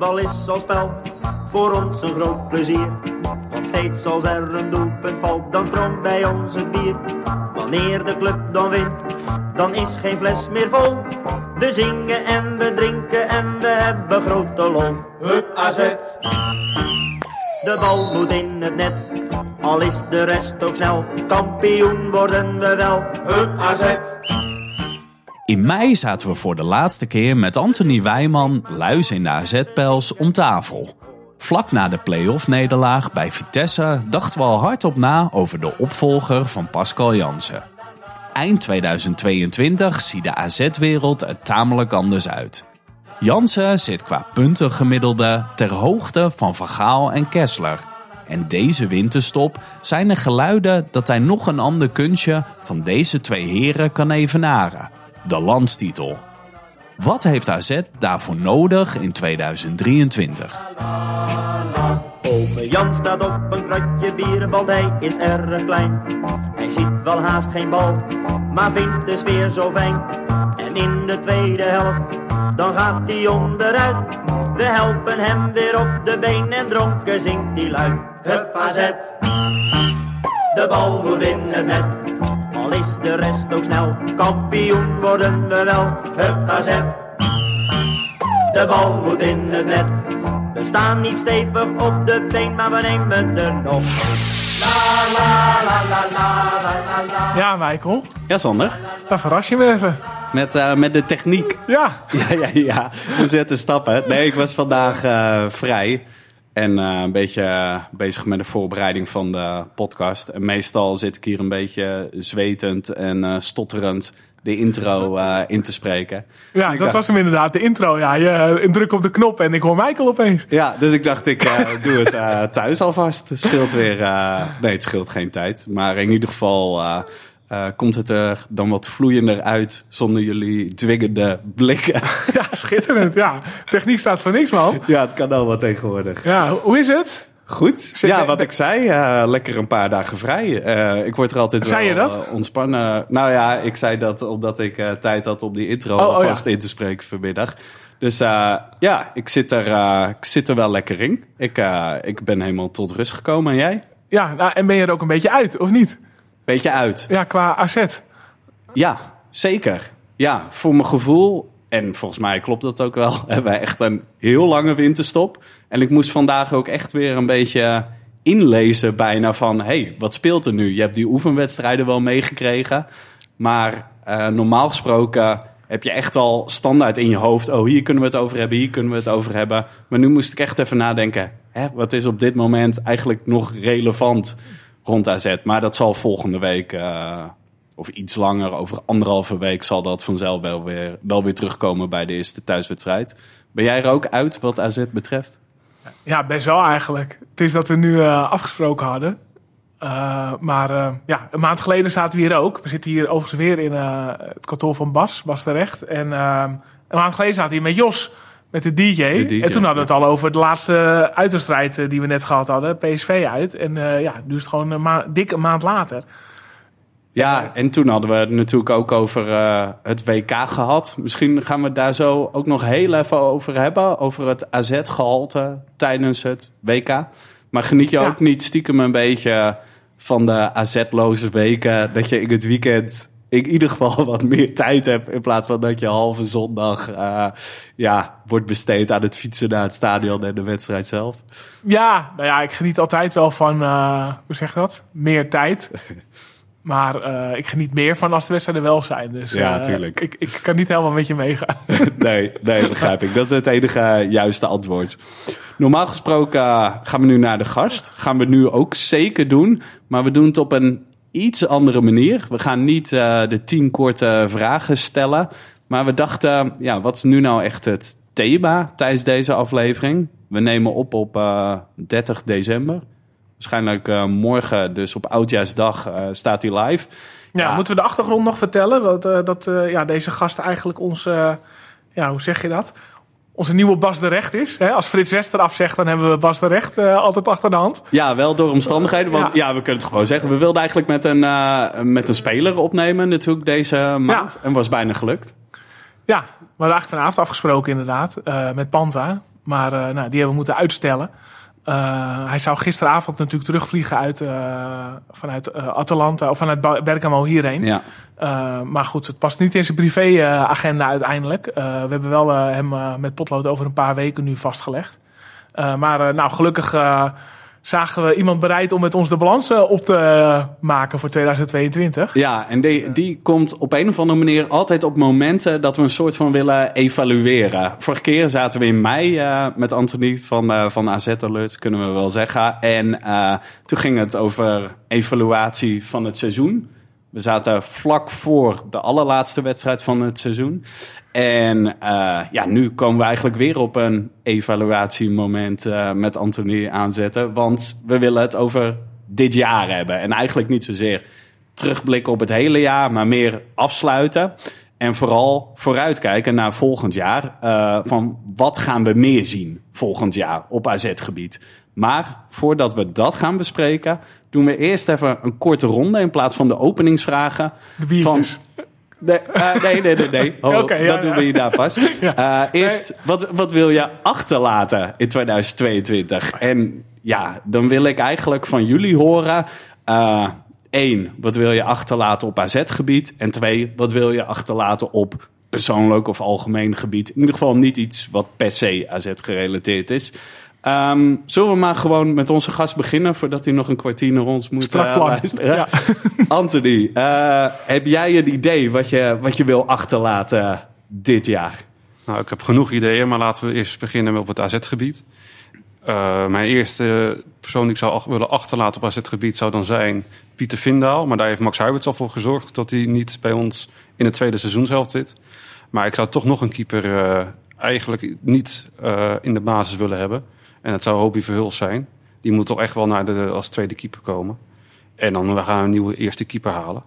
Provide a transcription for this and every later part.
voetbal is als spel voor ons een groot plezier. Want steeds als er een doelpunt valt, dan stroomt bij ons het bier. Wanneer de club dan wint, dan is geen fles meer vol. We zingen en we drinken en we hebben grote lol. Hup AZ. De bal moet in het net, al is de rest ook snel. Kampioen worden we wel. Hup AZ. In mei zaten we voor de laatste keer met Anthony Wijman, Luis in de AZ-pels, om tafel. Vlak na de play-off nederlaag bij Vitesse dachten we al hardop na over de opvolger van Pascal Jansen. Eind 2022 ziet de AZ-wereld er tamelijk anders uit. Jansen zit qua puntengemiddelde ter hoogte van Van Gaal en Kessler. En deze winterstop zijn er geluiden dat hij nog een ander kunstje van deze twee heren kan evenaren. De landstitel. Wat heeft AZ daarvoor nodig in 2023? Ome Jan staat op een kratje bier, want hij is erg klein. Hij ziet wel haast geen bal, maar vindt de sfeer zo fijn. En in de tweede helft, dan gaat hij onderuit. We helpen hem weer op de been en dronken zingt hij luid. Hup AZ, de bal moet in het net. Al is de rest ook snel, kampioen worden we wel. Hup AZ, de bal moet in het net. We staan niet stevig op de been, maar we nemen er nog. Ja, Michael. Ja, Sander. Dan verras je me even. Met, eh, met de techniek. Ja. Ja, ja, ja. We zetten stappen. Nee, ik was vandaag eh, vrij. En eh, een beetje eh, bezig met de voorbereiding van de podcast. En meestal zit ik hier een beetje zwetend en eh, stotterend de intro eh, in te spreken. Ja, dat dacht- was hem inderdaad. De intro. Ja, je druk op de knop en ik hoor Michael opeens. Ja, dus ik dacht, ik eh, doe het eh, thuis alvast. Het scheelt weer... eh, nee, het scheelt geen tijd. Maar in ieder geval eh, komt het er dan wat vloeiender uit... zonder jullie dwingende blikken. Ja, schitterend. Ja, techniek staat voor niks, man. ja, het kan al wat tegenwoordig. Ja, hoe is het? Goed. Ja, wat ik zei, eh, lekker een paar dagen vrij. Eh, ik word er altijd Zei wel je dat? ontspannen. Nou ja, ik zei dat omdat ik eh, tijd had om die intro Oh, oh, alvast ja. in te spreken vanmiddag. Dus eh, ja, ik zit, er, eh, ik zit er wel lekker in. Ik, eh, ik ben helemaal tot rust gekomen. En jij? Ja, nou, en ben je er ook een beetje uit, of niet? Beetje uit. Ja, qua AZ. Ja, zeker. Ja, voor mijn gevoel, en volgens mij klopt dat ook wel, hebben wij echt een heel lange winterstop. En ik moest vandaag ook echt weer een beetje inlezen bijna van, hey, wat speelt er nu? Je hebt die oefenwedstrijden wel meegekregen, maar eh, normaal gesproken heb je echt al standaard in je hoofd, oh, hier kunnen we het over hebben, hier kunnen we het over hebben. Maar nu moest ik echt even nadenken, hè, wat is op dit moment eigenlijk nog relevant rond AZ? Maar dat zal volgende week... eh, of iets langer, over anderhalve week zal dat vanzelf wel weer, wel weer terugkomen bij de eerste thuiswedstrijd. Ben jij er ook uit wat AZ betreft? Ja, best wel eigenlijk. Het is dat we nu eh, afgesproken hadden. Eh, maar ja, een maand geleden zaten we hier ook. We zitten hier overigens weer in het kantoor van Bas, Bas terecht. En eh, een maand geleden zaten we hier met Jos, met de DJ. De DJ, en toen hadden we het al over de laatste uitwedstrijd eh, die we net gehad hadden. PSV uit. En eh, ja, nu is het gewoon een ma- dik een maand later. Ja, en toen hadden we het natuurlijk ook over eh, het WK gehad. Misschien gaan we het daar zo ook nog heel even over hebben. Over het AZ-gehalte tijdens het WK. Maar geniet je Ja. ook niet stiekem een beetje van de AZ-loze weken? Dat je in het weekend in ieder geval wat meer tijd hebt... in plaats van dat je halve zondag eh, ja, wordt besteed aan het fietsen naar het stadion en de wedstrijd zelf. Ja, nou ja, ik geniet altijd wel van, eh, hoe zeg je dat? Meer tijd. Maar eh, ik geniet meer van als de wedstrijden wel zijn. Dus Ja, eh, tuurlijk. Ik, ik kan niet helemaal met je meegaan. Nee, nee, begrijp ik. Dat is het enige juiste antwoord. Normaal gesproken gaan we nu naar de gast. Gaan we nu ook zeker doen. Maar we doen het op een iets andere manier. We gaan niet eh, de tien korte vragen stellen. Maar we dachten, ja, wat is nu nou echt het thema tijdens deze aflevering? We nemen op op eh, 30 december. Waarschijnlijk eh, morgen, dus op Oudjaarsdag, staat hij live. Ja, moeten we de achtergrond nog vertellen? Dat, dat ja, deze gast eigenlijk ons, ja, hoe zeg je dat? Onze nieuwe Bas de Recht is. Hè? Als Frits Wester afzegt, dan hebben we Bas de Recht eh, altijd achter de hand. Ja, wel door omstandigheden. Want ja. Ja. we kunnen het gewoon zeggen. We wilden eigenlijk met een, eh, met een speler opnemen natuurlijk deze maand. En was bijna gelukt. Ja, we hadden eigenlijk vanavond afgesproken inderdaad, eh, met Panta. Maar nou, die hebben we moeten uitstellen. Hij zou gisteravond natuurlijk terugvliegen uit, vanuit Atalanta of vanuit Bergamo hierheen. Ja. maar goed, het past niet in zijn privéagenda uiteindelijk. we hebben wel hem met potlood over een paar weken nu vastgelegd. maar nou, gelukkig zagen we iemand bereid om met ons de balans eh, op te maken voor 2022. Ja, en die, die komt op een of andere manier altijd op momenten dat we een soort van willen evalueren. Vorige keer zaten we in mei uh, met Anthony van, van AZ Alerts, kunnen we wel zeggen. En toen ging het over evaluatie van het seizoen. We zaten vlak voor de allerlaatste wedstrijd van het seizoen. En uh, ja, nu komen we eigenlijk weer op een evaluatiemoment uh, met Anthony aanzetten. Want we willen het over dit jaar hebben. En eigenlijk niet zozeer terugblikken op het hele jaar, maar meer afsluiten. En vooral vooruitkijken naar volgend jaar. Uh, van wat gaan we meer zien volgend jaar op AZ-gebied? Maar voordat we dat gaan bespreken, doen we eerst even een korte ronde in plaats van de openingsvragen. De van, Nee, uh, nee, nee, nee. nee. Oh, dat doen we hierna pas. Uh, eerst, wat, wat wil je achterlaten in 2022? En ja, dan wil ik eigenlijk van jullie horen... Uh, één, wat wil je achterlaten op AZ-gebied? En twee, wat wil je achterlaten op persoonlijk of algemeen gebied? In ieder geval niet iets wat per se AZ-gerelateerd is. Um, zullen we maar gewoon met onze gast beginnen voordat hij nog een kwartier naar ons moet uh, luisteren? Ja. Anthony, uh, heb jij een idee wat je, wat je wil achterlaten dit jaar? Nou, ik heb genoeg ideeën, maar laten we eerst beginnen op het AZ-gebied. Uh, mijn eerste persoon die ik zou willen achterlaten op AZ-gebied zou dan zijn Pieter Vindaal. Maar daar heeft Max Huiberts al voor gezorgd dat hij niet bij ons in het tweede seizoenshelft zit. Maar ik zou toch nog een keeper eigenlijk niet in de basis willen hebben. En dat zou Hobie Verhulst zijn. Die moet toch echt wel naar de, als tweede keeper komen. En dan we gaan we een nieuwe eerste keeper halen.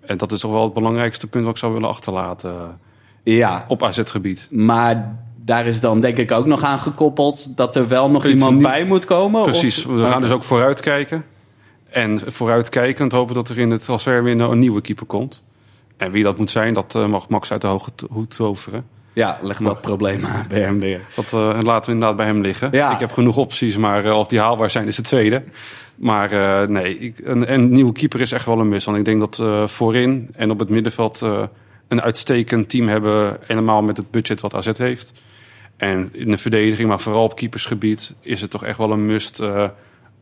En dat is toch wel het belangrijkste punt wat ik zou willen achterlaten ja. op AZ-gebied. Maar daar is dan denk ik ook nog aan gekoppeld dat er wel nog iemand bij moet komen? Precies, we gaan dus ook vooruitkijken. En vooruitkijkend hopen dat er in het transfer weer een nieuwe keeper komt. En wie dat moet zijn, dat eh, mag Max uit de hoge hoed toveren. Ja, leg dat probleem bij hem weer. Dat uh, laten we inderdaad bij hem liggen. Ja. Ik heb genoeg opties, maar uh, of die haalbaar zijn is het tweede. Maar uh, nee, ik, een, een, nieuwe keeper is echt wel een mis. Want ik denk dat voorin en op het middenveld een uitstekend team hebben. Helemaal met het budget wat AZ heeft. En in de verdediging, maar vooral op keepersgebied... is het toch echt wel een must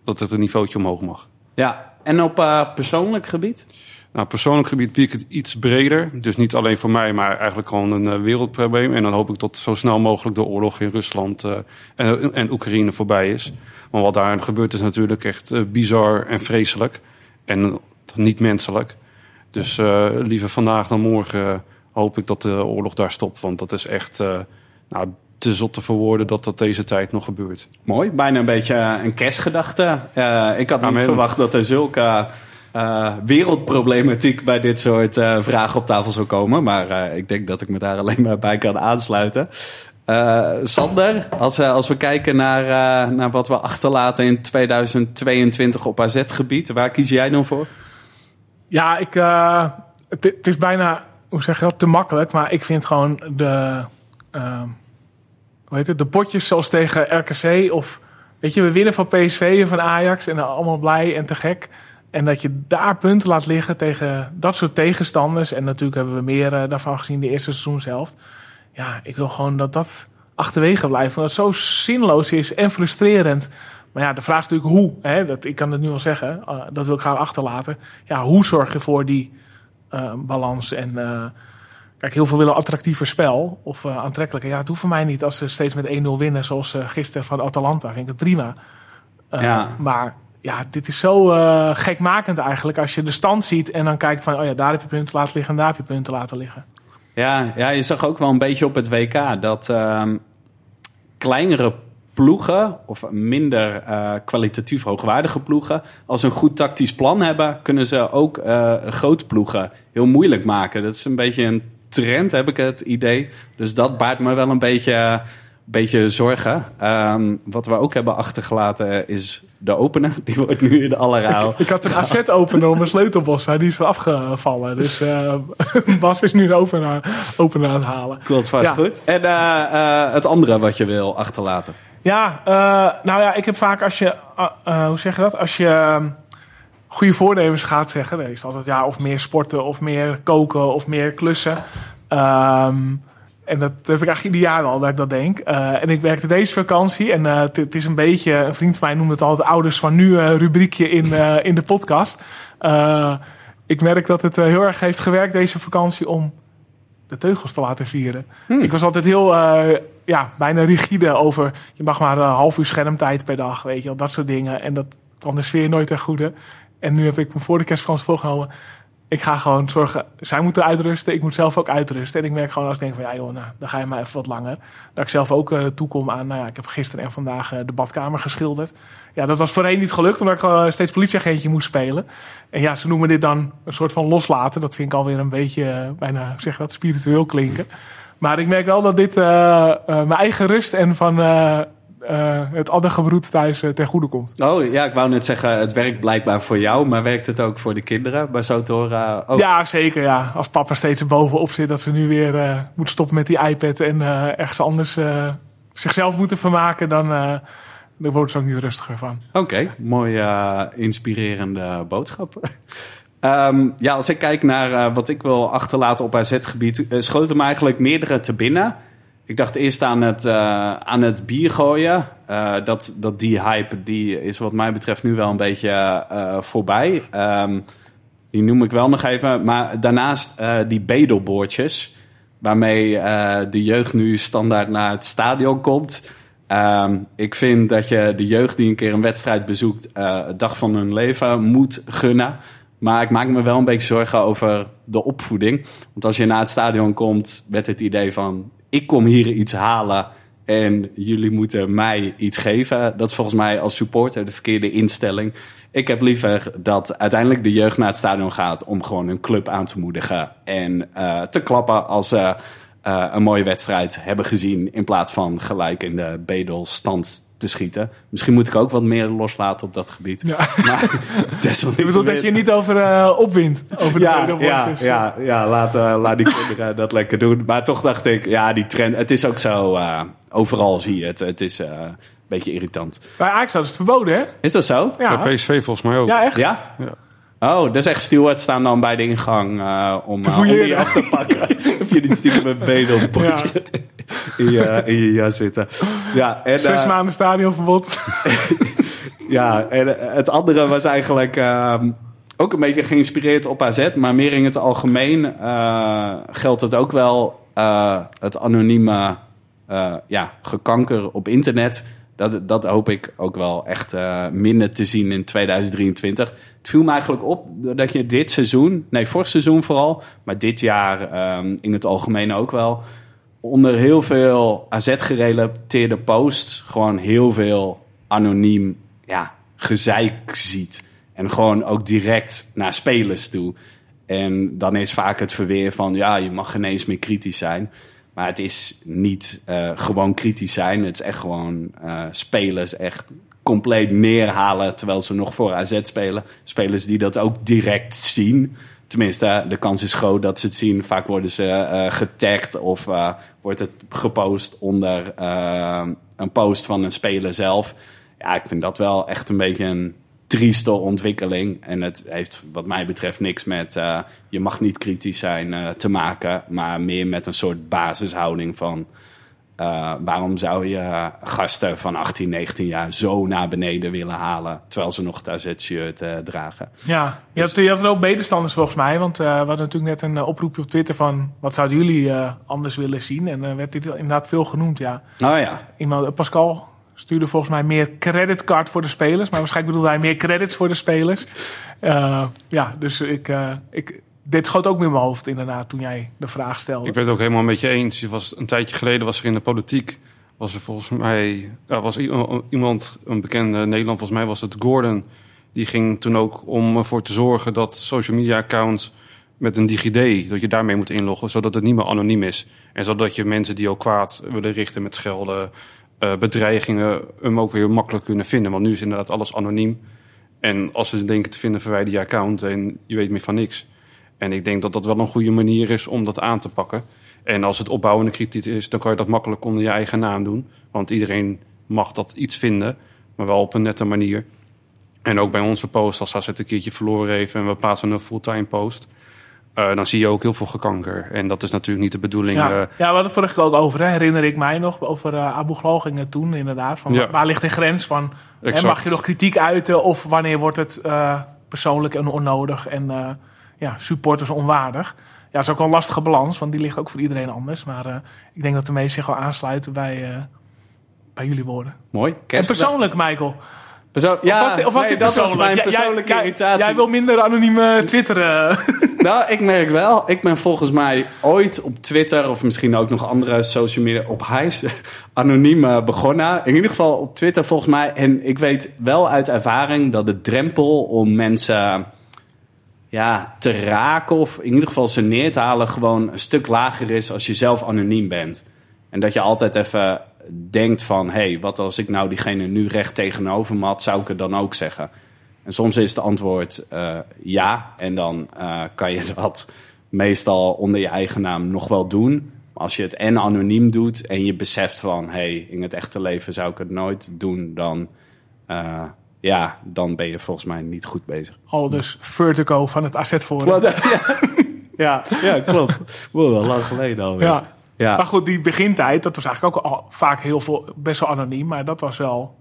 dat het een niveautje omhoog mag. Ja, en op persoonlijk gebied? Nou, persoonlijk gebied bied ik het iets breder. Dus niet alleen voor mij, maar eigenlijk gewoon een uh, wereldprobleem. En dan hoop ik dat zo snel mogelijk de oorlog in Rusland uh, en, en, Oekraïne voorbij is. Want wat daar gebeurt is natuurlijk echt uh, bizar en vreselijk. En niet menselijk. Dus liever vandaag dan morgen hoop ik dat de oorlog daar stopt. Want dat is echt nou, te zot te verwoorden dat dat deze tijd nog gebeurt. Mooi, bijna een beetje een kerstgedachte. ik had niet verwacht dat er zulke uh, wereldproblematiek bij dit soort uh, vragen op tafel zou komen. Maar uh, ik denk dat ik me daar alleen maar bij kan aansluiten. Sander, als, als we kijken naar, naar wat we achterlaten in 2022 op AZ-gebied, waar kies jij dan voor? Ja, ik, het, het, is bijna, hoe zeg je dat, te makkelijk. Maar ik vind gewoon de, hoe heet het, de potjes zoals tegen RKC of... Weet je, we winnen van PSV en van Ajax en allemaal blij en te gek. En dat je daar punten laat liggen tegen dat soort tegenstanders. En natuurlijk hebben we meer uh, daarvan gezien de eerste seizoenshelft. Ja, ik wil gewoon dat dat achterwege blijft. Omdat het zo zinloos is en frustrerend. Maar ja, de vraag is natuurlijk hoe. Hè? Dat, ik kan het nu wel zeggen. Uh, dat wil ik graag achterlaten. Ja, hoe zorg je voor die uh, balans en... Kijk, heel veel willen attractiever spel of aantrekkelijker. Ja, het hoeft voor mij niet als ze steeds met 1-0 winnen, zoals gisteren van Atalanta. Vind ik het prima. ja. Maar ja, dit is zo uh, gekmakend eigenlijk. Als je de stand ziet en dan kijkt van... oh ja, daar heb je punten laten liggen en daar heb je punten laten liggen. Ja, ja je zag ook wel een beetje op het WK... dat uh, kleinere ploegen of minder uh, kwalitatief hoogwaardige ploegen... als een goed tactisch plan hebben... kunnen ze ook uh, grote ploegen heel moeilijk maken. Dat is een beetje een trend, heb ik het idee. Dus dat baart me wel een beetje, beetje zorgen. Um, wat we ook hebben achtergelaten is de opener, die wordt nu in de allerhaal. Ik had een AZ-opener om een sleutelbos, maar die is afgevallen. Dus eh, Bas is nu de opener, opener aan het halen. Klopt vast Ja. goed. En eh, eh, het andere wat je wil achterlaten. Ja, nou ja, ik heb vaak als je, hoe zeg je dat? Als je ehm, goede voornemens gaat zeggen, dan is het altijd ja, of meer sporten, of meer koken, of meer klussen. Ehm, en dat heb ik eigenlijk ieder jaar al dat ik dat denk. Eh, en ik werkte deze vakantie en eh, het- het is een beetje, een vriend van mij noemt het altijd ouders van nu eh, rubriekje in, in de podcast. Ik merk dat het heel erg heeft gewerkt deze vakantie om de teugels te laten vieren. Ik was altijd heel, ja, bijna rigide over... je mag maar een half uur schermtijd per dag, weet je wel, dat soort dingen. En dat kwam de sfeer nooit ten goede. En nu heb ik me voor de kerstvakantie voorgenomen... ik ga gewoon zorgen, zij moeten uitrusten, ik moet zelf ook uitrusten. En ik merk gewoon als ik denk van, ja joh, nou, dan ga je maar even wat langer. Dat ik zelf ook eh, toekom aan, nou ja, ik heb gisteren en vandaag eh, de badkamer geschilderd. Ja, dat was voorheen niet gelukt, omdat ik gewoon steeds politieagentje moest spelen. En ja, ze noemen dit dan een soort van loslaten. Dat vind ik alweer een beetje, eh, bijna, zeg dat, spiritueel klinken. Maar ik merk wel dat dit eh, eh, mijn eigen rust en van eh, het addergebroed thuis eh, ten goede komt. Oh ja, ik wou net zeggen, het werkt blijkbaar voor jou, maar werkt het ook voor de kinderen? Maar zo te horen. oh, Ja, zeker. Ja. Als papa steeds bovenop zit dat ze nu weer eh moet stoppen met die iPad en ergens anders zichzelf moeten vermaken, dan, dan wordt ze ook niet rustiger van. Oké, mooie inspirerende boodschap. Ehm, ja, als ik kijk naar wat ik wil achterlaten op AZ-gebied, uh, schoten me eigenlijk meerdere te binnen. Ik dacht eerst aan het, eh, aan het bier gooien. Eh, dat, dat die hype die is wat mij betreft nu wel een beetje eh, voorbij. Ehm, die noem ik wel nog even. Maar daarnaast die bedelboordjes. Waarmee de jeugd nu standaard naar het stadion komt. Ehm, ik vind dat je de jeugd die een keer een wedstrijd bezoekt... het dag van hun leven moet gunnen. Maar ik maak me wel een beetje zorgen over de opvoeding. Want als je naar het stadion komt met het idee van... ik kom hier iets halen en jullie moeten mij iets geven. Dat is volgens mij als supporter de verkeerde instelling. Ik heb liever dat uiteindelijk de jeugd naar het stadion gaat... om gewoon een club aan te moedigen en eh, te klappen als ze eh, een mooie wedstrijd hebben gezien... in plaats van gelijk in de bedelstand te schieten. Misschien moet ik ook wat meer loslaten op dat gebied. Ja. Maar Je bedoelt dat je niet over eh, opwint, over de ja, ja, ja, ja laat, eh, laat die kinderen dat lekker doen. Maar toch dacht ik, ja, die trend. Het is ook zo, eh, overal zie je het. Het is eh, een beetje irritant. Bij Ajax hadden ze het verboden, hè? Is dat zo? Ja, Bij PSV volgens mij ook. ja echt. Ja? Ja. Oh, dat is echt steward staan dan bij de ingang uh, om, uh, om die af te pakken. Heb je niet stiekem een bedelpotje in, je, in je jas zitten. Ja, en, Zes eh, maanden stadionverbod. Ja, en eh, het andere was eigenlijk ehm, ook een beetje geïnspireerd op AZ, maar meer in het algemeen eh, geldt het ook wel eh, het anonieme eh, ja, gekanker op internet. Dat, dat hoop ik ook wel echt eh, minder te zien in 2023. Het viel me eigenlijk op dat je dit seizoen, nee, vorig seizoen vooral, maar dit jaar ehm, in het algemeen ook wel, onder heel veel AZ-gerelateerde posts gewoon heel veel anoniem ja, gezeik ziet. En gewoon ook direct naar spelers toe. En dan is vaak het verweer van... ja, je mag geen eens meer kritisch zijn. Maar het is niet eh, gewoon kritisch zijn. Het is echt gewoon eh, spelers echt compleet neerhalen... terwijl ze nog voor AZ spelen. Spelers die dat ook direct zien... Tenminste, de kans is groot dat ze het zien. Vaak worden ze eh, getagd of wordt het gepost onder een post van een speler zelf. Ja, ik vind dat wel echt een beetje een trieste ontwikkeling. En het heeft wat mij betreft niks met eh, je mag niet kritisch zijn eh, te maken. Maar meer met een soort basishouding van... eh, waarom zou je gasten van 18, 19 jaar zo naar beneden willen halen... terwijl ze nog het AZ-shirt dragen? Ja, je had, je had er ook medestanders volgens mij. Want we hadden natuurlijk net een oproepje op Twitter van... wat zouden jullie anders willen zien? En er werd dit inderdaad veel genoemd, ja. Nou ja, Iemand, Pascal stuurde volgens mij meer creditcard voor de spelers. Maar waarschijnlijk bedoelde hij meer credits voor de spelers. Eh, ja, dus ik, eh, ik, dit schoot ook meer mijn hoofd inderdaad toen jij de vraag stelde. Ik ben het ook helemaal met je eens. Je was, een tijdje geleden was er in de politiek... was er volgens mij... Was i- iemand, een bekende Nederland, volgens mij was het Gordon... die ging toen ook om ervoor te zorgen dat social media accounts... met een DigiD, dat je daarmee moet inloggen... zodat het niet meer anoniem is. En zodat je mensen die ook kwaad willen richten met schelden... eh, bedreigingen hem ook weer makkelijk kunnen vinden. Want nu is inderdaad alles anoniem. En als ze denken te vinden, verwijder je account en je weet meer van niks. En ik denk dat dat wel een goede manier is om dat aan te pakken. En als het opbouwende kritiek is, dan kan je dat makkelijk onder je eigen naam doen. Want iedereen mag dat iets vinden, maar wel op een nette manier. En ook bij onze post, als AZ een keertje verloren heeft en we plaatsen een fulltime post... eh, dan zie je ook heel veel gekanker. En dat is natuurlijk niet de bedoeling. Ja, eh, ja we hadden het vorige keer ook over, hè, herinner ik mij nog, over eh, Abu Glogingen toen inderdaad. Van, Ja. Waar ligt de grens van, hè, mag je nog kritiek uiten of wanneer wordt het eh, persoonlijk en onnodig en eh, ja, supporters onwaardig. Ja, dat is ook wel een lastige balans, want die ligt ook voor iedereen anders. Maar eh, ik denk dat de meesten zich wel aansluiten bij, eh, bij jullie woorden. Mooi. En persoonlijk, Michael. Persoon- ja, of was, dit- of was nee, dit dat was mijn jij- persoonlijke jij, irritatie. Jij wil minder anoniem eh, twitteren. Nou, ik merk wel. Ik ben volgens mij ooit op Twitter... of misschien ook nog andere social media... op Hives anoniem eh, begonnen. In ieder geval op Twitter volgens mij. En ik weet wel uit ervaring dat de drempel om mensen... Ja, te raken of in ieder geval ze neer te halen... gewoon een stuk lager is als je zelf anoniem bent. En dat je altijd even denkt van... hé, hey, wat als ik nou diegene nu recht tegenover me had... zou ik het dan ook zeggen? En soms is het antwoord eh, ja. En dan eh, kan je dat meestal onder je eigen naam nog wel doen. Maar als je het en anoniem doet en je beseft van... hé, hey, in het echte leven zou ik het nooit doen... dan, eh, ja, dan ben je volgens mij niet goed bezig. Al dus Vertigo van het AZ Forum. ja. ja, ja, klopt. Wow, wel lang geleden alweer. Ja. Ja. Maar goed, die begintijd, dat was eigenlijk ook al vaak heel veel, best wel anoniem. Maar dat was wel,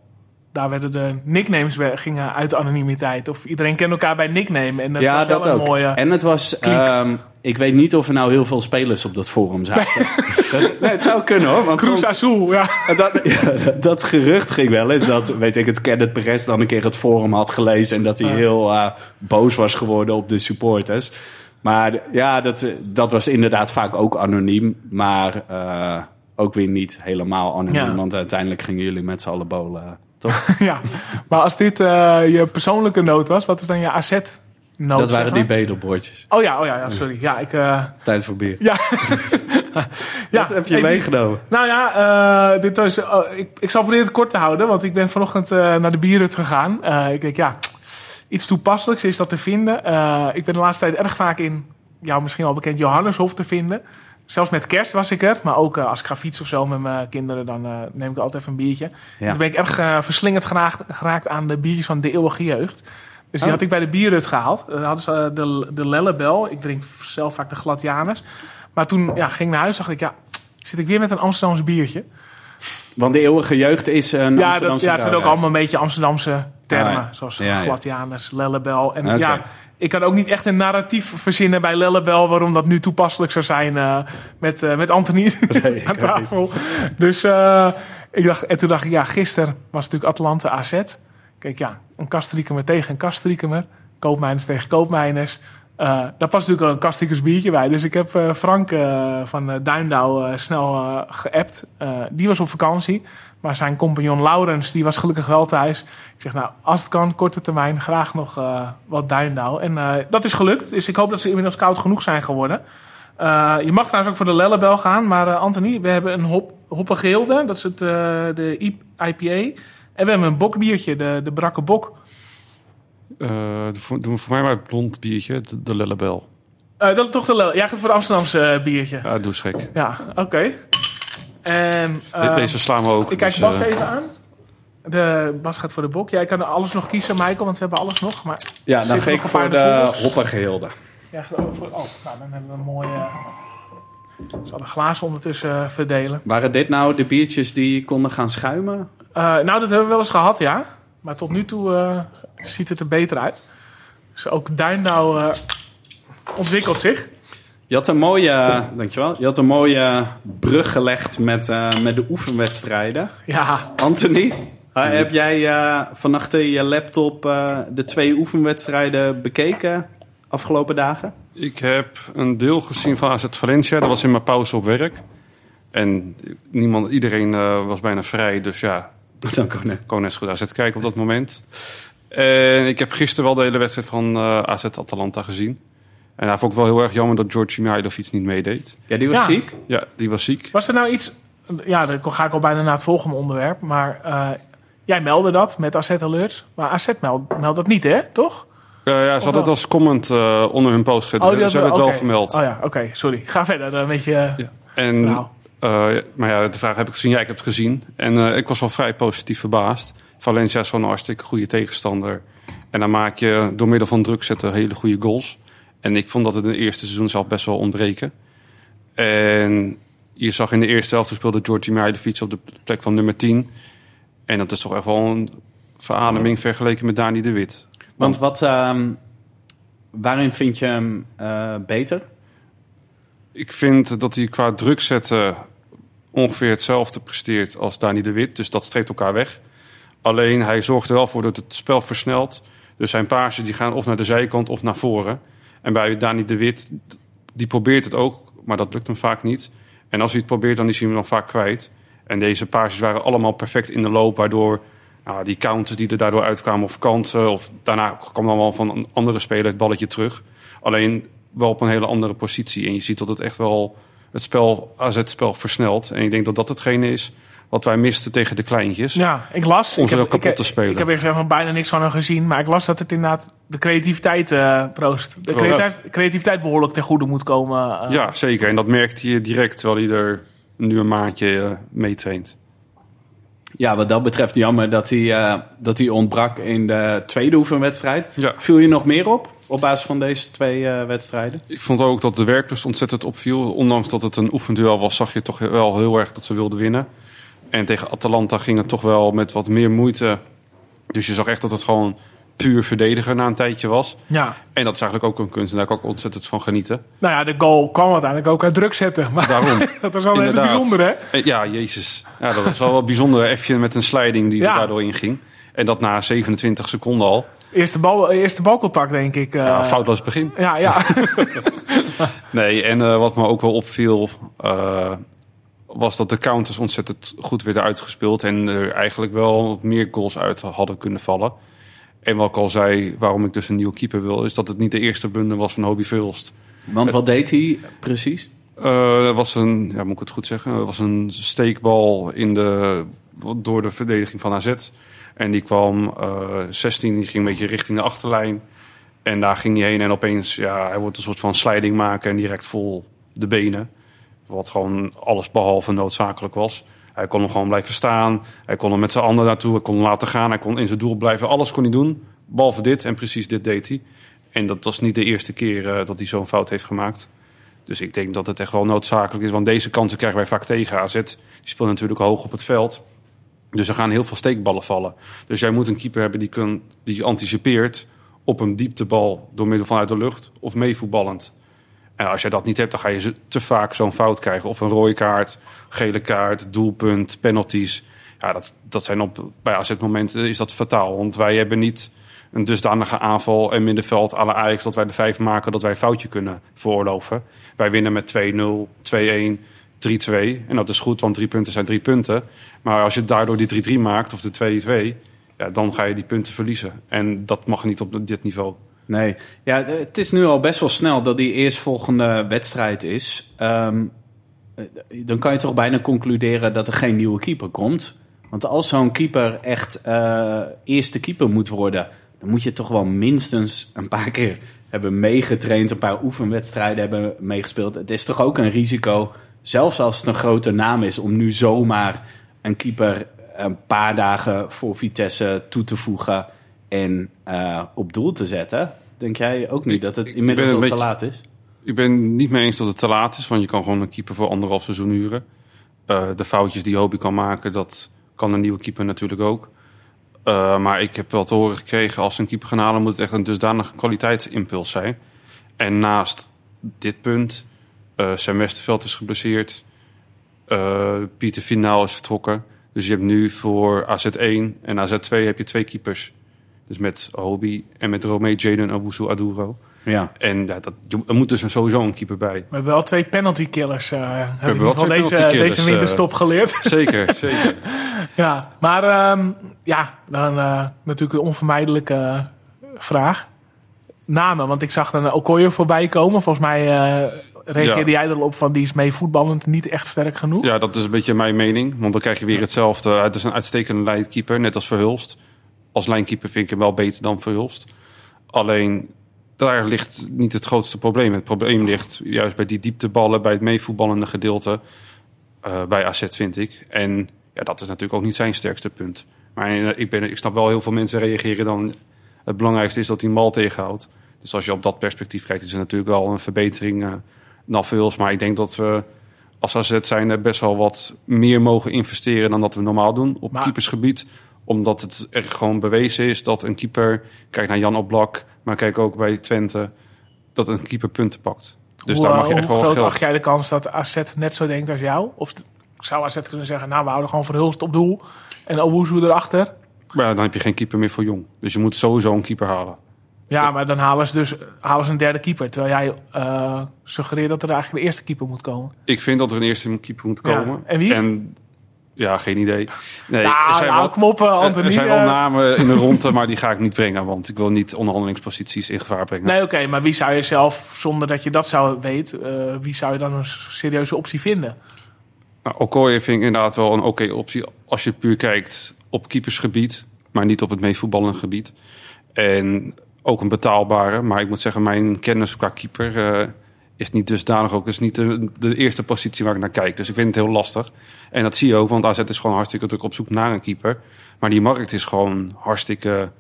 daar werden de nicknames gingen uit de anonimiteit. Of iedereen kende elkaar bij nickname. En dat ja, was wel dat een ook. mooie... En het was... ehm, ik weet niet of er nou heel veel spelers op dat forum zaten. dat, nee, het zou kunnen hoor. Want Cruz Azul, ja. Dat, ja, dat- gerucht ging wel eens dat, weet ik het, Kenneth Perez dan een keer het forum had gelezen en dat hij heel eh, boos was geworden op de supporters. Maar ja, dat, eh, dat was inderdaad vaak ook anoniem, maar eh, ook weer niet helemaal anoniem, Ja. want uiteindelijk gingen jullie met z'n allen bowlen, eh, toch? ja. Maar als dit je persoonlijke noot was, wat is dan je AZ-noot? dat waren die bedelbordjes. Oh ja, oh ja, ja sorry. Ja, ik... Tijd voor bier. ja. ja. Wat heb je meegenomen? Nou ja, dit was, oh, ik, ik zal proberen het kort te houden, want ik ben vanochtend naar de bierhut gegaan. Ik denk, ja, iets toepasselijks is dat te vinden. Eh, ik ben de laatste tijd erg vaak in, jou misschien wel bekend, Johanneshof te vinden. Zelfs met kerst was ik er, maar ook eh, als ik ga fietsen of zo met mijn kinderen, dan eh, neem ik altijd even een biertje. Ja. Toen ben ik erg verslingerd geraakt, geraakt aan de biertjes van de eeuwige jeugd. Dus die Oh. had ik bij de bierhut gehaald. Uh, hadden ze de, de Lellebel. Ik drink zelf vaak de Gladianus. Maar toen ja, ging ik naar huis, dacht ik, ja, zit ik weer met een Amsterdamse biertje. Want de eeuwige jeugd is een Ja, dat, Amsterdamse ja, het zijn ook allemaal een beetje Amsterdamse termen. Ah. Zoals Ja, ja. Gladianus, Lellebel. En ja, ik kan ook niet echt een narratief verzinnen bij Lellebel... waarom dat nu toepasselijk zou zijn eh, met, eh, met Anthony Nee, aan tafel. Dus eh, ik dacht, en toen dacht ik, ja, gisteren was natuurlijk Atalanta AZ. Kijk, ja, een Kastriekemer tegen een Kastriekemer. Koopmijners tegen Koopmijners. Daar past natuurlijk wel een Kastriekers biertje bij. Dus ik heb Frank van Duindouw snel geappt. Die was op vakantie. Maar zijn compagnon Laurens, die was gelukkig wel thuis. Ik zeg, nou, als het kan, korte termijn, graag nog eh, wat Duindouw. En eh, dat is gelukt. Dus ik hoop dat ze inmiddels koud genoeg zijn geworden. Eh, je mag trouwens ook voor de Lellebel gaan. Maar Anthony, we hebben een hop, hoppengilde. Dat is het, de IPA. En we hebben een bokbiertje, de, de brakke bok. Voor- doen we voor mij maar het blond biertje, de, de Lellebel. Eh, dat toch de. Jij gaat voor het Amsterdamse biertje. Ja, doe schrik. Ja, oké. En De- eh, Deze slaan we ook. ik kijk dus, Bas eh, even aan. De Bas gaat voor de bok. Jij kan alles nog kiezen, Michael, want we hebben alles nog. Maar Ja, dan er ik voor de hoppergehilde. ja, voor, oh, nou, dan hebben we een mooie. Ik zal de glazen ondertussen eh, verdelen. Waren dit nou de biertjes die konden gaan schuimen? Eh, nou, dat hebben we wel eens gehad, ja. Maar tot nu toe eh, ziet het er beter uit. Dus ook Duindouw eh, ontwikkelt zich. Je had een mooie, dankjewel, je had een mooie brug gelegd met, eh, met de oefenwedstrijden. Ja, Anthony, eh, heb jij eh, van achter je laptop eh, de twee oefenwedstrijden bekeken afgelopen dagen? Ik heb een deel gezien van AZ Valencia. Dat was in mijn pauze op werk. En niemand, iedereen eh, was bijna vrij. Dus ja, Dan kon net goed AZ kijken op dat moment. En ik heb gisteren wel de hele wedstrijd van eh, AZ Atalanta gezien. En hij vond ik wel heel erg jammer dat Georgi Mihailovic niet meedeed. Ja, die was Ja. ziek. Ja, die was ziek. was er nou iets ja, dan ga ik al bijna naar het volgende onderwerp. Maar eh, jij meldde dat met Asset Alerts. Maar Asset meldt meld dat niet, hè? Toch? Ja, ja, ze hadden wel? het als comment eh, onder hun post gezet. die ze hebben het wel oké. vermeld. Oh ja, oké, sorry. Ga verder. Een beetje eh, En, verhaal. eh, maar ja, de vraag heb ik gezien. Ja, ik heb het gezien. En eh, ik was wel vrij positief verbaasd. Valencia is gewoon een hartstikke goede tegenstander. En dan maak je door middel van druk zetten hele goede goals. En ik vond dat het in het eerste seizoen zelf best wel ontbreken. En je zag in de eerste helft toen speelde Georgi Mihailovic op de plek van nummer 10. En dat is toch echt wel een verademing vergeleken met Dani de Wit. Want wat, ehm, waarin vind je hem eh, beter? Ik vind dat hij qua druk zetten ongeveer hetzelfde presteert als Dani de Wit. Dus dat streept elkaar weg. Alleen hij zorgt er wel voor dat het spel versnelt. Dus zijn paasjes die gaan of naar de zijkant of naar voren. En bij Dani de Wit, die probeert het ook, maar dat lukt hem vaak niet. En als hij het probeert, dan is hij hem dan vaak kwijt. En deze paasjes waren allemaal perfect in de loop, waardoor nou, die counters die er daardoor uitkwamen of kansen... of daarna kwam dan wel van een andere speler het balletje terug. Alleen wel op een hele andere positie. En je ziet dat het echt wel het spel, AZ-spel versnelt. En ik denk dat dat hetgene is wat wij misten tegen de kleintjes. Ja, ik las. Om ze wel kapot ik, te spelen. Ik heb echt zeg maar bijna niks van hem gezien. Maar ik las dat het inderdaad de creativiteit eh, proost. De creativiteit, creativiteit behoorlijk ten goede moet komen. eh. Ja, zeker. En dat merkte je direct terwijl hij er nu een maandje eh, mee traint. Ja, wat dat betreft jammer dat hij, eh, dat hij ontbrak in de tweede oefenwedstrijd. Ja. Viel je nog meer op, op basis van deze twee eh, wedstrijden? Ik vond ook dat de werklust ontzettend opviel. Ondanks dat het een oefenduel was, zag je toch wel heel erg dat ze wilden winnen. En tegen Atalanta ging het toch wel met wat meer moeite. Dus je zag echt dat het gewoon puur verdedigen na een tijdje was. ja. En dat is eigenlijk ook een kunst. En daar kan ik ook ontzettend van genieten. Nou ja, de goal kwam uiteindelijk ook uit druk zetten. Maar Daarom. dat was wel Inderdaad. bijzonder, hè? Eh, Ja, jezus. Ja, dat was wel wel bijzonder. Even met een sliding die Ja. er daardoor in ging. En dat na 27 seconden al. Eerste, bal, eerste balcontact, denk ik. eh. Ja, foutloos begin. Ja, ja. Nee, en eh, wat me ook wel opviel... eh, was dat de counters ontzettend goed werden uitgespeeld... en er eigenlijk wel meer goals uit hadden kunnen vallen. En wat ik al zei, waarom ik dus een nieuwe keeper wil... is dat het niet de eerste blunder was van Hobie Vulst. Want wat deed hij precies? Eh, er was een, ja, moet ik het goed zeggen, was een steekbal in de, door de verdediging van AZ. En die kwam eh 16, die ging een beetje richting de achterlijn. En daar ging hij heen en opeens, ja, hij wordt een soort van sliding maken en direct vol de benen. Wat gewoon alles behalve noodzakelijk was. Hij kon hem gewoon blijven staan. Hij kon hem met zijn handen naartoe. Hij kon hem laten gaan. Hij kon in zijn doel blijven. Alles kon hij doen. Behalve dit. En precies dit deed hij. En dat was niet de eerste keer eh, dat hij zo'n fout heeft gemaakt. Dus ik denk dat het echt wel noodzakelijk is. Want deze kansen krijgen wij vaak tegen. AZ die speelt natuurlijk hoog op het veld. Dus er gaan heel veel steekballen vallen. Dus jij moet een keeper hebben die, kun, die anticipeert op een dieptebal door middel vanuit de lucht of meevoetballend. En als je dat niet hebt, dan ga je te vaak zo'n fout krijgen. Of een rode kaart, gele kaart, doelpunt, penalties. Ja, dat, dat zijn op, bij AZ-momenten is dat fataal. Want wij hebben niet een dusdanige aanval en middenveld à la Ajax... dat wij de vijf maken, dat wij een foutje kunnen veroorloven. Wij winnen met 2-0, 2-1, 3-2. En dat is goed, want drie punten zijn drie punten. Maar als je daardoor die 3-3 maakt, of de 2-2... Ja, dan ga je die punten verliezen. En dat mag niet op dit niveau. Nee, ja, het is nu al best wel snel dat die eerstvolgende wedstrijd is. Ehm, eh, dan kan je toch bijna concluderen dat er geen nieuwe keeper komt. Want als zo'n keeper echt eh, eerste keeper moet worden, dan moet je toch wel minstens een paar keer hebben meegetraind, een paar oefenwedstrijden hebben meegespeeld. Het is toch ook een risico, zelfs als het een grote naam is, om nu zomaar een keeper een paar dagen voor Vitesse toe te voegen en eh, op doel te zetten. Denk jij ook niet dat het inmiddels al te laat is? Ik ben niet mee eens dat het te laat is, want je kan gewoon een keeper voor anderhalf seizoen huren. Eh, de foutjes die Hobie kan maken, dat kan een nieuwe keeper natuurlijk ook. Eh, maar ik heb wel te horen gekregen, als ze een keeper gaan halen, moet het echt een dusdanige kwaliteitsimpuls zijn. En naast dit punt, eh Sam Westerveld is geblesseerd, Pieter Finaal is vertrokken. Dus je hebt nu voor AZ1 en AZ2 heb je twee keepers. Dus met Hobie en met Romeo Jaden Awusu Aduro. Ja. En ja, dat, er moet dus een, sowieso een keeper bij. We hebben wel twee penalty killers. eh heb ik in wel twee deze, penalty killers, deze winterstop geleerd. Zeker, zeker. ja, maar ehm, ja, dan eh, natuurlijk een onvermijdelijke vraag. Namen, want ik zag dan Okoye voorbij komen. Volgens mij eh, reageerde Ja. jij erop van die is mee voetballend niet echt sterk genoeg? Ja, dat is een beetje mijn mening. Want dan krijg je weer hetzelfde. Het is een uitstekende lijnkeeper, net als Verhulst. Als lijnkeeper vind ik hem wel beter dan Verhulst. Alleen, daar ligt niet het grootste probleem. Het probleem ligt juist bij die diepteballen, bij het meevoetballende gedeelte. eh, bij AZ, vind ik. En ja, dat is natuurlijk ook niet zijn sterkste punt. Maar eh, ik, ben, ik snap wel, heel veel mensen reageren dan... Het belangrijkste is dat hij bal tegenhoudt. Dus als je op dat perspectief kijkt, is het natuurlijk wel een verbetering eh dan Verhulst. Maar ik denk dat we als AZ zijn er best wel wat meer mogen investeren dan dat we normaal doen op Maar- keepersgebied. Omdat het er gewoon bewezen is dat een keeper, kijk naar Jan Oblak, maar kijk ook bij Twente, dat een keeper punten pakt. Dus hoe, daar eh, mag je echt wel groot geld. acht jij de kans dat AZ net zo denkt als jou? Of zou AZ kunnen zeggen, nou we houden gewoon Verhulst op doel en Owuzu erachter? Maar dan heb je geen keeper meer voor jong. Dus je moet sowieso een keeper halen. Ja, maar dan halen ze dus halen ze een derde keeper. Terwijl jij eh, suggereert dat er eigenlijk de eerste keeper moet komen. Ik vind dat er een eerste keeper moet Ja, komen. en wie? Ja, geen idee. Nee, nou, er zijn nou, wel, kom op, Anthony. er zijn wel eh. namen in de ronde, maar die ga ik niet brengen. Want ik wil niet onderhandelingsposities in gevaar brengen. Nee, oké, maar wie zou je zelf, zonder dat je dat zou weten, eh, wie zou je dan een serieuze optie vinden? Nou, Okoye vind ik inderdaad wel een oké optie als je puur kijkt op keepersgebied, maar niet op het meest voetballende gebied. En ook een betaalbare, maar ik moet zeggen, mijn kennis qua keeper eh, is niet dusdanig ook. is niet de, de eerste positie waar ik naar kijk. Dus ik vind het heel lastig. En dat zie je ook, want AZ is gewoon hartstikke druk op zoek naar een keeper. Maar die markt is gewoon hartstikke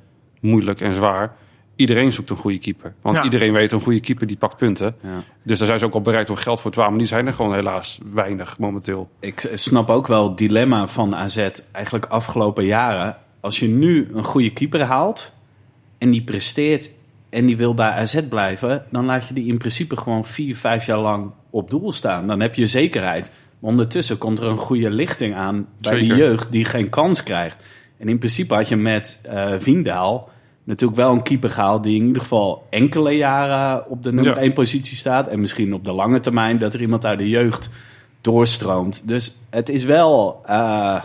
moeilijk en zwaar. Iedereen zoekt een goede keeper. Want Ja. iedereen weet, een goede keeper die pakt punten. Ja. Dus daar zijn ze ook al bereid om geld voor te. Maar die zijn er gewoon helaas weinig momenteel. Ik snap ook wel het dilemma van AZ eigenlijk afgelopen jaren. Als je nu een goede keeper haalt en die presteert en die wil bij AZ blijven, dan laat je die in principe gewoon vier, vijf jaar lang op doel staan. Dan heb je zekerheid. Maar ondertussen komt er een goede lichting aan bij de jeugd die geen kans krijgt. En in principe had je met eh Viendaal natuurlijk wel een keeper gehaald die in ieder geval enkele jaren op de nummer Ja. één positie staat. En misschien op de lange termijn dat er iemand uit de jeugd doorstroomt. Dus het is wel eh,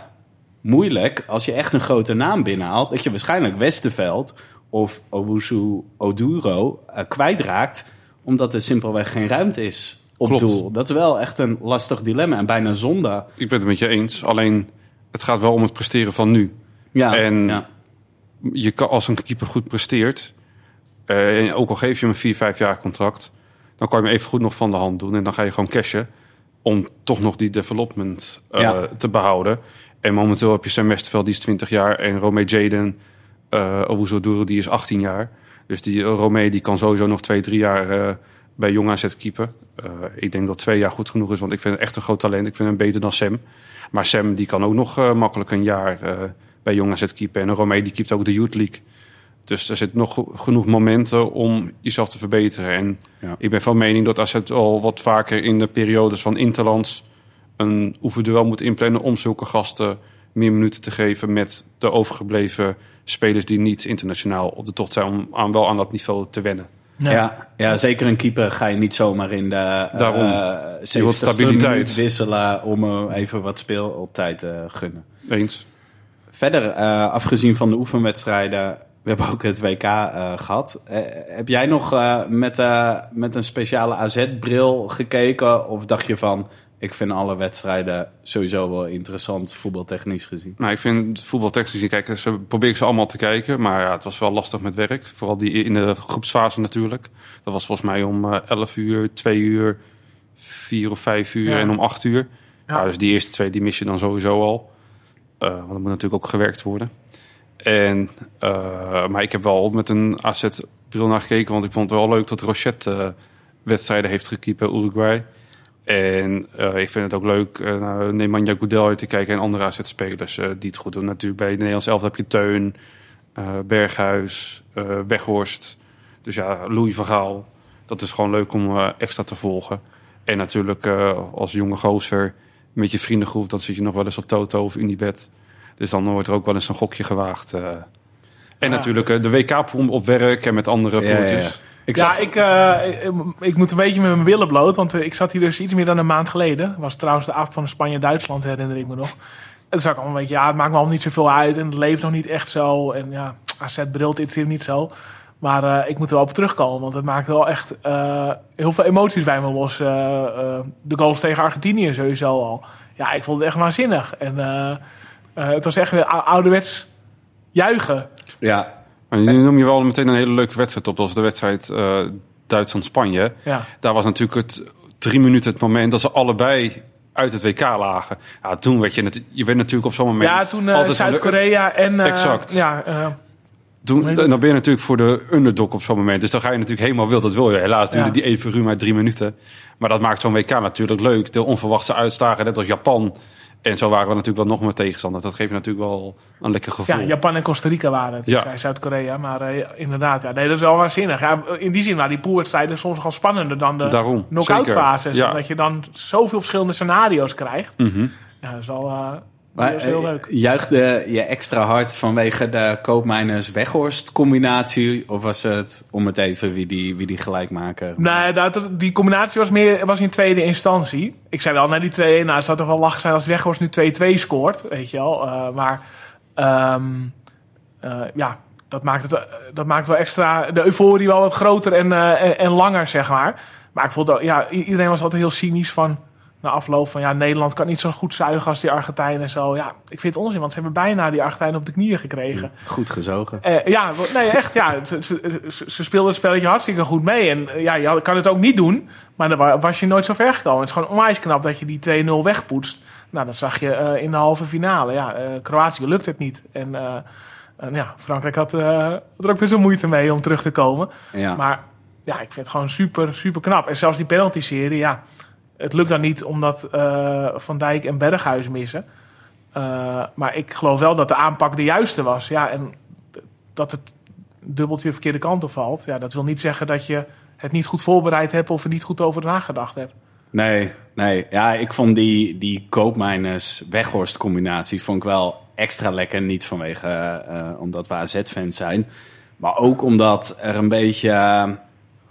moeilijk als je echt een grote naam binnenhaalt. Dat je waarschijnlijk Westerveld of Owusu Oduro eh, kwijtraakt. Omdat er simpelweg geen ruimte is op Klopt. doel. Dat is wel echt een lastig dilemma. En bijna zonde. Ik ben het met je eens. Alleen het gaat wel om het presteren van nu. Ja, En- ja. Je kan, als een keeper goed presteert, eh, en ook al geef je hem een 4, 5 jaar contract, dan kan je hem even goed nog van de hand doen. En dan ga je gewoon cashen om toch nog die development eh, Ja. te behouden. En momenteel heb je Sam Westerveld, die is 20 jaar. En Romee Jaden, uh, Owusu die is 18 jaar. Dus die uh, Romee die kan sowieso nog 2, 3 jaar eh, bij Jong AZ keeper. Eh, ik denk dat twee jaar goed genoeg is, want ik vind hem echt een groot talent. Ik vind hem beter dan Sam. Maar Sam die kan ook nog eh, makkelijk een jaar eh, bij Jong AZ keeper. En Romee die keept ook de Youth League. Dus er zit nog genoeg momenten om jezelf te verbeteren. En Ja. ik ben van mening dat AZ al wat vaker in de periodes van Interlands... een oefenduel moet inplannen om zulke gasten meer minuten te geven... met de overgebleven spelers die niet internationaal op de tocht zijn... om aan, wel aan dat niveau te wennen. Nee. Ja, ja, zeker een keeper ga je niet zomaar in de Daarom. eh, Je wilt 70ste stabiliteit. minuut wisselen om hem even wat speeltijd te gunnen. Eens. Verder, eh, afgezien van de oefenwedstrijden, we hebben ook het WK eh, gehad. Eh, heb jij nog eh, met, eh, met een speciale AZ-bril gekeken? Of dacht je van, ik vind alle wedstrijden sowieso wel interessant, voetbaltechnisch gezien? Nou, ik vind voetbaltechnisch, kijk, ze probeer ik ze allemaal te kijken. Maar ja, het was wel lastig met werk. Vooral die in de groepsfase natuurlijk. Dat was volgens mij om eh, 11 uur, 2 uur, 4 of 5 uur Ja. en om 8 uur. Ja. Ja. dus die eerste twee die mis je dan sowieso al. Eh, want er moet natuurlijk ook gewerkt worden. En, eh, maar ik heb wel met een AZ-bril naar gekeken. Want ik vond het wel leuk dat Rochette eh, wedstrijden heeft gekiept bij Uruguay. En eh, ik vind het ook leuk uh, Nemanja Goudel uit te kijken en andere AZ-spelers eh, die het goed doen. Natuurlijk bij de Nederlands elftal heb je Teun, Berghuis, Weghorst. Dus ja, Louis van Gaal. Dat is gewoon leuk om extra te volgen. En natuurlijk als jonge gozer met je vriendengroep, dan zit je nog wel eens op Toto of Unibet. Dus dan wordt er ook wel eens een gokje gewaagd. En natuurlijk eh, de WK-pool op werk en met andere ja. Ik ja, zag, ik, eh, ik, ik moet een beetje met mijn willen bloot. Want ik zat hier dus iets meer dan een maand geleden. Was trouwens de avond van Spanje-Duitsland, herinner ik me nog. En toen zag ik allemaal een beetje, ja, het maakt me allemaal niet zoveel uit. En het leeft nog niet echt zo. En ja, AZ brilt dit hier niet zo. Maar eh, ik moet er wel op terugkomen, want het maakt wel echt eh, heel veel emoties bij me los. De goals tegen Argentinië sowieso al. Ja, ik vond het echt waanzinnig. En het was echt weer ou- ouderwets juichen. Ja, Maar nu noem je wel meteen een hele leuke wedstrijd op. Dat was de wedstrijd eh, Duitsland-Spanje. Ja. Daar was natuurlijk het drie minuten het moment dat ze allebei uit het WK lagen. Ja, toen werd je, het, je werd natuurlijk op zo'n moment... Ja, toen de- Zuid-Korea en... eh, Exact. Ja, Toen, heet dan ben je natuurlijk voor de underdog op zo'n moment. Dus dan ga je natuurlijk helemaal wild. Dat wil je. Helaas duurde Ja. die even ruim maar drie minuten. Maar dat maakt zo'n WK natuurlijk leuk. De onverwachte uitslagen, net als Japan. En zo waren we natuurlijk wel nog meer tegenstanders. Dat geeft natuurlijk wel een lekker gevoel. ja, Japan en Costa Rica waren het. Ja. Zuid-Korea, maar eh, inderdaad. Ja, nee, dat is wel waanzinnig. Ja, in die zin waren die poolwedstrijden soms nog wel spannender dan de Daarom, knock-out fases. Ja. Omdat je dan zoveel verschillende scenario's krijgt. Mhm. Ja, dat is wel eh, maar heel eh, leuk. juichte je extra hard vanwege de Koopmeiners-Weghorst combinatie? Of was het om het even wie die, wie die gelijkmaker? Nee, dat, die combinatie was, meer, was in tweede instantie. Ik zei wel, naar die 2-1, nou, het zou toch wel lachen zijn als Weghorst nu 2-2 scoort, weet je wel. Eh, maar ehm, eh, ja, dat maakt, het, dat maakt wel extra de euforie wel wat groter en, en, en langer, zeg maar. Maar ik vond ja, iedereen was altijd heel cynisch van, na afloop van, ja, Nederland kan niet zo goed zuigen als die Argentijnen en zo. Ja, ik vind het onzin, want ze hebben bijna die Argentijnen op de knieën gekregen. Goed gezogen. Eh, ja, nee, echt. Ja, ze, ze, ze- ze speelden het spelletje hartstikke goed mee. En eh, ja, je kan het ook niet doen. Maar dan wa- was je nooit zo ver gekomen. Het is gewoon onwijs knap dat je die 2-0 wegpoetst. Nou, dat zag je eh, in de halve finale. Ja, Kroatië lukt het niet. En en ja, Frankrijk had, had er ook best wel moeite mee om terug te komen. Ja. Maar ja, ik vind het gewoon super, super knap. En zelfs die penalty-serie, ja, het lukt dan niet omdat eh, Van Dijk en Berghuis missen. Eh, maar ik geloof wel dat de aanpak de juiste was. Ja, en dat het dubbeltje de verkeerde kant op valt. Ja, dat wil niet zeggen dat je het niet goed voorbereid hebt of er niet goed over nagedacht hebt. Nee, nee. Ja, ik vond die, die Koopmeiners-Weghorst combinatie vond ik wel extra lekker. Niet vanwege eh, omdat we AZ-fans zijn. Maar ook omdat er een beetje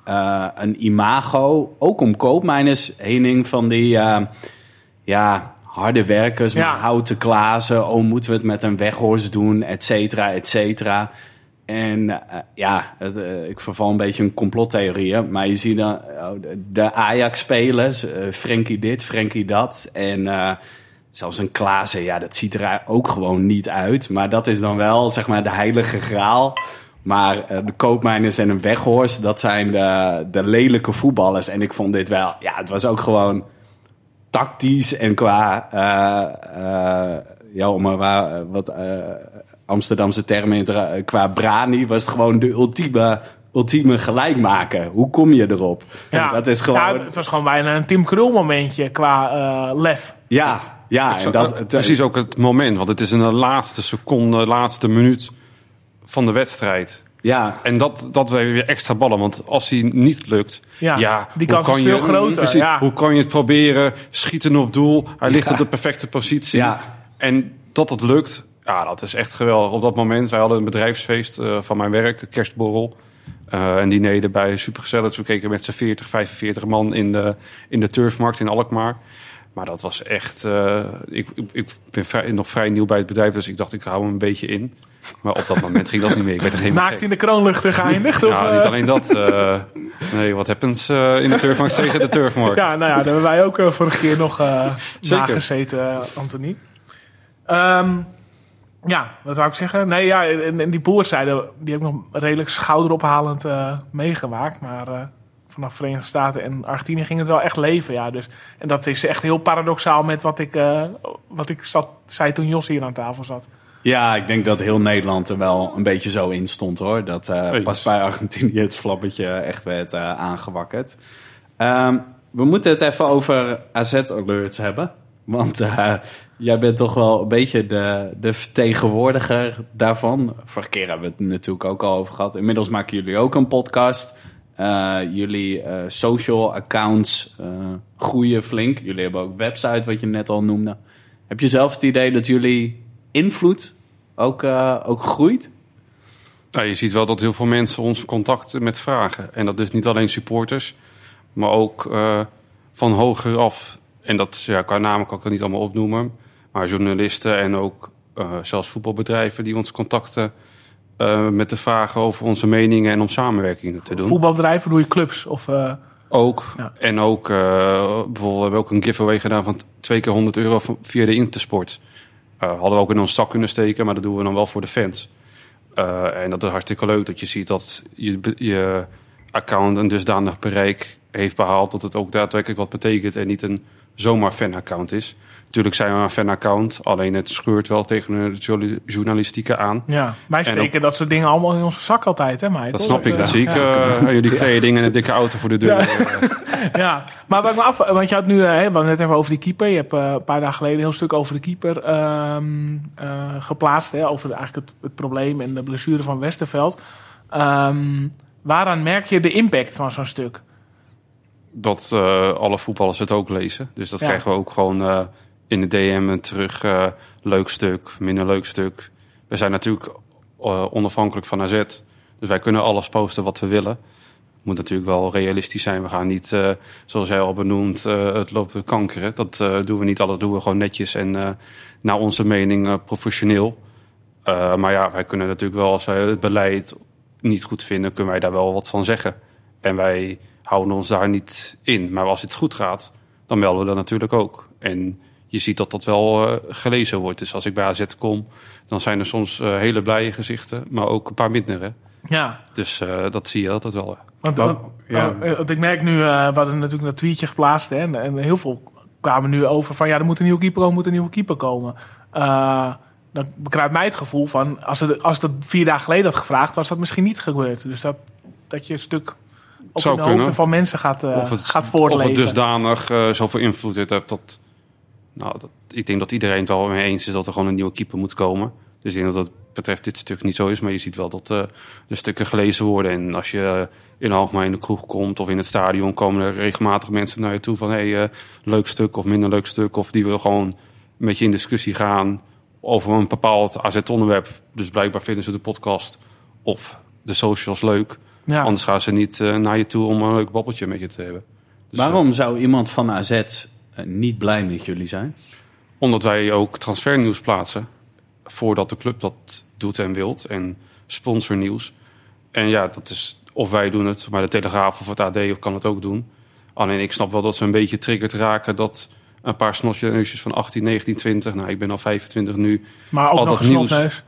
eh, een imago, ook om Koopmeiners heen van die eh, ja, harde werkers Ja. houten glazen. Oh, moeten we het met een Weghorst doen, et cetera, et cetera. En eh, ja, het, ik verval een beetje in complottheorieën. Maar je ziet dan oh, de- Ajax-spelers, Frenkie dit, Frenkie dat. En zelfs een Klaassen, ja, dat ziet er ook gewoon niet uit. Maar dat is dan wel, zeg maar, de heilige graal. Maar eh, de koopmijners en een weghorst, dat zijn de, de lelijke voetballers. En ik vond dit wel, ja, het was ook gewoon tactisch en qua, eh, eh, ja, om maar waar, wat eh, Amsterdamse termen in te ra- qua brani, was het gewoon de ultieme, ultieme gelijkmaker. Hoe kom je erop? Ja, dat is gewoon, ja, het was gewoon bijna een Tim Krul momentje qua lef. ja, ja, en dat, precies ook het moment. Want het is in de laatste seconde, laatste minuut van de wedstrijd. Ja, En dat, dat weer extra ballen. Want als hij niet lukt, Ja, ja, die hoe kans is kan veel je, groter, Precies, ja. Hoe kan je het proberen? Schieten op doel. Hij ligt Ja. op de perfecte positie. Ja. En dat het lukt, ja, dat is echt geweldig. Op dat moment, wij hadden een bedrijfsfeest eh, van mijn werk, een kerstborrel. Eh, en diner erbij, supergezellig. Dus we keken met z'n 40, 45 man in de, in de turfmarkt in Alkmaar. Maar dat was echt... eh, ik, ik, ik ben vrij, nog vrij nieuw bij het bedrijf, dus ik dacht ik hou hem een beetje in. Maar op dat moment ging dat niet meer. Ik werd er geen Naakt in de kroonluchter geëindigd. of, ja, eh, niet alleen dat. eh, nee, wat happens eh, in de turfmarkt? Steeds in de turfmarkt. Ja, nou ja, daar hebben wij ook vorige keer nog Zeker. nagezeten, Anthony. Ehm, ja, wat wou ik zeggen? Nee, ja, en, en die poolwedstrijden, die heb ik nog redelijk schouderophalend meegemaakt. Maar vanaf Verenigde Staten en Argentinië ging het wel echt leven, ja. Dus, en dat is echt heel paradoxaal met wat ik, eh, wat ik zat, zei toen Jos hier aan tafel zat. Ja, ik denk dat heel Nederland er wel een beetje zo in stond hoor. Dat eh, pas bij Argentinië het flappetje echt werd eh, aangewakkerd. Ehm, we moeten het even over AZ-alerts hebben. Want eh, jij bent toch wel een beetje de, de vertegenwoordiger daarvan. Vorige keer hebben we het natuurlijk ook al over gehad. Inmiddels maken jullie ook een podcast. Eh, jullie eh, social accounts eh, groeien flink. Jullie hebben ook website, wat je net al noemde. Heb je zelf het idee dat jullie invloed ook, ook groeit? Nou, je ziet wel dat heel veel mensen ons contacten met vragen. En dat is niet alleen supporters, maar ook van hoger af. En dat ja, qua namen kan ik het niet allemaal opnoemen. Maar journalisten en ook zelfs voetbalbedrijven die ons contacten. Eh, met de vragen over onze meningen en om samenwerkingen te doen. Voetbalbedrijven, doe je clubs? Of, eh, Ook. Ja. En ook, eh, bijvoorbeeld, we hebben ook een giveaway gedaan van twee keer 100 euro via de Intersport. Hadden we ook in ons zak kunnen steken, maar dat doen we dan wel voor de fans. En dat is hartstikke leuk dat je ziet dat je, je account een dusdanig bereik heeft behaald dat het ook daadwerkelijk wat betekent en niet een zomaar fan-account is. Natuurlijk zijn we een fan-account, alleen het scheurt wel tegen de journa- journalistieke aan. ja. Wij En steken dat soort dingen allemaal in onze zak altijd, hè, Mike? Dat snap ik, dat zie ik. eh, jullie kregen dingen en een dikke auto voor de deur. Ja, maar wat ik me af, want je had nu, eh, hè, we net even over die keeper. Je hebt eh, een paar dagen geleden een heel stuk over de keeper ehm, eh, geplaatst. Hè, over eigenlijk het, het probleem en de blessure van Westerveld. Ehm, waaraan merk je de impact van zo'n stuk? Dat eh, alle voetballers het ook lezen. Dus dat Ja. krijgen we ook gewoon eh, in de DM en terug. eh, leuk stuk, minder leuk stuk. We zijn natuurlijk onafhankelijk van AZ. Dus wij kunnen alles posten wat we willen. Moet natuurlijk wel realistisch zijn. We gaan niet, zoals jij al benoemd, het lopen kankeren. Dat doen we niet. Alles doen we gewoon netjes en naar onze mening professioneel. Maar ja, wij kunnen natuurlijk wel, als wij het beleid niet goed vinden, kunnen wij daar wel wat van zeggen. En wij houden ons daar niet in. Maar als het goed gaat, dan melden we dat natuurlijk ook. En je ziet dat dat wel eh, gelezen wordt. Dus als ik bij AZ kom, dan zijn er soms eh, hele blije gezichten, maar ook een paar mindere. Ja, Dus eh, dat zie je altijd wel. want, want- ja. want ik merk nu, eh, we hadden natuurlijk dat tweetje geplaatst. Hè, en, en heel veel kwamen nu over van ja, er moet een nieuwe keeper komen, er moet een nieuwe keeper komen. Eh, dan bekruipt mij het gevoel van, als het, als het dat vier dagen geleden had gevraagd, was dat misschien niet gebeurd. Dus dat, dat je een stuk Zou de kunnen. van mensen gaat, eh, of, het, gaat of het dusdanig eh, zoveel invloed heeft dat... Nou, dat, ik denk dat iedereen het wel mee eens is dat er gewoon een nieuwe keeper moet komen. Dus ik denk dat dat betreft dit stuk niet zo is. Maar je ziet wel dat eh, de stukken gelezen worden. En als je eh, in Alkmaar in de kroeg komt of in het stadion... komen er regelmatig mensen naar je toe van... Hey, eh, leuk stuk of minder leuk stuk. Of die willen gewoon met je in discussie gaan over een bepaald AZ-onderwerp. Dus blijkbaar vinden ze de podcast of de socials leuk. Ja. Anders gaan ze niet eh, naar je toe om een leuk babbeltje met je te hebben. Dus, eh, Waarom zou iemand van AZ eh, niet blij met jullie zijn? Omdat wij ook transfernieuws plaatsen. Voordat de club dat doet en wilt. En sponsornieuws. En ja, dat is of wij doen het, maar de Telegraaf of het AD kan het ook doen. Alleen ik snap wel dat ze een beetje triggerd raken dat een paar snotjeneusjes van 18, 19, 20... Nou, ik ben al 25 nu. maar ook al nog dat nieuws. snotneus.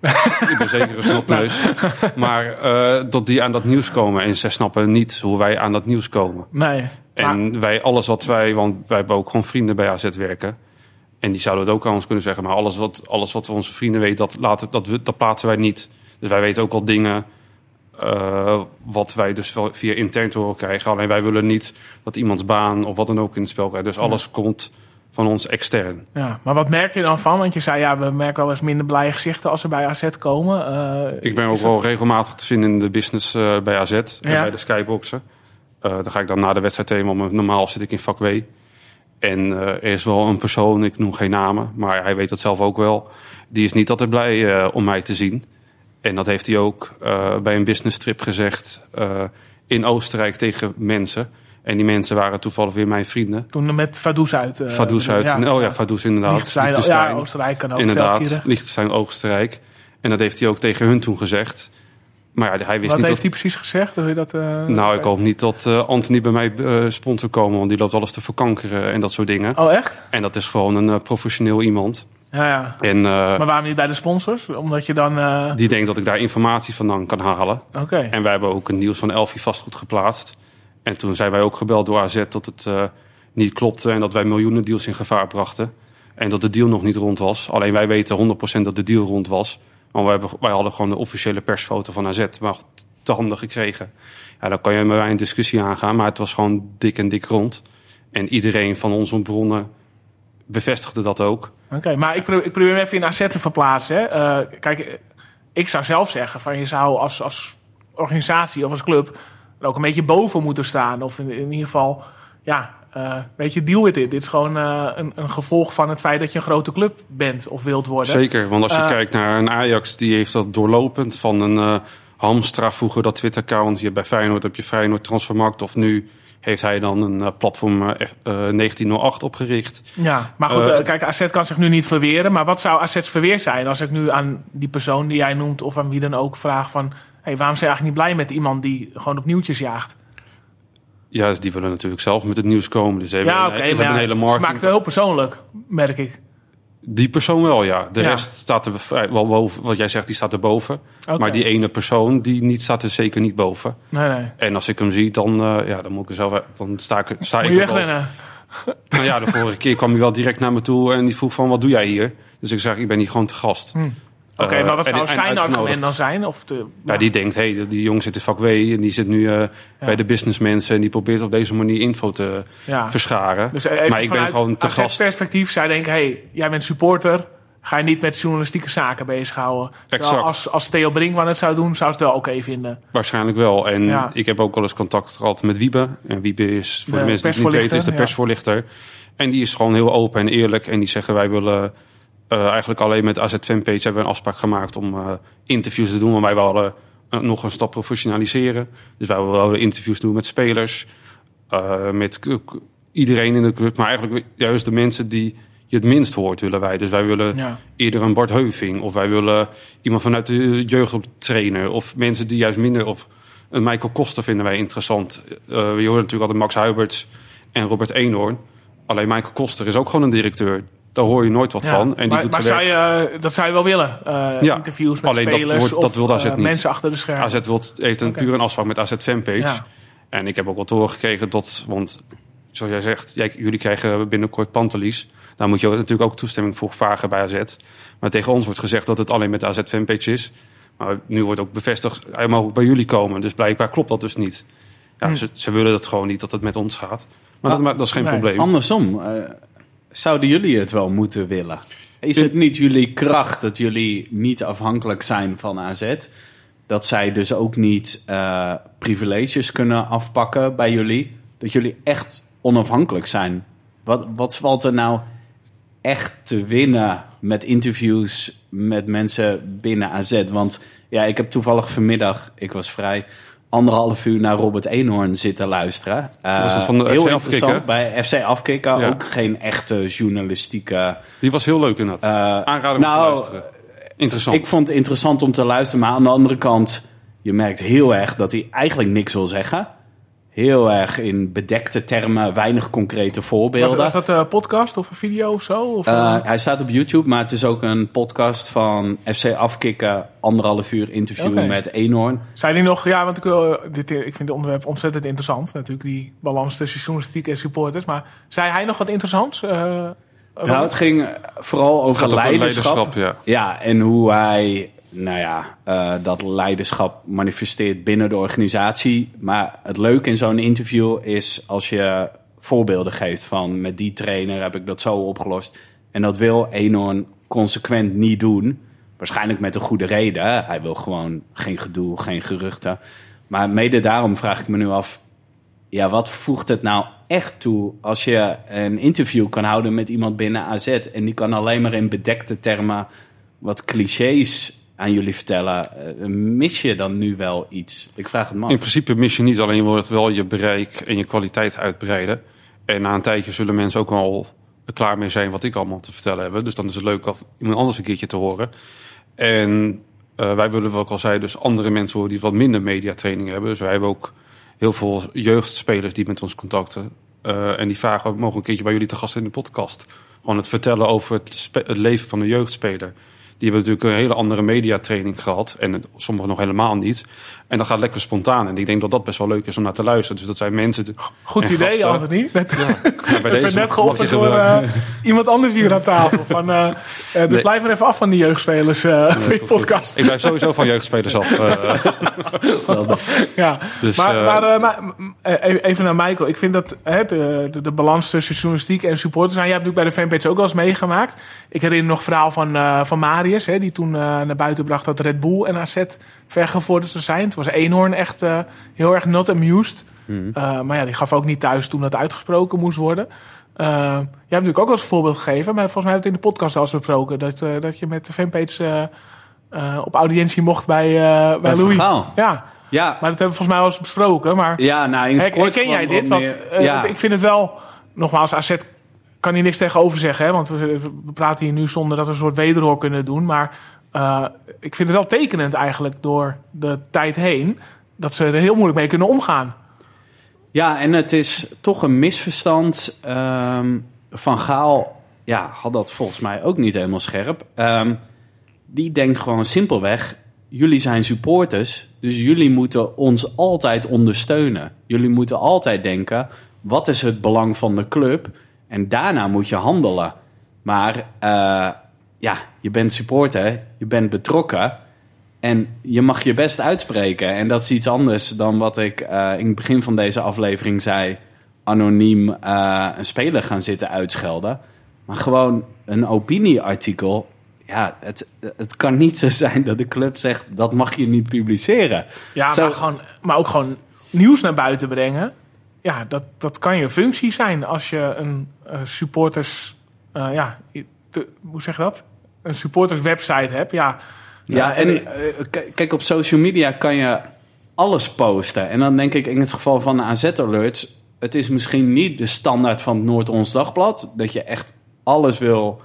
Ik ben zeker een snotneus. Maar eh, dat die aan dat nieuws komen. En ze snappen niet hoe wij aan dat nieuws komen. Nee. Maar- En wij, alles wat wij, want wij hebben ook gewoon vrienden bij AZ werken. En die zouden het ook aan ons kunnen zeggen. Maar alles wat, alles wat onze vrienden weten, dat, laten, dat, we- dat plaatsen wij niet. Dus wij weten ook al dingen eh, wat wij dus via intern te horen krijgen. Alleen wij willen niet dat iemands baan of wat dan ook in het spel krijgt. Dus alles komt van ons extern. Ja, maar wat merk je dan van? Want je zei, ja, we merken wel eens minder blije gezichten als ze bij AZ komen. Eh, Ik ben ook dat- wel regelmatig te vinden in de business eh, bij AZ en Ja. bij de Skyboxen. Eh dan ga ik dan na de wedstrijd heen, want normaal zit ik in vak W. En eh, er is wel een persoon, ik noem geen namen, maar hij weet dat zelf ook wel. Die is niet altijd blij eh, om mij te zien. En dat heeft hij ook eh, bij een business trip gezegd eh, in Oostenrijk tegen mensen. En die mensen waren toevallig weer mijn vrienden. Toen met Vaduz uit. eh, Vaduz uit. oh ja, Vaduz inderdaad. Liechtenstein, Liechtenstein. ja, Oostenrijk kan ook. Inderdaad. Liechtenstein, Oostenrijk. En dat heeft hij ook tegen hun toen gezegd. Maar ja, hij wist Wat niet heeft dat... hij precies gezegd? Wil je dat, eh, Nou, ik hoop niet dat eh, Anthony bij mij eh sponsor komen, want die loopt alles te verkankeren en dat soort dingen. Oh, echt? En dat is gewoon een eh, professioneel iemand. Ja, ja. En eh, Maar waarom niet bij de sponsors? Omdat je dan... eh, die denkt dat ik daar informatie vandaan kan halen. Oké. En wij hebben ook een nieuws van Elfie vastgoed geplaatst. En toen zijn wij ook gebeld door AZ dat het eh, niet klopte en dat wij miljoenen deals in gevaar brachten. En dat de deal nog niet rond was. Alleen wij weten 100% dat de deal rond was. Maar wij, hebben, wij hadden gewoon de officiële persfoto van AZ maar te handen gekregen. Ja, dan kan je met mij een discussie aangaan. Maar het was gewoon dik en dik rond. En iedereen van onze bronnen bevestigde dat ook. Oké, maar ik probeer, even in AZ te verplaatsen. Hè. Eh, kijk, ik zou zelf zeggen van je zou als, als organisatie of als club er ook een beetje boven moeten staan. Of in, in ieder geval, ja, eh weet je, deal with it. Dit is gewoon eh, een, een gevolg van het feit dat je een grote club bent of wilt worden. Zeker, want als je Eh, kijkt naar een Ajax, die heeft dat doorlopend van een eh, Hamstra vroeger dat Twitter-account. Je bij Feyenoord heb je Feyenoord Transfermarkt. Of nu heeft hij dan een eh, platform eh, eh, 1908 opgericht. Ja, maar goed, Eh, eh, kijk, AZ kan zich nu niet verweren. Maar wat zou AZ's verweer zijn als ik nu aan die persoon die jij noemt... of aan wie dan ook vraag van... Hey, waarom zijn eigenlijk niet blij met iemand die gewoon op nieuwtjes jaagt? Ja, die willen natuurlijk zelf met het nieuws komen. Dus hebben, ja, een, oké, hebben een ja, hele ze marketing. maakt het wel heel persoonlijk, merk ik. Die persoon wel, ja. De Ja. rest staat er vrij- wel boven. Wat jij zegt, die staat er boven. Maar die ene persoon, die niet, staat er zeker niet boven. Nee, nee. En als ik hem zie, dan, eh, ja, dan moet ik er zelf... Dan sta ik, sta Moet ik je boven. wegrennen? Nou ja, de vorige keer kwam hij wel direct naar me toe en die vroeg van, wat doe jij hier? Dus ik zeg, ik ben hier gewoon te gast. Hm. Oké, Eh, maar wat zou en zijn argument dan zijn? Of de, Ja, die denkt, hé, hey, die jongen zit in vak W en die zit nu eh, bij de businessmensen en die probeert op deze manier info te ja. verscharen. Dus maar ik ben gewoon te gast. perspectief. Zij denken, hey, jij bent supporter. Ga je niet met journalistieke zaken bezighouden. Exact. Als, als Theo Brinkman het zou doen, zou ze het wel oké vinden. Waarschijnlijk wel. En ik heb ook wel eens contact gehad met Wiebe. En Wiebe is, voor de, De mensen die het niet weten, is de persvoorlichter. En die is gewoon heel open en eerlijk. En die zeggen, wij willen eh, eigenlijk alleen met AZ Fanpage hebben we een afspraak gemaakt om eh, interviews te doen. Want wij wilden eh, nog een stap professionaliseren. Dus wij wilden interviews doen met spelers. met iedereen in de club. Maar eigenlijk juist de mensen die je het minst hoort willen wij. Dus wij willen Ja. eerder een Bart Heuving. Of wij willen iemand vanuit de jeugd trainen. Of mensen die juist minder... Of een Michael Koster vinden wij interessant. Je hoort natuurlijk altijd Max Huiberts en Robert Eenhoorn. Alleen Michael Koster is ook gewoon een directeur. Daar hoor je nooit wat Ja. van. En die maar doet maar werk. je, dat zou je wel willen? eh, Ja. Interviews met Alleen dat spelers dat of wil AZ eh, niet. mensen achter de schermen? AZ wil, heeft een puur een afspraak met AZ Fanpage. Ja. En ik heb ook wel te horen gekregen dat... Want zoals jij zegt, jij, jullie krijgen binnenkort pantelis. Daar moet je natuurlijk ook toestemming voor vragen bij AZ. Maar tegen ons wordt gezegd dat het alleen met de AZ Fanpage is. Maar nu wordt ook bevestigd, hij mag ook bij jullie komen. Dus blijkbaar klopt dat dus niet. Ja, Hm. ze, ze willen dat gewoon niet, dat het met ons gaat. Maar Ah, dat, maar dat is geen nee. probleem. Andersom, eh, zouden jullie het wel moeten willen? Is het niet jullie kracht dat jullie niet afhankelijk zijn van AZ? Dat zij dus ook niet eh, privileges kunnen afpakken bij jullie? Dat jullie echt onafhankelijk zijn? Wat, wat valt er nou echt te winnen met interviews met mensen binnen AZ? Want ja, ik heb toevallig vanmiddag, ik was vrij, anderhalf uur naar Robert Eenhoorn zitten luisteren. Eh, Was het van de heel FC interessant Afkikken? bij FC Afkikken. Ja. Ook geen echte journalistieke... Die was heel leuk inderdaad. eh Aanraden om nou, te luisteren. Interessant. ik vond het interessant om te luisteren, maar aan de andere kant, je merkt heel erg dat hij eigenlijk niks wil zeggen. Heel erg in bedekte termen, weinig concrete voorbeelden. was dat een podcast of een video of zo? Of, Eh, eh, hij staat op YouTube, maar het is ook een podcast van FC Afkikken. Anderhalf uur interview met Eenhoorn. Zei hij nog, ja, want ik, wil, dit, ik vind het onderwerp ontzettend interessant. Natuurlijk die balans tussen journalistiek en supporters. Maar zei hij nog wat interessants? Eh, Nou, het ging vooral over leiderschap. leiderschap, ja. Ja, en hoe hij nou ja, eh, dat leiderschap manifesteert binnen de organisatie. Maar het leuke in zo'n interview is als je voorbeelden geeft van met die trainer heb ik dat zo opgelost. En dat wil Eenhoorn consequent niet doen. Waarschijnlijk met een goede reden. Hij wil gewoon geen gedoe, geen geruchten. Maar mede daarom vraag ik me nu af, ja, wat voegt het nou echt toe als je een interview kan houden met iemand binnen AZ en die kan alleen maar in bedekte termen wat clichés aan jullie vertellen? Eh, mis je dan nu wel iets? Ik vraag het me af. In principe mis je niet, alleen je wordt wel je bereik en je kwaliteit uitbreiden. En na een tijdje zullen mensen ook al klaar mee zijn wat ik allemaal te vertellen heb. Dus dan is het leuk om iemand anders een keertje te horen. En eh, wij willen, ik al zei, dus andere mensen horen die wat minder mediatraining hebben. Dus wij hebben ook heel veel jeugdspelers die met ons contacten. Eh, en die vragen, mogen een keertje bij jullie te gast in de podcast. Gewoon het vertellen over het, het leven van de jeugdspeler. Die hebben natuurlijk een hele andere mediatraining gehad. En sommigen nog helemaal niet. En dat gaat lekker spontaan. En ik denk dat dat best wel leuk is om naar te luisteren. Dus dat zijn mensen... goed idee, gasten. Anthony. Net, Ja, bij dat werd net geopperd door eh, iemand anders hier aan tafel. Van, eh, eh, dus Nee. blijf maar even af van die jeugdspelers eh voor je podcast. Ik blijf sowieso van jeugdspelers af. eh. Ja, Dus, maar, eh, maar, eh, maar, eh, even naar Michael. Ik vind dat hè, de, de, de balans tussen journalistiek en supporters... Nou, jij hebt natuurlijk bij de fanpage ook wel eens meegemaakt. Ik herinner nog het verhaal van, eh, van Hè, die toen eh, naar buiten bracht dat Red Bull en AZ vergevorderd zijn. Toen was Eenhoorn echt eh, heel erg not amused. Eh, maar ja, die gaf ook niet thuis toen dat uitgesproken moest worden. Eh, jij hebt natuurlijk ook als voorbeeld gegeven... maar volgens mij hebben we het in de podcast al eens besproken... dat, dat je met de fanpage... op audiëntie mocht bij, bij, Bij Louis. Ja, Ja, maar dat hebben we volgens mij wel eens besproken. Maar ja nou in het her- kort herken jij dit? ja. want ik vind het wel, nogmaals, AZ kan hier niks tegenover zeggen. Hè? Want we, praten hier nu zonder dat we een soort wederhoor kunnen doen. Maar eh, ik vind het wel tekenend eigenlijk door de tijd heen... dat ze er heel moeilijk mee kunnen omgaan. Ja, en het is toch een misverstand. Ehm, Van Gaal ja, had dat volgens mij ook niet helemaal scherp. Ehm, die denkt gewoon simpelweg: jullie zijn supporters, dus jullie moeten ons altijd ondersteunen. Jullie moeten altijd denken: wat is het belang van de club? En daarna moet je handelen. Maar eh, ja, je bent supporter, je bent betrokken. En je mag je best uitspreken. En dat is iets anders dan wat ik eh, in het begin van deze aflevering zei. Anoniem eh, een speler gaan zitten uitschelden. Maar gewoon een opinieartikel. Ja, het, het kan niet zo zijn dat de club zegt dat mag je niet publiceren. Ja, Zo- maar, gewoon, maar ook gewoon nieuws naar buiten brengen. Ja, dat, dat kan je functie zijn als je een eh, supporters... eh, ja, te- hoe zeg je dat? Een supporters website hebt. Ja, Ja, en eh, k- kijk, op social media kan je alles posten. En dan denk ik in het geval van de AZ-alerts... het is misschien niet de standaard van het Noord-Ons Dagblad... dat je echt alles wil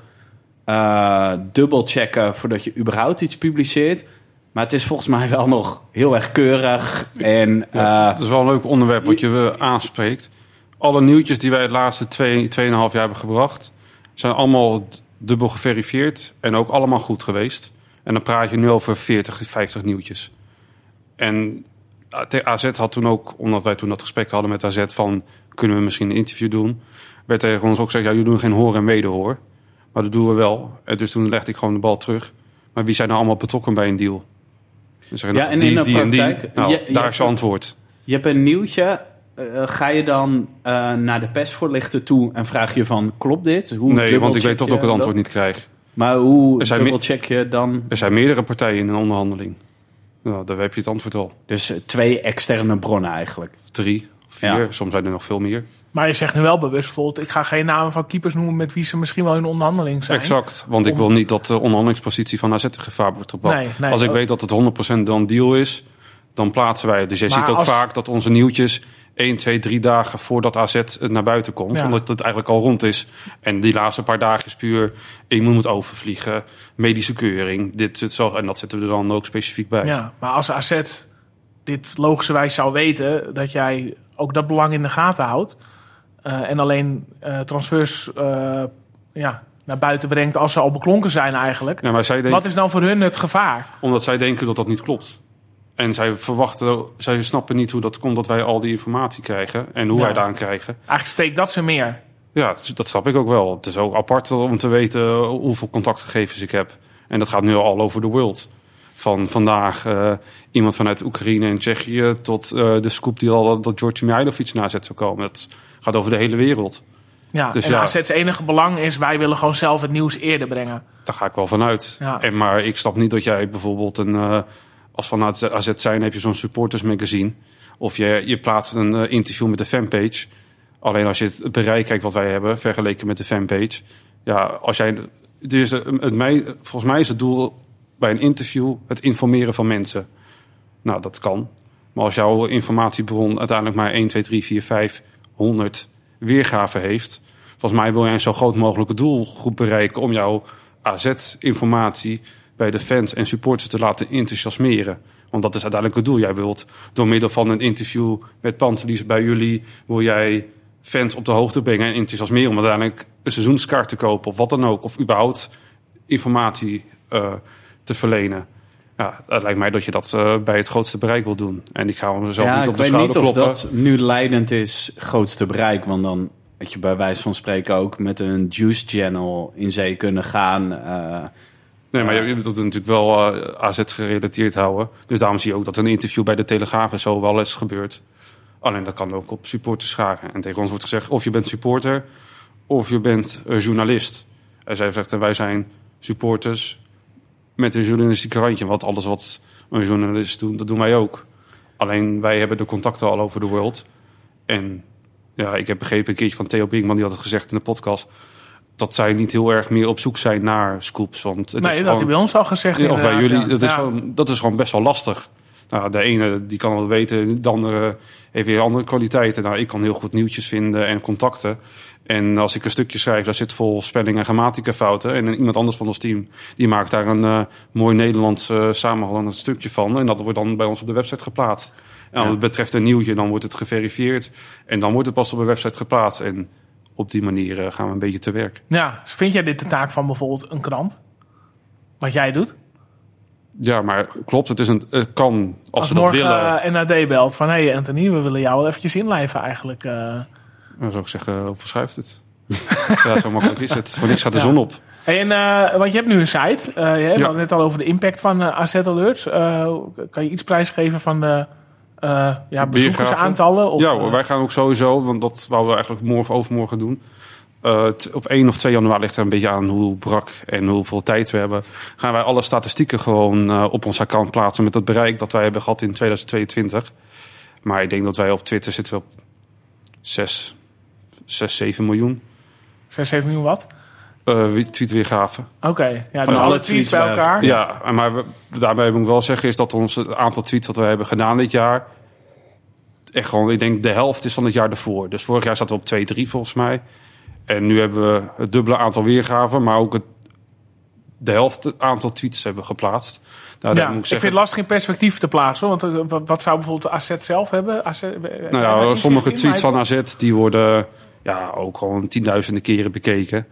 dubbelchecken voordat je überhaupt iets publiceert. Maar het is volgens mij wel nog heel erg keurig. En Ja, eh, dat is wel een leuk onderwerp wat je eh, aanspreekt. Alle nieuwtjes die wij de laatste twee, tweeënhalf jaar hebben gebracht... zijn allemaal dubbel geverifieerd en ook allemaal goed geweest. En dan praat je nu over 40, 50 nieuwtjes. En AZ had toen ook, omdat wij toen dat gesprek hadden met AZ... van kunnen we misschien een interview doen... werd tegen ons ook gezegd, ja, jullie doen geen hoor en wederhoor. Maar dat doen we wel. En dus toen legde ik gewoon de bal terug. Maar wie zijn nou allemaal betrokken bij een deal? Dus Ja, en in de die. praktijk, Nou, je- daar is je antwoord. je hebt een nieuwtje. eh, ga je dan eh, naar de persvoorlichter toe en vraag je van... klopt dit? Hoe Nee, want ik weet toch dat ik het antwoord niet krijg. Maar hoe dubbelcheck je dan? Er zijn meerdere partijen in een onderhandeling. Nou, daar heb je het antwoord al. Dus eh, twee externe bronnen eigenlijk. Drie, vier, Ja. soms zijn er nog veel meer. Maar je zegt nu wel bewust bijvoorbeeld... ik ga geen namen van keepers noemen met wie ze misschien wel in onderhandeling zijn. Exact, want ik wil niet dat de onderhandelingspositie van AZ in gevaar wordt gebracht. Nee, nee, Als ik ook- weet dat het 100% dan deal is, dan plaatsen wij het. Dus je Maar ziet ook als- vaak dat onze nieuwtjes 1, 2, 3 dagen voordat AZ het naar buiten komt. Ja. Omdat het eigenlijk al rond is. En die laatste paar dagen is puur iemand moet overvliegen, medische keuring, dit, dit, zo. En dat zetten we er dan ook specifiek bij. Ja, maar als AZ dit logischerwijs zou weten... dat jij ook dat belang in de gaten houdt... eh, en alleen eh, transfers eh, ja, naar buiten brengt als ze al beklonken zijn eigenlijk... Ja, maar zij denken, Wat is dan voor hun het gevaar? Omdat zij denken dat dat niet klopt. En zij verwachten, zij snappen niet hoe dat komt dat wij al die informatie krijgen en hoe Ja. wij daaraan krijgen. Eigenlijk steekt dat ze meer. Ja, dat- snap ik ook wel. Het is ook apart om te weten hoeveel contactgegevens ik heb. En dat gaat nu al over de world. Van vandaag iemand vanuit Oekraïne en Tsjechië tot de scoop die al dat George Mihailovic naar zet zou komen. Dat gaat over de hele wereld. Ja, Dus en ja. AZ's enige belang is... wij willen gewoon zelf het nieuws eerder brengen. Daar ga ik wel vanuit. Ja. En, maar ik snap niet dat jij bijvoorbeeld een... eh, als van AZ zijn heb je zo'n supporters magazine. Of je, je plaatst een eh, interview met de fanpage. Alleen als je het bereik kijkt wat wij hebben... vergeleken met de fanpage. Ja, als jij... Dus, het, mij, volgens mij is het doel bij een interview... het informeren van mensen. Nou, dat kan. Maar als jouw informatiebron uiteindelijk maar 1, 2, 3, 4, 5, 100 weergaven heeft... Volgens mij wil jij een zo groot mogelijke doelgroep bereiken... om jouw AZ-informatie bij de fans en supporters te laten enthousiasmeren. Want dat is uiteindelijk het doel. Jij wilt door middel van een interview met Pantelies bij jullie... wil jij fans op de hoogte brengen en enthousiasmeren... om uiteindelijk een seizoenskaart te kopen of wat dan ook. Of überhaupt informatie eh, te verlenen. Ja, het lijkt mij dat je dat eh, bij het grootste bereik wil doen. En ik ga mezelf ja, niet ik op de weet schouder niet of kloppen. dat nu leidend is, grootste bereik. Want dan had je bij wijze van spreken ook met een juice channel in zee kunnen gaan. eh, Nee, maar je, je wilt het natuurlijk wel eh, AZ gerelateerd houden. Dus daarom zie je ook dat een interview bij de Telegraaf en zo wel eens gebeurt. Alleen dat kan ook op supporters scharen. En tegen ons wordt gezegd of je bent supporter of je bent eh, journalist. En zij zegt, en wij zijn supporters met een journalistiek randje. Want alles wat een journalist doet, dat doen wij ook. Alleen wij hebben de contacten al over de world. En ja, ik heb begrepen een keertje van Theo Brinkman, die had het gezegd in de podcast. dat zij niet heel erg meer op zoek zijn naar scoops. Want het nee, is dat gewoon, je bij ons al gezegd. Of bij jullie, ja. dat, is Ja. gewoon, dat is gewoon best wel lastig. Nou, de ene die kan wat weten, de andere heeft weer andere kwaliteiten. Nou, ik kan heel goed nieuwtjes vinden en contacten. En als ik een stukje schrijf, daar zit vol spelling- en grammatica fouten. En iemand anders van ons team, die maakt daar een eh, mooi Nederlands eh samenhangend stukje van. En dat wordt dan bij ons op de website geplaatst. En als Ja. het betreft een nieuwtje, dan wordt het geverifieerd. En dan wordt het pas op de website geplaatst. En op die manier eh, gaan we een beetje te werk. Ja, vind jij dit de taak van bijvoorbeeld een krant? Wat jij doet? Ja, maar klopt, het, is een, het kan als, ze dat willen. eh, NAD belt van... hé hey Anthony, we willen jou wel eventjes inlijven eigenlijk. eh. Dan zou ik zeggen, eh, verschuift het. ja, zo makkelijk is het. Voor niks gaat de Ja. zon op. Hey, en, eh, want je hebt nu een site. Je hebt Ja. het net al over de impact van eh AZ Alerts. Kan je iets prijsgeven van de ja, bezoekersaantallen? Of, ja, wij gaan ook sowieso, want dat wouden we eigenlijk morgen of overmorgen doen. Eh, op 1 of 2 januari ligt er een beetje aan hoe brak en hoeveel tijd we hebben. Gaan wij alle statistieken gewoon eh, op ons account plaatsen met het bereik dat wij hebben gehad in 2022. Maar ik denk dat wij op Twitter zitten op 6, 6 7 miljoen 6, 7 miljoen wat? eh tweetweergaven. Oké, ja, Van dus alle tweets bij tweets bij elkaar. Ja, maar we, daarbij moet ik wel zeggen is dat ons het aantal tweets dat we hebben gedaan dit jaar... echt gewoon, ik denk de helft is van het jaar ervoor. Dus vorig jaar zaten we op 2, 3 volgens mij. En nu hebben we het dubbele aantal weergaven, maar ook het, de helft aantal tweets hebben geplaatst. Nou, Ja, ik, moet ik vind zeggen, het lastig in perspectief te plaatsen. Want eh, wat, zou bijvoorbeeld AZ zelf hebben? AZ, nou ja, sommige tweets van AZ die worden ja, ook gewoon tienduizenden keren bekeken.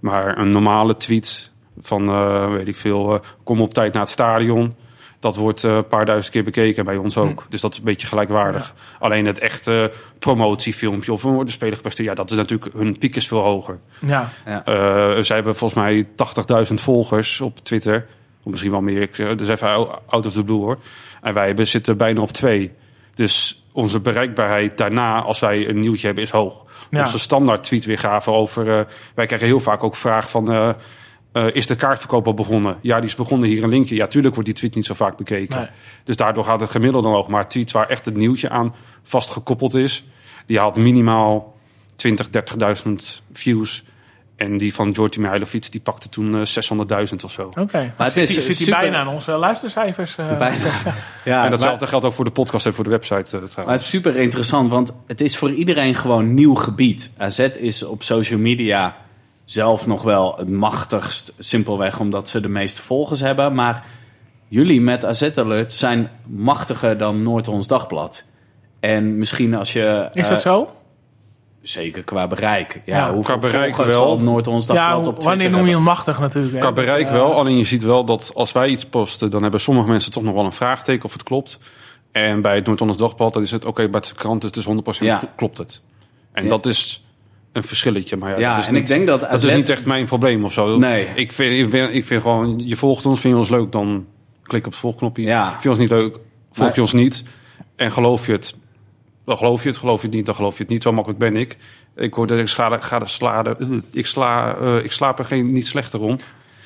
Maar een normale tweet van, eh, weet ik veel, eh, kom op tijd naar het stadion. Dat wordt eh, een paar duizend keer bekeken bij ons ook. Dus dat is een beetje gelijkwaardig. Alleen het echte promotiefilmpje of een de speler gepresteerd... ja, dat is natuurlijk, hun piek is veel hoger. Ja, Eh, zij hebben volgens mij 80.000 volgers op Twitter. Of misschien wel meer. Ik, eh, dus even out of the blue hoor. En wij hebben, zitten bijna op twee. Dus onze bereikbaarheid daarna, als wij een nieuwtje hebben, is hoog. Ja. Onze standaard tweetweergave over... eh, wij krijgen heel vaak ook vraag van... eh, eh, is de kaartverkoop al begonnen? Ja, die is begonnen. Hier een linkje. Ja, tuurlijk wordt die tweet niet zo vaak bekeken. Nee. Dus daardoor gaat het gemiddelde omhoog. Maar tweets waar echt het nieuwtje aan vastgekoppeld is... die haalt minimaal 20, 30.000 views. En die van Georgi Mihailovic, die pakte toen eh, 600.000 of zo. oké. Maar het Zit is hij- zit super- bijna aan onze luistercijfers? eh? Bijna. Ja, en datzelfde maar- geldt ook voor de podcast en voor de website eh, trouwens. Maar het is super interessant, want het is voor iedereen gewoon nieuw gebied. AZ is op social media zelf nog wel het machtigst, simpelweg omdat ze de meeste volgers hebben. Maar jullie met AZ Alert zijn machtiger dan Noord-Ons Dagblad. En misschien als je... Is eh, dat zo? Zeker qua bereik. Ja, Ja, hoeveel qua bereik wel. zal Noord-Ons Ja, Dagblad hoe- op Twitter wanneer noem je hem machtig natuurlijk? Qua bereik Eh, wel, alleen je ziet wel dat als wij iets posten... dan hebben sommige mensen toch nog wel een vraagteken of het klopt. En bij het Noord-Hollands Dagblad dan is het... oké, bij de krant is het dus 100% Ja. klopt het. En Ja. dat is een verschilletje. Maar ja, Ja, dat is en niet, ik denk dat dat AZ is niet echt mijn probleem of zo. Nee. Ik vind, ik, ben, ik vind gewoon, je volgt ons, vind je ons leuk... dan klik op het volgknopje. Ja. Vind je ons niet leuk, volg Nee. je ons niet. En geloof je het, dan geloof je het. Geloof je het niet, dan geloof je het niet. Zo makkelijk ben ik. Ik hoorde, ik sla, ga de slade, ik, sla, eh, ik slaap er geen, niet slechter om.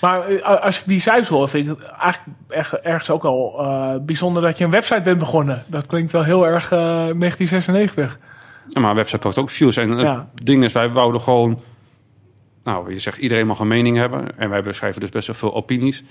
Maar eh, als ik die cijfers hoor, vind ik het eigenlijk echt, ergens ook al eh, bijzonder dat je een website bent begonnen. Dat klinkt wel heel erg eh, 1996. Ja, maar een website pakt ook views. En Ja. het ding is, wij wouden gewoon... Nou, je zegt iedereen mag een mening hebben. En wij beschrijven dus best wel veel opinies.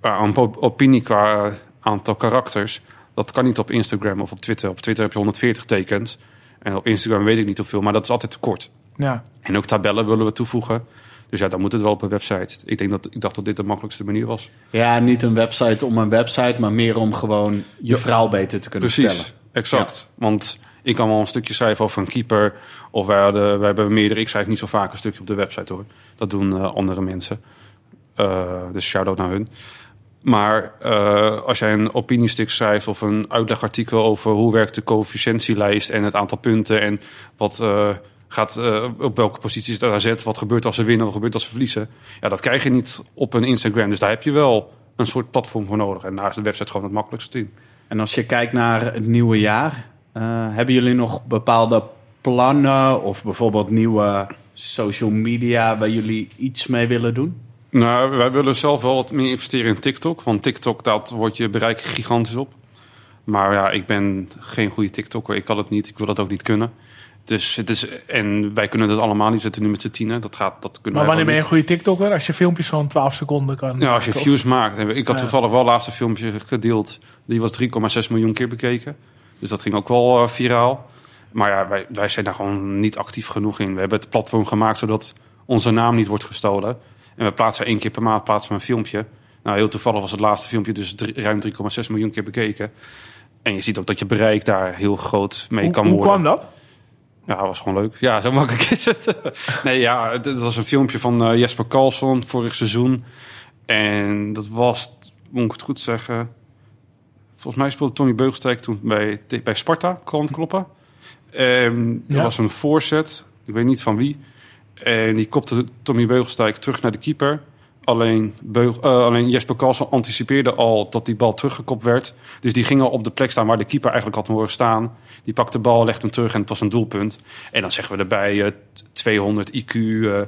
Maar een opinie qua aantal karakters... dat kan niet op Instagram of op Twitter. Op Twitter heb je 140 tekens. En op Instagram weet ik niet hoeveel, maar dat is altijd te kort. Ja. En ook tabellen willen we toevoegen. Dus ja, dan moet het wel op een website. Ik, denk dat, ik dacht dat dit de makkelijkste manier was. Ja, niet een website om een website, maar meer om gewoon je verhaal beter te kunnen Precies, vertellen. exact. Want ik kan wel een stukje schrijven over een keeper. Of wij, hadden, wij hebben meerdere. Ik schrijf niet zo vaak een stukje op de website hoor. Dat doen eh, andere mensen. Eh, dus shout-out naar hun. Maar eh, als jij een opiniestuk schrijft of een uitlegartikel over hoe werkt de coëfficiëntielijst en het aantal punten en wat gaat op welke posities daar zet, wat gebeurt als ze winnen, wat gebeurt als ze verliezen. Ja, dat krijg je niet op een Instagram. Dus daar heb je wel een soort platform voor nodig. En daar is de website gewoon het makkelijkste in. En als je kijkt naar het nieuwe jaar, hebben jullie nog bepaalde plannen of bijvoorbeeld nieuwe social media waar jullie iets mee willen doen? Nou, wij willen zelf wel wat meer investeren in TikTok. Want TikTok, dat wordt je bereik gigantisch op. Maar ja, ik ben geen goede TikToker. Ik kan het niet. Ik wil het ook niet kunnen. Dus het is, en wij kunnen dat allemaal niet zitten nu met z'n tienen. Dat gaat, dat kunnen Maar wanneer ben je een goede TikToker? Als je filmpjes van 12 seconden kan. Ja, als je views maakt. Ik had toevallig wel het laatste filmpje gedeeld. Die was 3,6 miljoen keer bekeken. Dus dat ging ook wel eh, viraal. Maar ja, wij, wij zijn daar gewoon niet actief genoeg in. We hebben het platform gemaakt zodat onze naam niet wordt gestolen. En we plaatsen één keer per maand plaatsen we een filmpje. Nou, heel toevallig was het laatste filmpje dus drie- ruim 3,6 miljoen keer bekeken. En je ziet ook dat je bereik daar heel groot mee Hoe, kan hoe worden. kwam dat? Ja, dat was gewoon leuk. Ja, zo makkelijk is het. nee, ja, het, was een filmpje van eh, Jesper Karlsson vorig seizoen. En dat was, moet ik het goed zeggen... Volgens mij speelde Tony Beugelsdijk toen bij, bij Sparta, het kloppen. En er Ja. was een voorzet, ik weet niet van wie. En die kopte Tommy Beugelsdijk terug naar de keeper. Alleen, Beug, eh, alleen Jesper Karlsson anticipeerde al dat die bal teruggekopt werd. Dus die ging al op de plek staan waar de keeper eigenlijk had horen staan. Die pakte de bal, legde hem terug en het was een doelpunt. En dan zeggen we erbij eh, 200 IQ, eh,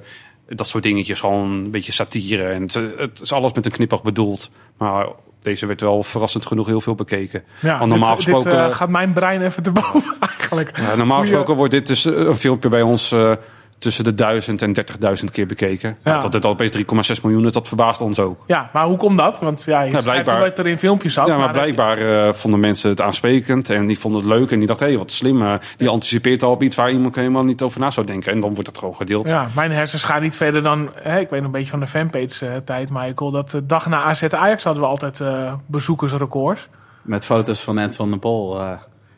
dat soort dingetjes. Gewoon een beetje satire. En het, het is alles met een knipoog bedoeld. Maar deze werd wel verrassend genoeg heel veel bekeken. Ja, Want normaal dit, gesproken... Dit, eh, gaat mijn brein even te boven eigenlijk. Ja, normaal gesproken wordt dit dus eh, een filmpje bij ons eh, tussen de 1000 en 30.000 keer bekeken. Ja. Dat het al opeens 3,6 miljoen is, dat verbaast ons ook. Ja, maar hoe komt dat? Want ja, je Ja, blijkbaar. dat er in filmpjes zat. ja, maar eh, blijkbaar eh, vonden mensen het aansprekend en die vonden het leuk. En die dachten, hé, wat slim. eh, die anticipeert al op iets waar iemand helemaal niet over na zou denken. En dan wordt het gewoon gedeeld. Ja, mijn hersens gaan niet verder dan... Hè, ik weet nog een beetje van de fanpage-tijd, Michael. Dat de dag na AZ Ajax hadden we altijd eh, bezoekersrecords. Met foto's van Ed van der Pol.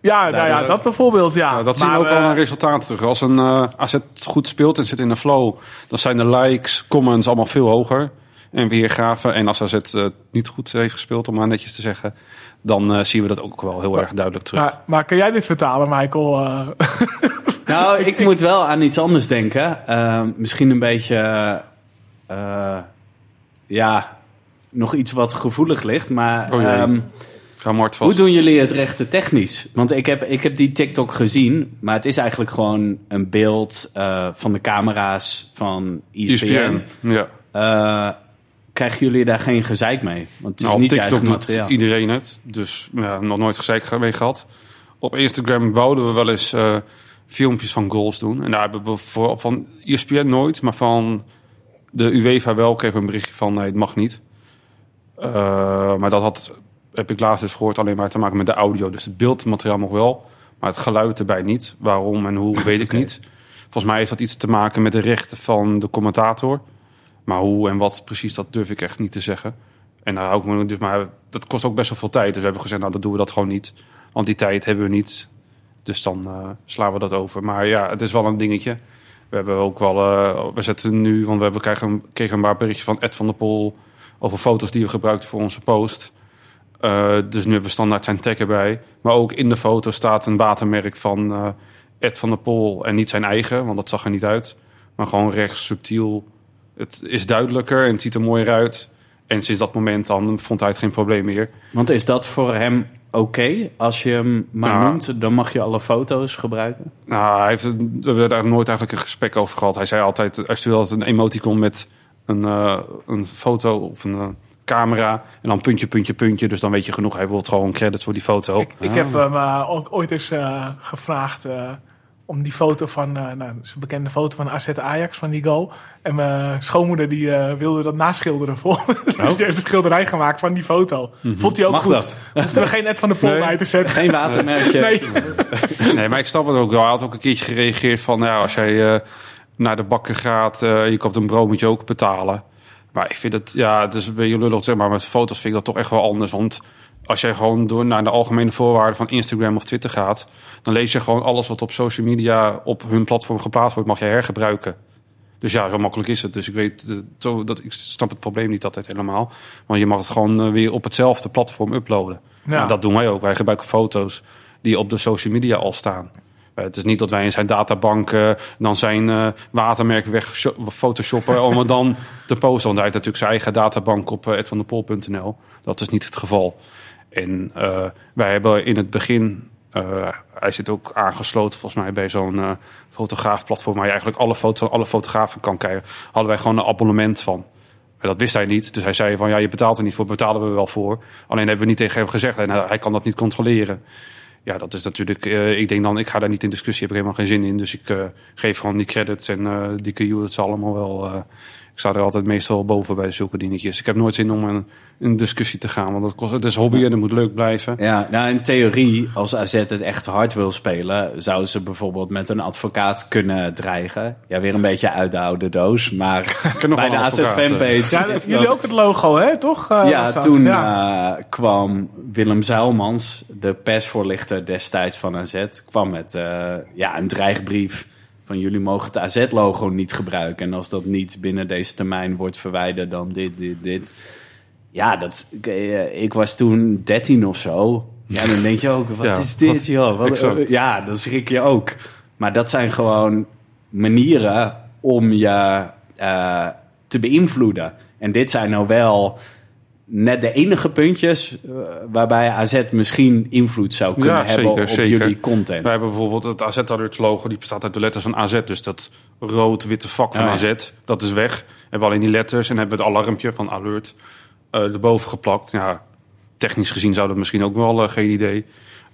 Eh. Ja, nou ja, dat- bijvoorbeeld, ja. Ja, dat zien we ook wel eh, aan resultaten terug. Als een eh AZ goed speelt en zit in een flow, dan zijn de likes, comments allemaal veel hoger. En weergaven. En als AZ eh, niet goed heeft gespeeld, om maar netjes te zeggen, dan eh, zien we dat ook wel heel erg duidelijk terug. maar, maar kan jij dit vertalen, Michael? Eh, Nou, ik moet wel aan iets anders denken. Eh, misschien een beetje... eh, ja, nog iets wat gevoelig ligt. Maar Oh. Hoe doen jullie het rechte technisch? Want ik heb, ik heb die TikTok gezien. Maar het is eigenlijk gewoon een beeld eh, van de camera's van E ESPN. ESPN, ja. Eh, krijgen jullie daar geen gezeik mee? Want het is Nou, op niet je TikTok doet iedereen het. Dus ja, nog nooit gezeik mee gehad. Op Instagram wouden we wel eens eh, filmpjes van goals doen. En daar hebben we voor, van E ESPN nooit, maar van de UEFA wel kregen we een berichtje van nee, het mag niet. Maar dat had, heb ik laatst dus gehoord, alleen maar te maken met de audio. Dus het beeldmateriaal nog wel, maar het geluid erbij niet. Waarom en hoe, weet ik niet. Volgens mij heeft dat iets te maken met de rechten van de commentator. Maar hoe en wat precies, dat durf ik echt niet te zeggen. En daar hou ik me dus maar. Dat kost ook best wel veel tijd. Dus we hebben gezegd, nou, dan doen we dat gewoon niet. Want die tijd hebben we niet. Dus dan eh, slaan we dat over. Maar ja, het is wel een dingetje. We hebben ook wel. eh, we zetten nu, want we hebben, kregen een paar berichtje van Ed van der Pol. over foto's die we gebruikten voor onze post. Eh, dus nu hebben we standaard zijn tag erbij. Maar ook in de foto staat een watermerk van eh, Ed van der Pol. En niet zijn eigen, want dat zag er niet uit. Maar gewoon rechts subtiel. Het is duidelijker en het ziet er mooier uit. En sinds dat moment dan vond hij het geen probleem meer. Want is dat voor hem oké? Als je hem maar Ja. noemt, dan mag je alle foto's gebruiken? Nou, hij heeft, we hebben daar nooit eigenlijk een gesprek over gehad. Hij zei altijd, hij stuurde altijd een emoticon met een, eh, een foto of een camera. En dan puntje, puntje, puntje. Dus dan weet je genoeg. Hij wil gewoon credits voor die foto. ik, ik heb hem eh, ook ooit eens eh, gevraagd eh, om die foto van, eh nou, dat is een bekende foto van AZ Ajax, van die goal. En mijn schoonmoeder die eh, wilde dat naschilderen voor dus die heeft een schilderij gemaakt van die foto. Vond hij ook Mag goed. dat? Hoefden we geen Ed van de Pol Nee. bij te zetten. Geen watermerkje? Nee. Nee, maar ik snap het ook wel. Hij had ook een keertje gereageerd van... Ja, als jij eh, naar de bakker gaat, eh, je koopt een brood, moet je ook betalen. Maar ik vind het... Ja, het is een beetje lullig, zeg maar. Met foto's vind ik dat toch echt wel anders. Want als jij gewoon door naar de algemene voorwaarden van Instagram of Twitter gaat... dan lees je gewoon alles wat op social media op hun platform geplaatst wordt... mag je hergebruiken. Dus ja, zo makkelijk is het. Dus ik weet, eh, zo, dat, ik snap het probleem niet altijd helemaal. Want je mag het gewoon eh, weer op hetzelfde platform uploaden. Ja. En dat doen wij ook. Wij gebruiken foto's die op de social media al staan. Eh, Het is niet dat wij in zijn databank eh, dan zijn eh, watermerk weg sho- photoshoppen om het dan te posten. Want hij heeft natuurlijk zijn eigen databank op edvandepol.nl. Dat is niet het geval. En wij hebben in het begin, hij zit ook aangesloten volgens mij bij zo'n fotograafplatform waar je eigenlijk alle foto's van alle fotografen kan krijgen. Hadden wij gewoon een abonnement van. En dat wist hij niet. Dus hij zei van ja, je betaalt er niet voor, betalen we wel voor. Alleen hebben we niet tegen hem gezegd. En hij, hij kan dat niet controleren. Ja, dat is natuurlijk. eh, ik denk dan, ik ga daar niet in discussie, heb ik helemaal geen zin in. Dus ik eh, geef gewoon die credits en eh die KU, dat zal allemaal wel. Eh, ik sta er altijd meestal boven bij zulke dingetjes. Ik heb nooit zin om een, een discussie te gaan, want dat kost, het is hobby en het moet leuk blijven. Ja, nou in theorie, als AZ het echt hard wil spelen, zouden ze bijvoorbeeld met een advocaat kunnen dreigen. Ja, weer een beetje uit de oude doos, maar bij de AZ advocaat, fanpage. Ja, is jullie dat- ook het logo, hè? Toch? Eh, Ja, dat? toen Ja. eh, kwam Willem Zuilmans, de persvoorlichter destijds van AZ, kwam met eh, ja, een dreigbrief van jullie mogen het AZ-logo niet gebruiken. En als dat niet binnen deze termijn wordt verwijderd, dan dit, dit, dit. Ja, dat, ik, eh, was toen 13 of zo. Ja, dan denk je ook, wat Ja, is dit, wat- joh? Wat, exact. ja, dan schrik je ook. Maar dat zijn gewoon manieren om je eh, te beïnvloeden. En dit zijn nou wel net de enige puntjes eh, waarbij AZ misschien invloed zou kunnen Ja, hebben zeker, op zeker. jullie content. Wij hebben bijvoorbeeld het AZ Alerts logo, die bestaat uit de letters van AZ. Dus dat rood-witte vak van Oh, ja. AZ, dat is weg. Hebben we alleen die letters en hebben we het alarmpje van Alert eh, erboven geplakt. Ja, technisch gezien zou dat misschien ook wel, eh, geen idee.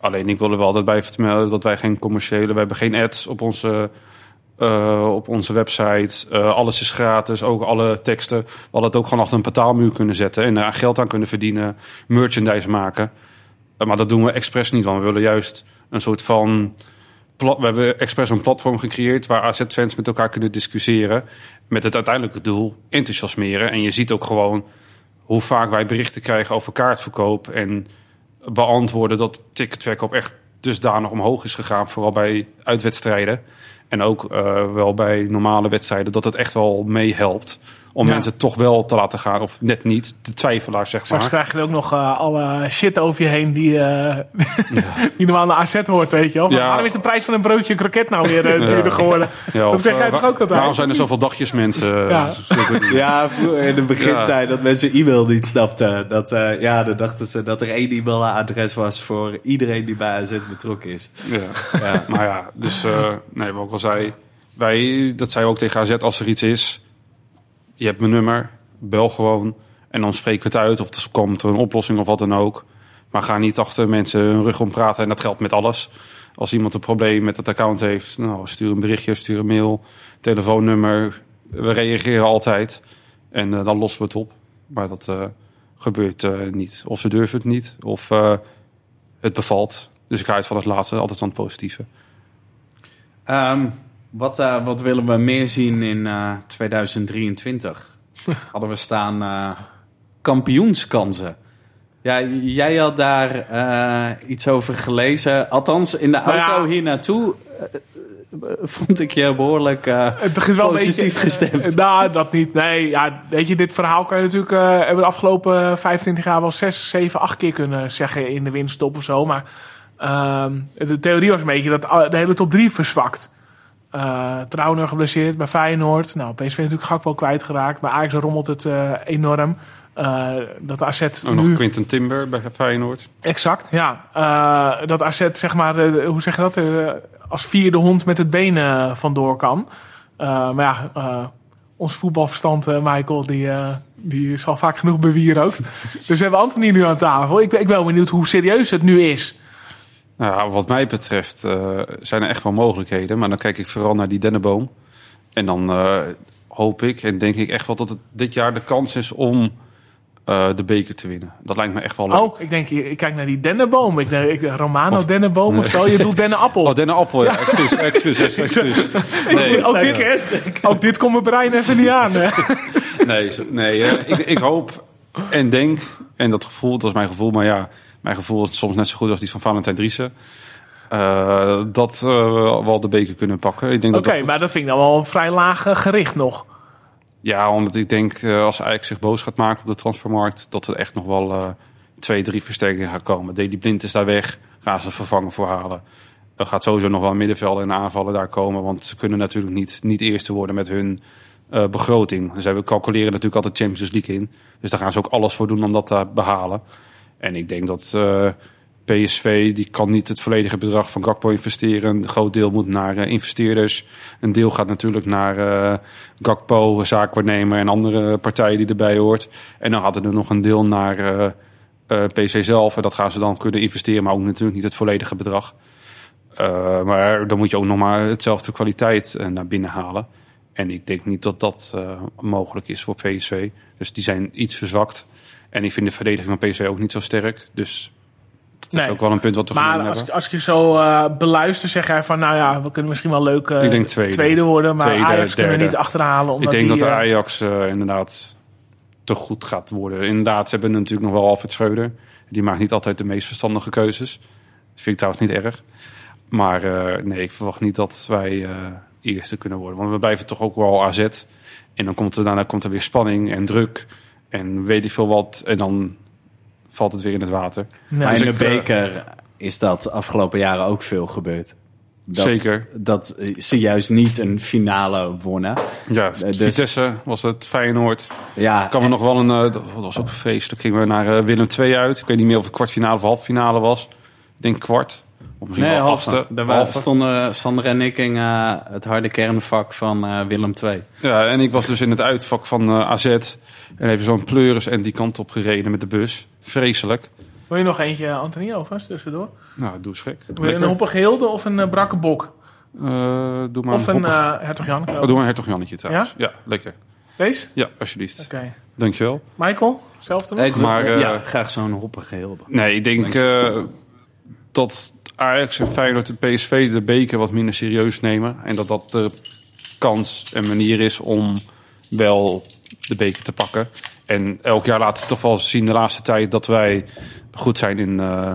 Alleen ik wil er wel altijd bij vermelden dat wij geen commerciële... We hebben geen ads op onze, eh, op onze website. Eh, alles is gratis, ook alle teksten. We hadden het ook gewoon achter een betaalmuur kunnen zetten... en daar geld aan kunnen verdienen, merchandise maken... Uh, Maar dat doen we expres niet, want we willen juist een soort van... We hebben expres een platform gecreëerd waar AZ-fans met elkaar kunnen discussiëren. Met het uiteindelijke doel enthousiasmeren. En je ziet ook gewoon hoe vaak wij berichten krijgen over kaartverkoop. En beantwoorden dat ticketverkoop echt dusdanig omhoog is gegaan. Vooral bij uitwedstrijden. En ook eh, wel bij normale wedstrijden. Dat het echt wel meehelpt. Om Ja. mensen toch wel te laten gaan. Of net niet. De twijfelaars, zeg Straks maar. krijg je ook nog eh, alle shit over je heen die, eh, die normaal naar AZ hoort, weet je wel. Maar. Waarom is de prijs van een broodje kroket nou weer eh, duurder geworden? Ja, dat of, zeg jij toch ook altijd? Waarom zijn er zoveel dagjes mensen? Ja. Vroeger in de begintijd dat mensen e-mail niet snapten. Dat, eh, ja, dan dachten ze dat er één e-mailadres was voor iedereen die bij AZ betrokken is. Ja. Ja. Maar ja, dus eh, nee, wat ik al zei, wij, dat zei ook tegen AZ als er iets is. Je hebt mijn nummer, bel gewoon en dan spreken we het uit of er komt een oplossing of wat dan ook. Maar ga niet achter mensen hun rug om praten en dat geldt met alles. Als iemand een probleem met het account heeft, nou, stuur een berichtje, stuur een mail, telefoonnummer. We reageren altijd en eh, dan lossen we het op. Maar dat eh, gebeurt eh, niet. Of ze durven het niet, of het bevalt. Dus ik ga uit van het laatste, altijd van het positieve. Ehm, wat, eh, wat willen we meer zien in eh, 2023? Hadden we staan eh, kampioenskansen. Ja, jij had daar eh, iets over gelezen. Althans, in de Nou auto ja. hier naartoe eh, eh, vond ik je behoorlijk eh, Het begint wel positief een beetje, gestemd. eh, nou, dat niet. Nee, ja, weet je, dit verhaal kan je natuurlijk... eh, hebben we de afgelopen 25 jaar wel 6, 7, 8 keer kunnen zeggen in de winststop of zo. Maar ehm, de theorie was een beetje dat de hele top 3 verzwakt. Trauner geblesseerd bij Feyenoord. Nou, PSV natuurlijk Gakpo kwijtgeraakt. Bij Ajax rommelt het eh, enorm. Eh, dat AZ Ook nu... nog Quinten Timber bij Feyenoord. Exact, ja. Dat AZ, zeg maar, hoe zeg je dat? als vierde hond met het been vandoor kan. Maar ja, ons voetbalverstand, Michael, die, die is al vaak genoeg bewier ook. dus we hebben Anthony nu aan tafel. Ik ben, ik ben wel benieuwd hoe serieus het nu is. Nou, wat mij betreft eh, zijn er echt wel mogelijkheden. Maar dan kijk ik vooral naar die dennenboom. En dan eh, hoop ik en denk ik echt wel dat het dit jaar de kans is om eh, de beker te winnen. Dat lijkt me echt wel leuk. Oh, ik denk, ik kijk naar die dennenboom. Ik denk, ik, Romano dennenboom of zo. Je doet dennenappel. Oh, dennenappel, ja. Excuus, excuus, excuus. Nee, ook, dit, ook dit komt mijn brein even niet aan. Hè? nee, nee ik, ik hoop en denk, en dat gevoel, dat is mijn gevoel, maar ja, mijn gevoel is soms net zo goed als die van Valentijn Driessen. eh, dat eh, we wel de beker kunnen pakken. Oké, maar dat vind ik dan wel vrij laag eh, gericht nog. Ja, omdat ik denk als Ajax zich boos gaat maken op de transfermarkt, dat er echt nog wel twee, drie versterkingen gaan komen. Deli Blind is daar weg, gaan ze vervangen voor halen. Er gaat sowieso nog wel een middenvelder en aanvallen daar komen, want ze kunnen natuurlijk niet, niet eerste worden met hun begroting. Dus we calculeren natuurlijk altijd Champions League in. Dus daar gaan ze ook alles voor doen om dat te behalen. En ik denk dat eh, PSV die kan niet het volledige bedrag van Gakpo investeren. Een groot deel moet naar eh, investeerders. Een deel gaat natuurlijk naar eh, Gakpo, zaakwaarnemer en andere partijen die erbij hoort. En dan gaat er nog een deel naar PC zelf. En dat gaan ze dan kunnen investeren, maar ook natuurlijk niet het volledige bedrag. Maar dan moet je ook nog maar hetzelfde kwaliteit naar binnen halen. En ik denk niet dat dat mogelijk is voor PSV. Dus die zijn iets verzwakt. En ik vind de verdediging van PSV ook niet zo sterk. Dus dat is ook wel een punt wat we Maar als, hebben. als ik je zo eh, beluister, zeg jij van... nou ja, we kunnen misschien wel leuk Ik denk tweede. worden... maar Tweede, Ajax kunnen we derde. niet achterhalen. Omdat Ik denk die, dat de eh, Ajax eh, inderdaad te goed gaat worden. Inderdaad, ze hebben natuurlijk nog wel Alfred Schreuder. Die maakt niet altijd de meest verstandige keuzes. Dat vind ik trouwens niet erg. Maar nee, ik verwacht niet dat wij eerste kunnen worden. Want we blijven toch ook wel AZ. En dan komt er, daarna komt er weer spanning en druk. En weet ik veel wat. En dan valt het weer in het water. Maar Dus in de eh, beker is dat de afgelopen jaren ook veel gebeurd. Dat, Zeker. Dat eh, ze juist niet een finale wonnen. Ja, dus- Vitesse was het, Feyenoord. Ja, kan me nog wel een. eh, dat was ook feestelijk. Gingen we naar eh, Willem II uit. Ik weet niet meer of het kwartfinale of halffinale was. Ik denk kwart. Of misschien nee, wel halve. achtste. Daar waren, Halve. stonden Sander en ik in eh, het harde kernvak van eh, Willem II. Ja, en ik was dus in het uitvak van eh, AZ. En even zo'n pleuris en die kant op gereden met de bus. Vreselijk. Wil je nog eentje, Anthony, alvast tussendoor? Nou, doe eens gek. Wil je een hoppige hilde of een eh, brakke bok? Eh, doe maar Of een hoppig- eh hertog Jan? Oh, doe maar een hertog Jannetje trouwens. Ja? lekker. Deze? Ja, alsjeblieft. Oké. Dankjewel. Michael, zelfde nog? Ik Maar, eh, ja, graag zo'n hoppige hilde. Nee, ik denk eh, dat Ajax en Feyenoord en PSV de beker wat minder serieus nemen. En dat dat de kans en manier is om wel de beker te pakken. En elk jaar laten we toch wel zien de laatste tijd dat wij goed zijn in, eh,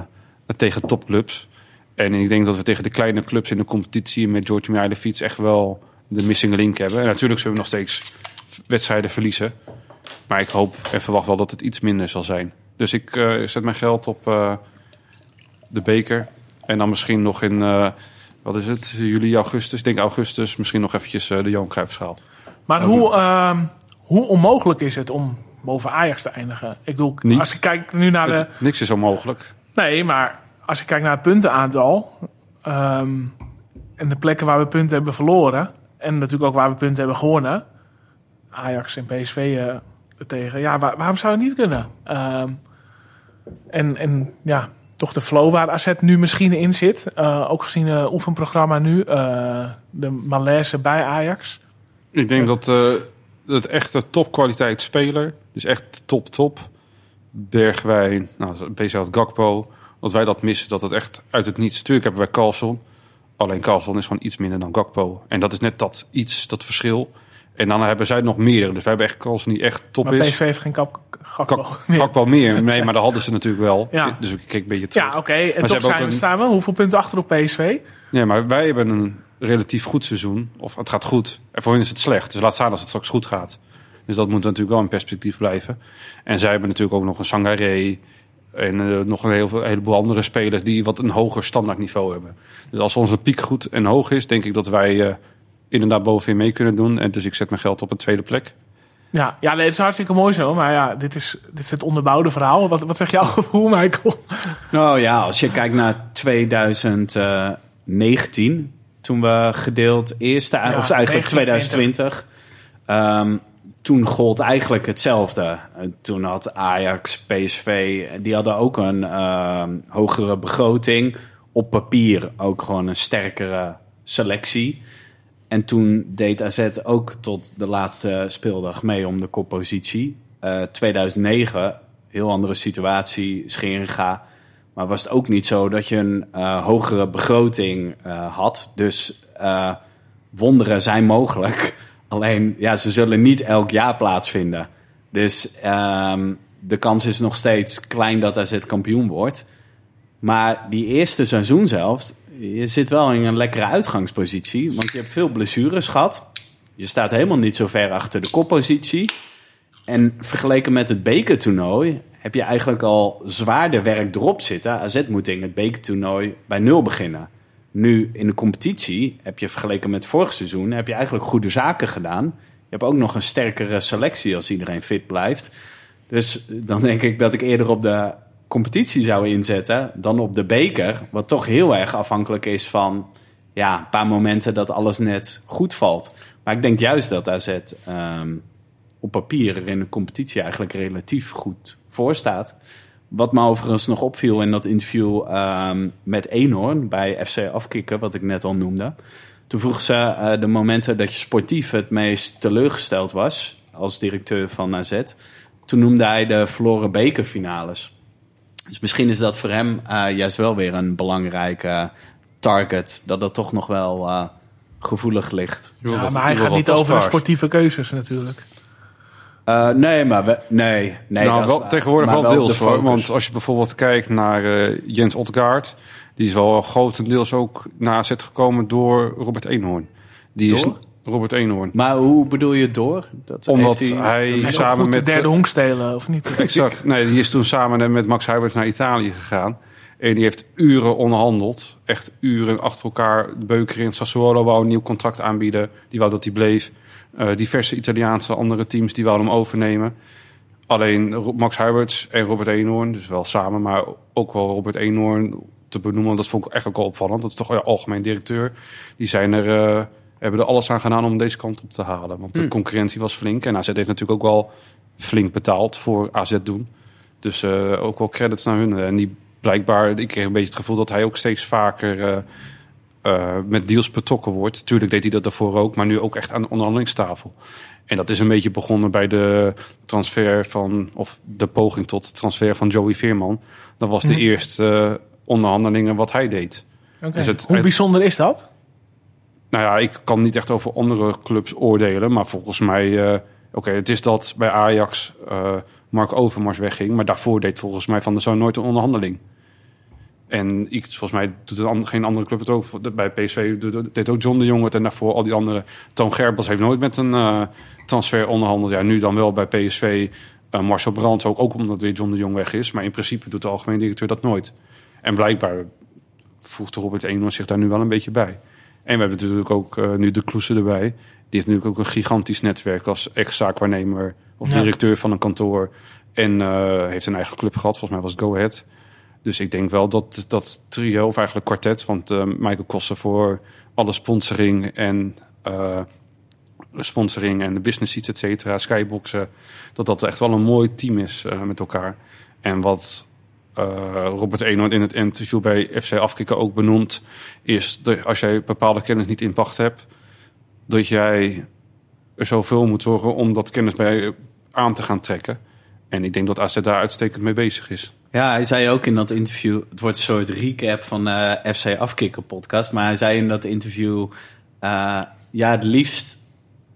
tegen topclubs. En ik denk dat we tegen de kleine clubs in de competitie met George Mihailovic echt wel de missing link hebben. En natuurlijk zullen we nog steeds wedstrijden verliezen. Maar ik hoop en verwacht wel dat het iets minder zal zijn. Dus ik eh, zet mijn geld op eh, de beker. En dan misschien nog in, eh, wat is het, juli, augustus. Ik denk augustus, misschien nog eventjes eh, de Johan Cruijffschaal. Maar hoe, ehm, hoe onmogelijk is het om boven Ajax te eindigen? Ik bedoel, Niet. als je kijkt nu naar de... Het- niks is onmogelijk. Nee, maar als je kijkt naar het puntenaantal... ehm, en de plekken waar we punten hebben verloren... en natuurlijk ook waar we punten hebben gewonnen... Ajax en PSV eh, tegen... Ja, waar- waarom zou het niet kunnen? Ehm, en, en ja, toch de flow waar AZ nu misschien in zit. Eh, ook gezien het oefenprogramma nu. eh, de malaise bij Ajax. Ik denk dat het echte topkwaliteit speler, dus echt top top, Bergwijn, nou, beetje als Gakpo, dat wij dat missen, dat het echt uit het niets. Natuurlijk hebben wij Carlson, alleen Carlson is gewoon iets minder dan Gakpo. En dat is net dat iets, dat verschil. En dan hebben zij nog meer. Dus wij hebben echt Carlson die echt top maar is. PSV heeft geen kap, Gakpo. Gak- Gakpo meer. Nee, maar dat hadden ze natuurlijk wel. Ja. Dus ik keek een beetje terug. Ja, oké. En ze toch een- staan we hoeveel punten achter op PSV? Nee, maar wij hebben een relatief goed seizoen. Of het gaat goed. En voor hen is het slecht. Dus laat staan als het straks goed gaat. Dus dat moet natuurlijk wel in perspectief blijven. En zij hebben natuurlijk ook nog een Sangaré. En eh, nog een, heel, een heleboel andere spelers die wat een hoger standaardniveau hebben. Dus als onze piek goed en hoog is, denk ik dat wij eh, inderdaad bovenin mee kunnen doen. En dus ik zet mijn geld op een tweede plek. Ja, ja nee, het is hartstikke mooi zo. Maar ja, dit is, dit is het onderbouwde verhaal. Wat, wat zegt jouw gevoel, Michael? Nou ja, als je kijkt naar 2019, toen we gedeeld eerste, Ja, of eigenlijk 1920. 2020, ehm, toen gold eigenlijk hetzelfde. Toen had Ajax, PSV, die hadden ook een ehm, hogere begroting. Op papier ook gewoon een sterkere selectie. En toen deed AZ ook tot de laatste speeldag mee om de koppositie. Eh 2009, heel andere situatie, Scheringa. Maar was het ook niet zo dat je een eh, hogere begroting eh, had. Dus eh, wonderen zijn mogelijk. Alleen, ja, ze zullen niet elk jaar plaatsvinden. Dus ehm, de kans is nog steeds klein dat AZ kampioen wordt. Maar die eerste seizoen zelfs, je zit wel in een lekkere uitgangspositie. Want je hebt veel blessures gehad. Je staat helemaal niet zo ver achter de koppositie. En vergeleken met het bekertoernooi heb je eigenlijk al zwaarder werk erop zitten. AZ moet in het bekertoernooi bij nul beginnen. Nu in de competitie heb je vergeleken met vorig seizoen... heb je eigenlijk goede zaken gedaan. Je hebt ook nog een sterkere selectie als iedereen fit blijft. Dus dan denk ik dat ik eerder op de competitie zou inzetten dan op de beker. Wat toch heel erg afhankelijk is van ja, een paar momenten dat alles net goed valt. Maar ik denk juist dat AZ ehm, op papier er in de competitie eigenlijk relatief goed voor staat. wat me overigens nog opviel in dat interview ehm, met Eenhoorn bij FC Afkikken, wat ik net al noemde. Toen vroeg ze eh, de momenten dat je sportief het meest teleurgesteld was als directeur van AZ. Toen noemde hij de verloren bekerfinales. Dus misschien is dat voor hem eh, juist wel weer een belangrijke target. Dat dat toch nog wel eh, gevoelig ligt. Ja, maar hij gaat niet over de sportieve keuzes natuurlijk. Eh, nee, maar we, nee, nee. nou, wel, tegenwoordig Maar wel deels de hoor. Want als je bijvoorbeeld kijkt naar eh, Jens Otgaard... die is wel grotendeels ook naar AZ gekomen door Robert Eenhoorn. Die is? Robert Eenhoorn. Maar hoe bedoel je door? Dat Omdat heeft hij samen goed de met... eh, derde honk stelen, of niet? Exact. Nee, die is toen samen met Max Huibert naar Italië gegaan. En die heeft uren onderhandeld. Echt uren achter elkaar. Beuker in Sassuolo wou een nieuw contract aanbieden. Die wou dat hij bleef. Eh, diverse Italiaanse andere teams die wouden hem overnemen. Alleen Max Huiberts en Robert Eenhoorn, dus wel samen, maar ook wel Robert Eenhoorn te benoemen. want Dat vond ik echt ook wel opvallend. Dat is toch wel algemeen directeur. Die zijn er, eh, hebben er alles aan gedaan om deze kant op te halen. Want de Hmm. concurrentie was flink. En AZ heeft natuurlijk ook wel flink betaald voor AZ doen. Dus eh, ook wel credits naar hun. En die blijkbaar, ik kreeg een beetje het gevoel dat hij ook steeds vaker eh, eh, met deals betrokken wordt. Tuurlijk deed hij dat daarvoor ook, maar nu ook echt aan de onderhandelingstafel. En dat is een beetje begonnen bij de transfer van, of de poging tot transfer van Joey Veerman. Dat was de Mhm. eerste eh, onderhandelingen wat hij deed. Dus het- Hoe het- bijzonder is dat? Nou ja, ik kan niet echt over andere clubs oordelen. Maar volgens mij, eh, oké, het is dat bij Ajax eh, Mark Overmars wegging. Maar daarvoor deed volgens mij Van der Zoon nooit een onderhandeling. En ik, volgens mij doet ander- geen andere club het ook. Bij PSV deed ook John de Jong het. En daarvoor al die andere. Toon Gerbels heeft nooit met een eh, transfer onderhandeld. Ja, nu dan wel bij PSV. Eh, Marcel Brands ook, ook omdat weer John de Jong weg is. Maar in principe doet de algemeen directeur dat nooit. En blijkbaar voegt Robert Eenhoorn zich daar nu wel een beetje bij. En we hebben natuurlijk ook eh, nu de Kloesen erbij. Die heeft natuurlijk ook een gigantisch netwerk als ex-zaakwaarnemer of Ja. directeur van een kantoor. En eh, heeft een eigen club gehad, volgens mij was het Go Ahead. Dus ik denk wel dat dat trio, of eigenlijk kwartet, want eh, Michael Kossen voor alle sponsoring en sponsoring en de business seats, et cetera, skyboxen, dat dat echt wel een mooi team is met elkaar. En wat Robert Eenhoorn in het interview bij FC Afkikken ook benoemt, is dat als jij bepaalde kennis niet in pacht hebt, dat jij er zoveel moet zorgen om dat kennis bij aan te gaan trekken. En ik denk dat AZ daar uitstekend mee bezig is. Ja, hij zei ook in dat interview... Het wordt een soort recap van de FC Afkikken podcast. Maar hij zei in dat interview... eh, ja, het liefst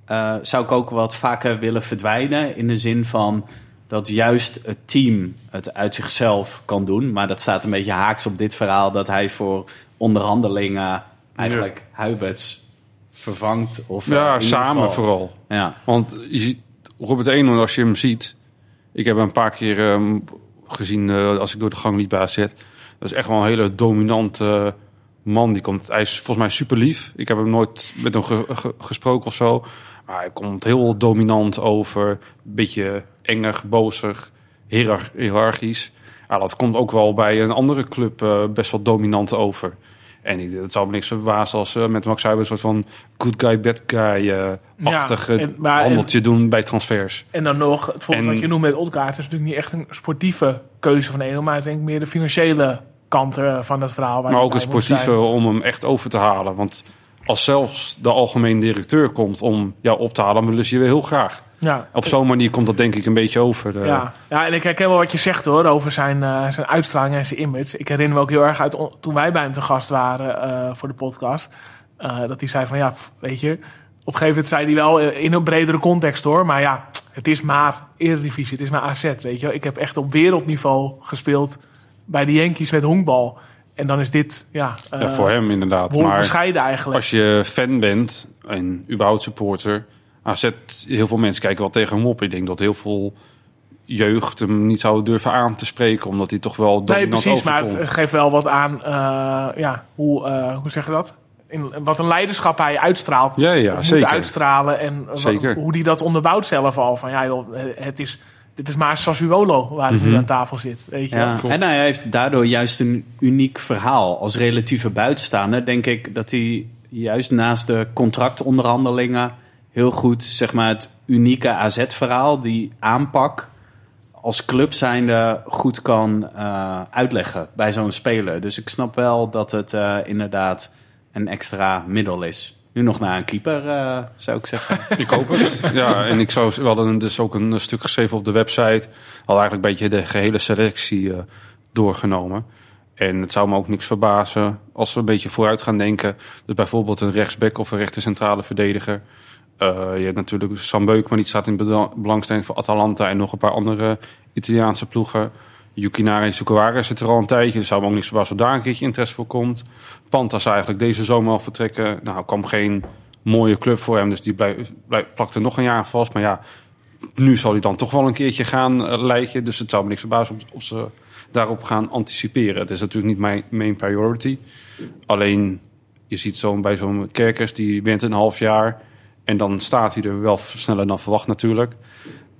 eh, zou ik ook wat vaker willen verdwijnen. In de zin van dat juist het team het uit zichzelf kan doen. Maar dat staat een beetje haaks op dit verhaal... dat hij voor onderhandelingen eigenlijk Huiberts vervangt. Of, Ja, samen geval- vooral. Ja, Want je ziet Robert Eenhoorn, als je hem ziet... Ik heb hem een paar keer ehm, gezien eh, als ik door de gang liep bij AZ. Dat is echt wel een hele dominante man. Die komt, hij is volgens mij super lief. Ik heb hem nooit met hem ge- ge- gesproken of zo. Maar hij komt heel dominant over. Een beetje enger, bozig, hierar- hiërarchisch. Ja, dat komt ook wel bij een andere club eh, best wel dominant over. En ik, het zou me niks verbazen als ze met Max Huiber een soort van good guy, bad guy eh en- maar- handeltje doen bij transfers. En dan nog, het volgende En- wat je noemt met Odgaard... is natuurlijk niet echt een sportieve keuze van Eno... maar ik denk meer de financiële kant eh, van het verhaal. waar Maar ook het sportieve om hem echt over te halen. Want als zelfs de algemeen directeur komt om jou op te halen, dan willen ze je weer heel graag. Ja, Op zo'n manier komt dat denk ik een beetje over. Ja, ja, en ik herken wel wat je zegt hoor, over zijn, eh, zijn uitstraling en zijn image. Ik herinner me ook heel erg uit toen wij bij hem te gast waren eh, voor de podcast. dat hij zei van ja, weet je, op een gegeven moment zei hij wel in een bredere context hoor. Maar ja, het is maar Eredivisie, het is maar AZ, weet je wel. Ik heb echt op wereldniveau gespeeld bij de Yankees met honkbal. En dan is dit, ja, eh Ja, voor hem inderdaad. Maar bescheiden eigenlijk. als je fan bent en überhaupt supporter, AZ, heel veel mensen kijken wel tegen hem op. Ik denk dat heel veel jeugd hem niet zou durven aan te spreken, omdat hij toch wel Nee, precies, maar het, overkomt. geeft wel wat aan, eh, ja, hoe, eh, hoe zeg je dat? In, wat een leiderschap hij uitstraalt. Ja, ja, zeker. uitstralen en Zeker. hoe die dat onderbouwt zelf al. Van ja, joh, het is, dit is maar Sassuolo waar hij nu Mhm. aan tafel zit. Weet je? Ja, en hij heeft daardoor juist een uniek verhaal. Als relatieve buitenstaander denk ik dat hij juist naast de contractonderhandelingen heel goed zeg maar, het unieke AZ-verhaal, die aanpak, als club zijnde goed kan eh, uitleggen bij zo'n speler. Dus ik snap wel dat het eh, inderdaad een extra middel is. Nu nog naar een keeper, eh, zou ik zeggen. Ik hoop het. Ja, en ik zou wel een, dus ook een stuk geschreven op de website. Al eigenlijk een beetje de gehele selectie eh, doorgenomen. En het zou me ook niks verbazen als we een beetje vooruit gaan denken. Dus bijvoorbeeld een rechtsback of een rechter centrale verdediger. Eh, je hebt natuurlijk Sam Beukman, die staat in belangstelling voor Atalanta en nog een paar andere Italiaanse ploegen. Yukinari Sukawara zit er al een tijdje. Dus zou me ook niks verbazen er daar een keertje interesse voor komt. Pantas eigenlijk deze zomer al vertrekken. Nou, kwam geen mooie club voor hem, dus die blijf, blijf, plakt er nog een jaar vast. Maar ja, nu zal hij dan toch wel een keertje gaan uh. Dus het zou me niks verbazen of, of ze daarop gaan anticiperen. Het is natuurlijk niet mijn main priority. Alleen, je ziet zo bij zo'n kerkers, die wint een half jaar. En dan staat hij er wel sneller dan verwacht natuurlijk.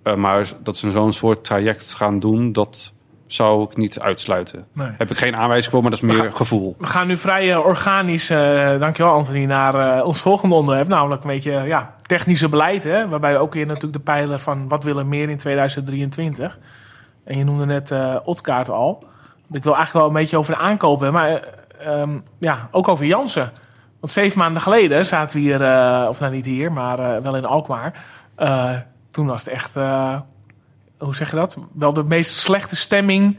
Uh, maar dat ze zo'n soort traject gaan doen, dat zou ik niet uitsluiten. Nee. Heb ik geen aanwijzing voor, maar dat is meer gaan- gevoel. We gaan nu vrij eh, organisch, eh, dankjewel Anthony, naar eh, ons volgende onderwerp. Namelijk een beetje ja, technische beleid. Hè? Waarbij we ook weer natuurlijk de pijler van wat willen we meer in 2023. En je noemde net Otkaart al. Ik wil eigenlijk wel een beetje over de aankopen hebben. Maar eh, ehm, ja, ook over Jansen. Want zeven maanden geleden zaten we hier, of nou niet hier, maar wel in Alkmaar. Toen was het echt, hoe zeg je dat? Wel de meest slechte stemming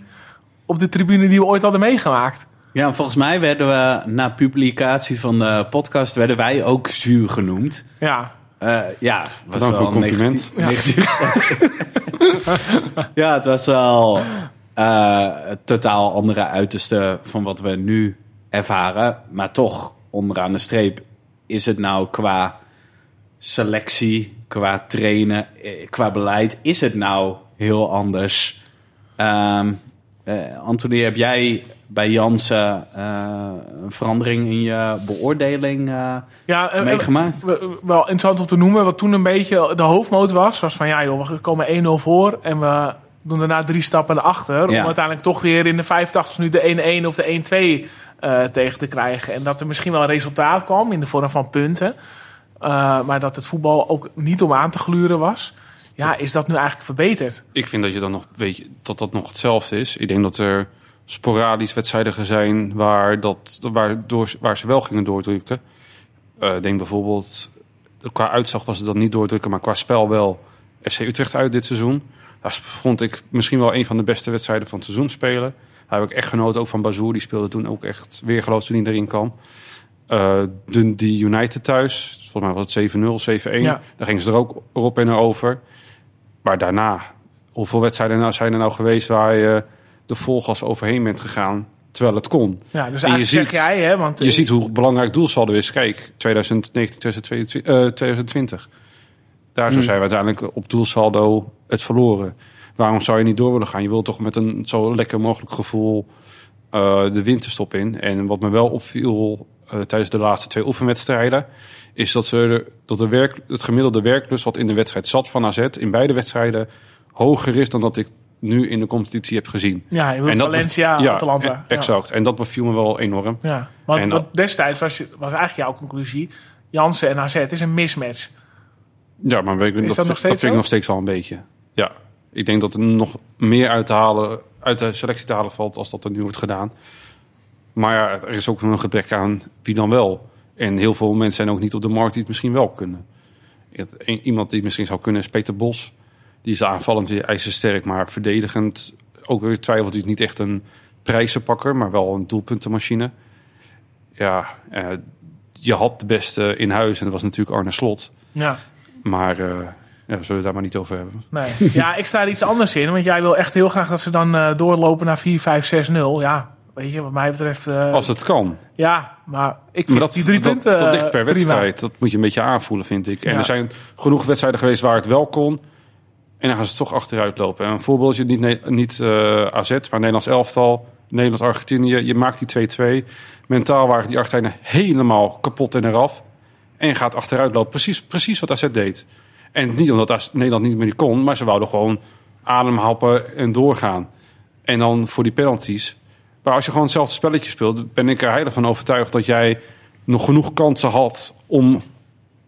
op de tribune die we ooit hadden meegemaakt. Ja, en volgens mij werden we na publicatie van de podcast werden wij ook zuur genoemd. Ja, Eh, ja, was Bedankt wel het compliment. negatief- negatief. ja, het was wel eh, het totaal andere uiterste van wat we nu ervaren. Maar toch, onderaan de streep, is het nou qua selectie, qua trainen, eh, qua beleid, is het nou heel anders? Eh, Anthony, heb jij bij Jansen eh, een verandering in je beoordeling eh, ja meegemaakt? wel interessant om te noemen. Wat toen een beetje de hoofdmoot was, was van ja joh, we komen 1-0 voor en we doen daarna drie stappen naar achter. Om uiteindelijk toch weer in de 85 minuten de 1-1 of de 1-2 eh, tegen te krijgen. En dat er misschien wel een resultaat kwam in de vorm van punten. Maar dat het voetbal ook niet om aan te gluren was. Ja, is dat nu eigenlijk verbeterd? Ik vind dat je dan nog weet je, dat dat nog hetzelfde is. Ik denk dat er sporadisch wedstrijden zijn waar, dat, waar, door, waar ze wel gingen doordrukken. Eh, Ik denk bijvoorbeeld, qua uitslag was het dan niet doordrukken, maar qua spel wel FC Utrecht uit dit seizoen. Daar vond ik misschien wel een van de beste wedstrijden van het seizoen spelen. Daar heb ik echt genoten, ook van Bazoer. Die speelde toen ook echt weergeloos toen hij erin kwam. Eh Dundee United thuis, volgens mij was het 7-0, 7-1. Ja. Daar gingen ze er ook op en over. Maar daarna, hoeveel wedstrijden nou zijn er nou geweest waar je de volgas overheen bent gegaan, terwijl het kon? Ja, dus En je zeg ziet- jij, hè, want Je ziet hoe belangrijk doelsaldo is. Kijk, 2019, 2022, eh, 2020. Daar zo zijn we uiteindelijk op doelsaldo het verloren. Waarom zou je niet door willen gaan? Je wilt toch met een zo lekker mogelijk gevoel eh, de winterstop in. En wat me wel opviel eh, tijdens de laatste twee oefenwedstrijden... is dat, ze, dat de werk, het gemiddelde werklust wat in de wedstrijd zat van AZ... in beide wedstrijden hoger is dan dat ik nu in de competitie heb gezien. ja, dat Valencia, ja, Atalanta. e- Exact. En dat beviel me wel enorm. Ja, want En dat- destijds was, was eigenlijk jouw conclusie. Jansen en AZ is een mismatch. Ja, maar ik, dat, dat vind ik nog steeds wel een beetje. Ja, ik denk dat er nog meer uit te halen, uit de selectie te halen valt als dat er nu wordt gedaan. Maar ja, er is ook een gebrek aan wie dan wel. En heel veel mensen zijn ook niet op de markt die het misschien wel kunnen. Iemand die het misschien zou kunnen is Peter Bos. Die is aanvallend weer ijzersterk, maar verdedigend. Ook weer twijfelt hij is niet echt een prijzenpakker, maar wel een doelpuntenmachine. Ja, eh, je had de beste in huis en dat was natuurlijk Arne Slot. Ja, Maar eh, ja, we zullen het daar maar niet over hebben. nee. ja, ik sta er iets anders in. Want jij wil echt heel graag dat ze dan eh, doorlopen naar 4-5-6-0. Ja, weet je, wat mij betreft... eh, Als het kan. Ja, maar ik vind Maar dat, die drie dat, punten dat ligt per eh, prima. wedstrijd. Dat moet je een beetje aanvoelen, vind ik. En Ja. er zijn genoeg wedstrijden geweest waar het wel kon. En dan gaan ze toch achteruit lopen. En een voorbeeldje, niet, niet eh, AZ, maar Nederlands elftal. Nederland-Argentinië. Je maakt die 2-2. Mentaal waren die Argentijnen helemaal kapot en eraf. En je gaat achteruit lopen. Precies, precies wat AZ deed. En niet omdat Nederland niet meer kon. Maar ze wouden gewoon ademhappen en doorgaan. En dan voor die penalties. Maar als je gewoon hetzelfde spelletje speelt, ben ik er heilig van overtuigd dat jij nog genoeg kansen had om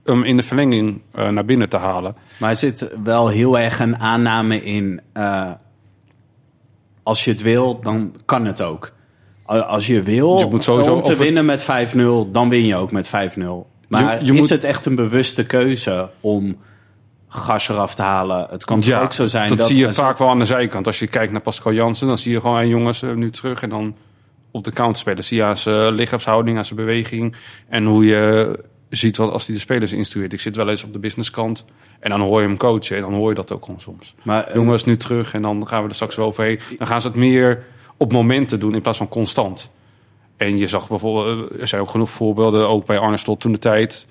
hem in de verlenging eh, naar binnen te halen. Maar er zit wel heel erg een aanname in. eh, als je het wil, dan kan het ook. Als je wil Je moet sowieso om te winnen met 5-0, dan win je ook met 5-0. Maar Je- je is moet- het echt een bewuste keuze om gas eraf te halen? Het kan ook zo zijn dat, dat... zie je vaak wel aan de zijkant. Als je kijkt naar Pascal Jansen, dan zie je gewoon... Hey, jongens, eh, nu terug en dan op de counter spelen. Zie je aan zijn lichaamshouding, aan zijn beweging... en hoe je ziet wat als hij de spelers instrueert. Ik zit wel eens op de businesskant en dan hoor je hem coachen... en dan hoor je dat ook gewoon soms. Maar, eh, Jongens, nu terug en dan gaan we er straks wel overheen. Dan gaan ze het meer op momenten doen in plaats van constant. En je zag bijvoorbeeld, eh, er zijn ook genoeg voorbeelden, ook bij Arne Slot toen de tijd,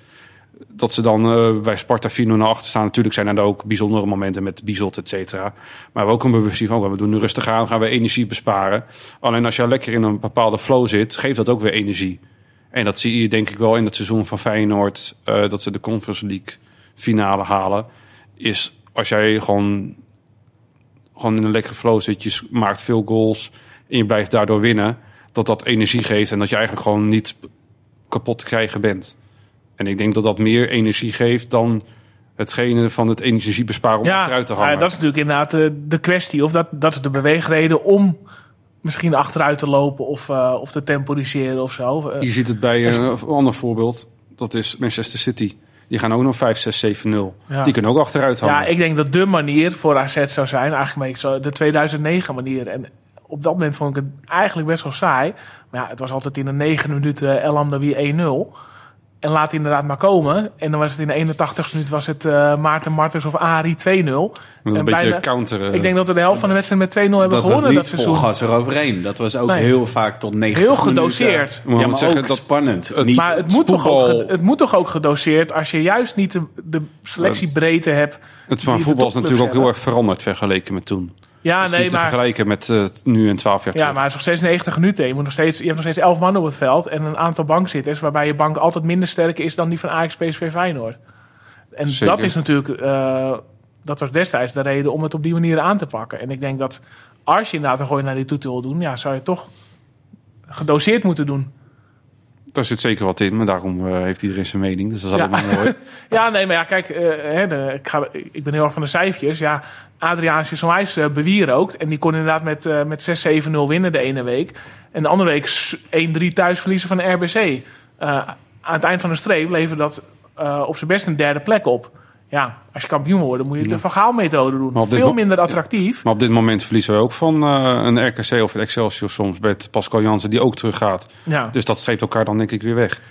dat ze dan eh, bij Sparta 4 naar achter staan. Natuurlijk zijn er ook bijzondere momenten met Bizot, et cetera. Maar we ook een bewustzijn van, oh, we doen nu rustig aan, gaan we energie besparen. Alleen als je lekker in een bepaalde flow zit, geeft dat ook weer energie. En dat zie je denk ik wel in het seizoen van Feyenoord, eh, dat ze de Conference League finale halen. Is als jij gewoon, gewoon in een lekkere flow zit, je maakt veel goals en je blijft daardoor winnen, dat dat energie geeft en dat je eigenlijk gewoon niet kapot te krijgen bent. En ik denk dat dat meer energie geeft dan hetgene van het energie besparen om achteruit te hangen. ja, dat is natuurlijk inderdaad de, de kwestie. Of dat, dat is de beweegreden om misschien achteruit te lopen of, eh, of te temporiseren of zo. Eh, Je ziet het bij een, ander voorbeeld. Dat is Manchester City. Die gaan ook nog 5, 6, 7, 0. Ja. Die kunnen ook achteruit hangen. ja, ik denk dat de manier voor AZ zou zijn, eigenlijk de 2009 manier. En op dat moment vond ik het eigenlijk best wel saai. Maar ja, het was altijd in de 9 minuten El Amdawi 1-0. En laat inderdaad maar komen. En dan was het in de 81ste minuut was het eh, Maarten Martens of Ari 2-0. Dat is en een beetje bijna- counteren. Ik denk dat we de helft van de wedstrijd met 2-0 hebben dat was gewonnen niet dat seizoen. vol gas eroverheen. Dat was ook Nee. heel vaak tot 90 Heel minuten. gedoseerd. Maar Ja, maar zeggen ook dat- spannend. het- Niet Maar het moet, toch ook, het moet toch ook gedoseerd als je juist niet de, de selectiebreedte hebt. Het maar voetbal is natuurlijk ook heel erg veranderd vergeleken met toen. Ja, is nee, niet te maar, vergelijken met eh, nu en 12 jaar ja, terug. maar het is nog steeds 90 minuten. Je, moet nog steeds, je hebt nog steeds 11 man op het veld en een aantal bankzitters... waarbij je bank altijd minder sterk is dan die van Ajax, PSV, Feyenoord. En Zeker. dat is natuurlijk... eh, dat was destijds de reden om het op die manier aan te pakken. En ik denk dat als je inderdaad een gooi naar die toetel wil doen... ja, zou je toch gedoseerd moeten doen. Daar zit zeker wat in, maar daarom eh, heeft iedereen zijn mening. Dus dat is Ja. allemaal mooi. Ja, nee, maar ja, kijk, eh, hè, de, ik, ga, ik ben heel erg van de cijfertjes. Ja, Adriaan Sisselhuis uh, bewierookt. En die kon inderdaad met, eh, met 6-7-0 winnen de ene week. En de andere week s- 1-3 thuis verliezen van de RBC. Aan het eind van de streep leverde dat op zijn best een derde plek op. Ja, als je kampioen wordt, dan moet je de Van Gaal-methode doen. Maar Veel minder attractief. Maar op dit moment verliezen we ook van eh, een RKC of een Excelsior soms... met Pascal Jansen, die ook teruggaat. Ja, Dus dat streept elkaar dan denk ik weer weg.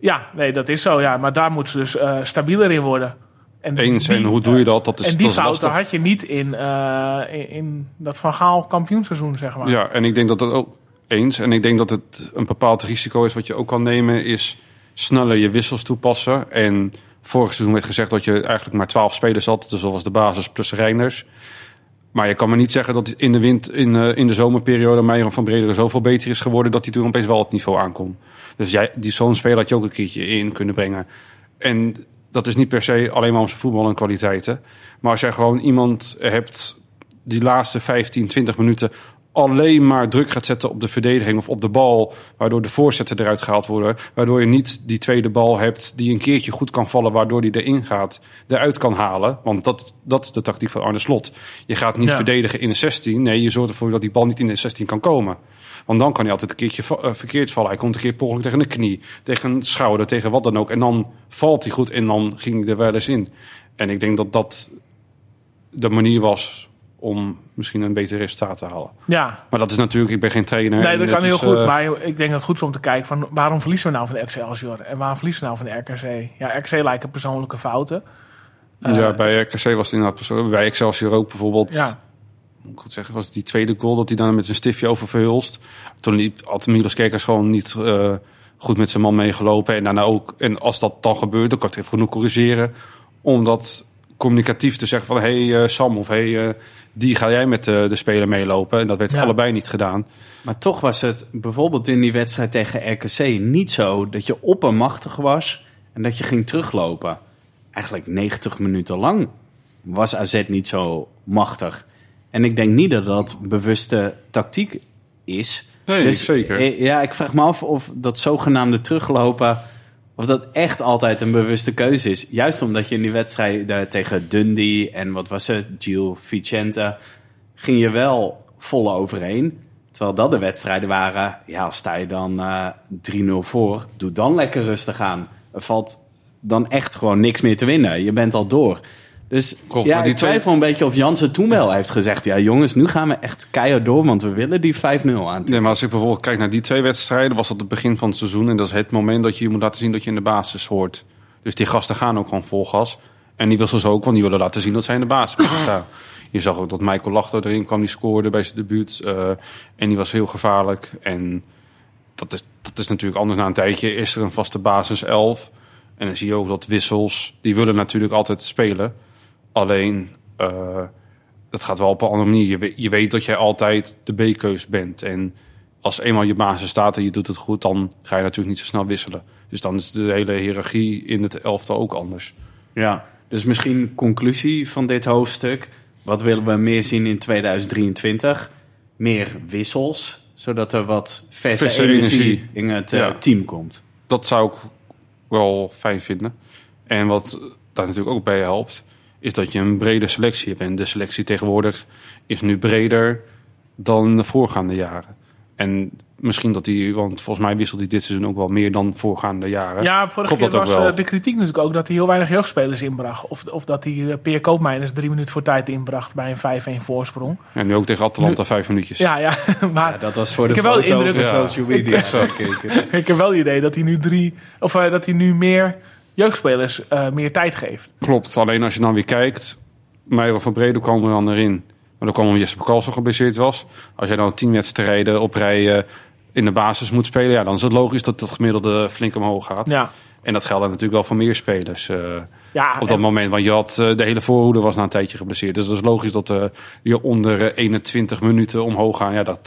ja nee, dat is zo. Ja. Maar daar moeten ze dus eh, stabieler in worden. En Eens, die- en hoe doe je dat? Dat is, en die dat fouten had je niet in, eh, in, in dat Van Gaal kampioenseizoen, zeg maar. Ja, en ik denk dat dat ook eens. En ik denk dat het een bepaald risico is wat je ook kan nemen, is sneller je wissels toepassen. En vorig seizoen werd gezegd dat je eigenlijk maar 12 spelers had, dus dat was de basis plus Reiners. Maar je kan me niet zeggen dat in de, wind, in, eh, in de zomerperiode Meijer van Bredere zoveel beter is geworden dat hij toen opeens wel het niveau aankomt. Dus jij, die zo'n speler had je ook een keertje in kunnen brengen. En dat is niet per se alleen maar om zijn voetbal en kwaliteiten. Maar als jij gewoon iemand hebt die laatste 15, 20 minuten alleen maar druk gaat zetten op de verdediging of op de bal, waardoor de voorzetten eruit gehaald worden, waardoor je niet die tweede bal hebt die een keertje goed kan vallen, waardoor die erin gaat, eruit kan halen. Want dat, dat is de tactiek van Arne Slot. Je gaat niet Ja. verdedigen in de 16, nee, je zorgt ervoor dat die bal niet in de 16 kan komen. Want dan kan hij altijd een keertje eh, verkeerd vallen. Hij komt een keer per tegen een knie, tegen een schouder, tegen wat dan ook. En dan valt hij goed en dan ging hij er wel eens in. En ik denk dat dat de manier was om misschien een beter resultaat te halen. ja. Maar dat is natuurlijk, ik ben geen trainer. Nee, dat kan heel is, goed. eh, Maar ik denk dat het goed is om te kijken van waarom verliezen we nou van de Excelsior? En waarom verliezen we nou van de RKC? Ja, RKC lijken persoonlijke fouten. Eh, ja, bij RKC was het inderdaad persoonlijk. Bij Excelsior ook bijvoorbeeld. Ja, Moet ik goed zeggen, was het die tweede goal dat hij dan met zijn stiftje over verhulst. Toen liep, had Milos Kerkers gewoon niet eh, goed met zijn man meegelopen. En daarna ook, en als dat dan gebeurt, dan kan ik het even genoeg corrigeren. Om dat communicatief te zeggen van, hé hey, eh, Sam of hé, hey, eh, die ga jij met eh, de speler meelopen. En dat werd Ja. allebei niet gedaan. Maar toch was het bijvoorbeeld in die wedstrijd tegen RKC niet zo dat je oppermachtig was en dat je ging teruglopen. Eigenlijk 90 minuten lang was AZ niet zo machtig. En ik denk niet dat dat bewuste tactiek is. Nee, zeker. eh, Ja, ik vraag me af of dat zogenaamde teruglopen... of dat echt altijd een bewuste keuze is. Juist omdat je in die wedstrijd tegen Dundee en wat was het, Gil Vicente... ging je wel vol overheen. Terwijl dat de wedstrijden waren, ja, sta je dan eh 3-0 voor, doe dan lekker rustig aan. Er valt dan echt gewoon niks meer te winnen. Je bent al door. Dus ja, die ik twijfel een beetje of Jansen toen wel heeft gezegd... ja jongens, nu gaan we echt keihard door, want we willen die 5-0 aan. Nee, maar als ik bijvoorbeeld kijk naar die twee wedstrijden, was dat het begin van het seizoen. En dat is het moment dat je je moet laten zien dat je in de basis hoort. Dus die gasten gaan ook gewoon vol gas. En die wissels ook, want die willen laten zien dat zij in de basis staan. Je zag ook dat Michael Lachter erin kwam, die scoorde bij zijn debuut. eh, en die was heel gevaarlijk. En dat is, dat is natuurlijk anders na een tijdje. Is er een vaste basis 11. En dan zie je ook dat wissels, die willen natuurlijk altijd spelen. Alleen, eh, dat gaat wel op een andere manier. Je weet, je weet dat jij altijd de B-keus bent. En als eenmaal je basis staat en je doet het goed, dan ga je natuurlijk niet zo snel wisselen. Dus dan is de hele hiërarchie in het elftal ook anders. Ja, dus misschien conclusie van dit hoofdstuk. Wat willen we meer zien in 2023? Meer wissels, zodat er wat verse, Verse energie, energie. in het eh, Ja. team komt. Dat zou ik wel fijn vinden. En wat daar natuurlijk ook bij helpt, is dat je een brede selectie hebt. En de selectie tegenwoordig is nu breder dan de voorgaande jaren. En misschien dat die, want volgens mij wisselt hij dit seizoen ook wel meer dan voorgaande jaren. Ja, vorige Klopt keer was wel? eh, de kritiek natuurlijk ook dat hij heel weinig jeugdspelers inbracht. Of, of dat hij uh, Peer Koopmeiners drie minuten voor tijd inbracht bij een 5-1 voorsprong. En nu ook tegen Atalanta vijf minuutjes. Ja, ja, maar Ja, dat was voor de Ik heb wel de indruk- op Ja. social media. ik heb wel het idee dat hij nu drie, of eh, dat hij nu meer jeugdspelers eh, meer tijd geeft. Klopt, alleen als je dan weer kijkt, Meijel van Bredo kwam er dan erin. Maar dan kwam omdat Jesper Karlsson geblesseerd was. Als jij dan tien wedstrijden op rij eh, in de basis moet spelen, ja, dan is het logisch dat dat gemiddelde flink omhoog gaat. Ja, En dat geldt natuurlijk wel voor meer spelers. eh, ja op dat en- moment, want je had de hele voorhoede was na een tijdje geblesseerd. Dus dat is logisch dat je onder eh, 21 minuten omhoog gaan. Ja, dat,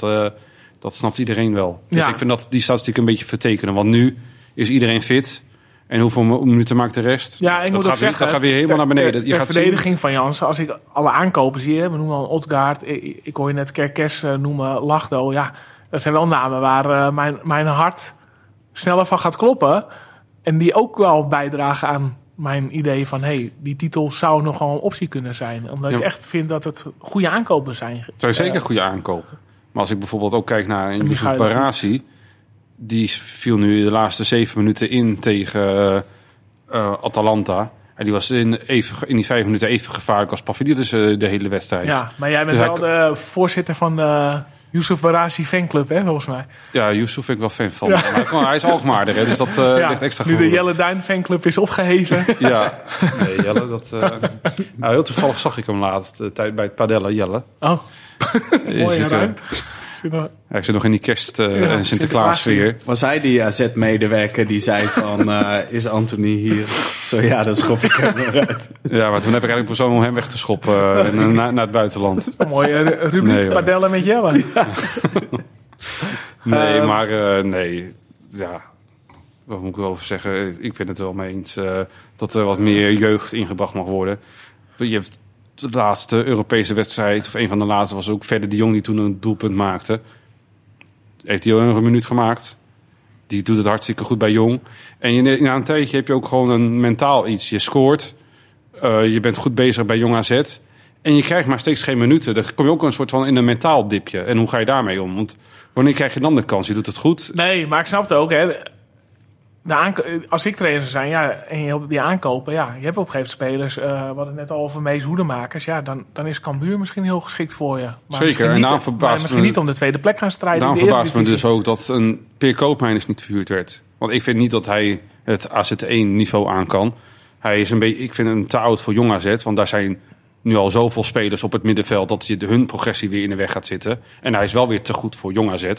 dat snapt iedereen wel. Dus Ja. ik vind dat die statistiek een beetje vertekenen. Want nu is iedereen fit. En hoeveel mi- minuten maakt de rest? Ja, ik dat moet gaat ook weer, zeggen, dat gaat weer helemaal ter- naar beneden. je ter gaat zien, verdediging van Jansen, als ik alle aankopen zie, we noemen al Otgaard, ik, ik hoor je net Kerkes eh, noemen, Lachdo, ja, dat zijn wel namen waar eh, mijn, mijn hart sneller van gaat kloppen. En die ook wel bijdragen aan mijn idee van, hey, die titel zou nog wel een optie kunnen zijn. Omdat ik echt vind dat het goede aankopen zijn. Het zijn zeker goede aankopen. Maar als ik bijvoorbeeld ook kijk naar een Yusuf. Barasi... die viel nu de laatste zeven minuten in tegen eh, eh, Atalanta. En die was in, even, in die vijf minuten even gevaarlijk als Pavlidis eh, de hele wedstrijd. Ja, maar jij bent Dus wel de voorzitter van de Yusuf Barazi fanclub, hè, volgens mij. Ja, Yusuf vind ik wel fan van. Maar kom, hij is Alkmaarder, hè, dus dat eh, ja, ligt extra nu de. Jelle Duin fanclub is opgeheven. Ja, nee, Jelle, dat... eh, nou, heel toevallig zag ik hem laatst tijd bij het padellen, Jelle. oh, mooi ruim. Eh, Zit er- ja, ik zit nog in die kerst- eh, Ja, en Sinterklaas sfeer. Was hij die AZ-medewerker die zei van... eh, is Anthony hier? Zo ja, dan schop ik hem eruit. Ja, maar toen heb ik eigenlijk persoonlijk om hem weg te schoppen eh, naar, naar het buitenland. Een mooie ru- rubriek Nee, padellen met Jelle. Nee, Ehm. maar eh, nee, ja, wat moet ik wel over zeggen? Ik vind het wel mee eens eh, dat er wat meer jeugd ingebracht mag worden. Je hebt de laatste Europese wedstrijd, of een van de laatste, was ook verder de Jong die toen een doelpunt maakte. Heeft hij al een minuut gemaakt. Die doet het hartstikke goed bij Jong. En je, na een tijdje heb je ook gewoon een mentaal iets. Je scoort, eh, je bent goed bezig bij Jong AZ. En je krijgt maar steeds geen minuten. Dan kom je ook een soort van in een mentaal dipje. En hoe ga je daarmee om? Want wanneer krijg je dan de kans? Je doet het goed. Nee, maar ik snap het ook. Hè. De als ik trainer zou zijn ja, en je hebt die aankopen, ja, je hebt op een gegeven moment spelers, eh we hadden het net al over Mees Hoedemakers, ja, dan, dan is Cambuur misschien heel geschikt voor je. Maar Zeker, en daarom maar verbaast misschien me- niet om de tweede plek gaan strijden. Daarom verbaast me dus ook dat een Peer Koopmeiners niet verhuurd werd. Want ik vind niet dat hij het AZ1-niveau aan kan. Hij is een beetje, ik vind hem te oud voor jong AZ. Want daar zijn nu al zoveel spelers op het middenveld... dat je de, hun progressie weer in de weg gaat zitten. En hij is wel weer te goed voor jong AZ.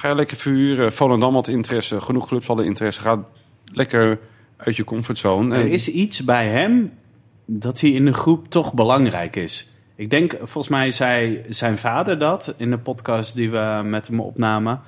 Ga je lekker verhuren. Volendam had interesse. Genoeg clubs hadden interesse. Ga lekker uit je comfortzone. Er En- is iets bij hem dat hij in de groep toch belangrijk is. Ik denk, volgens mij zei zijn vader dat in de podcast die we met hem opnamen.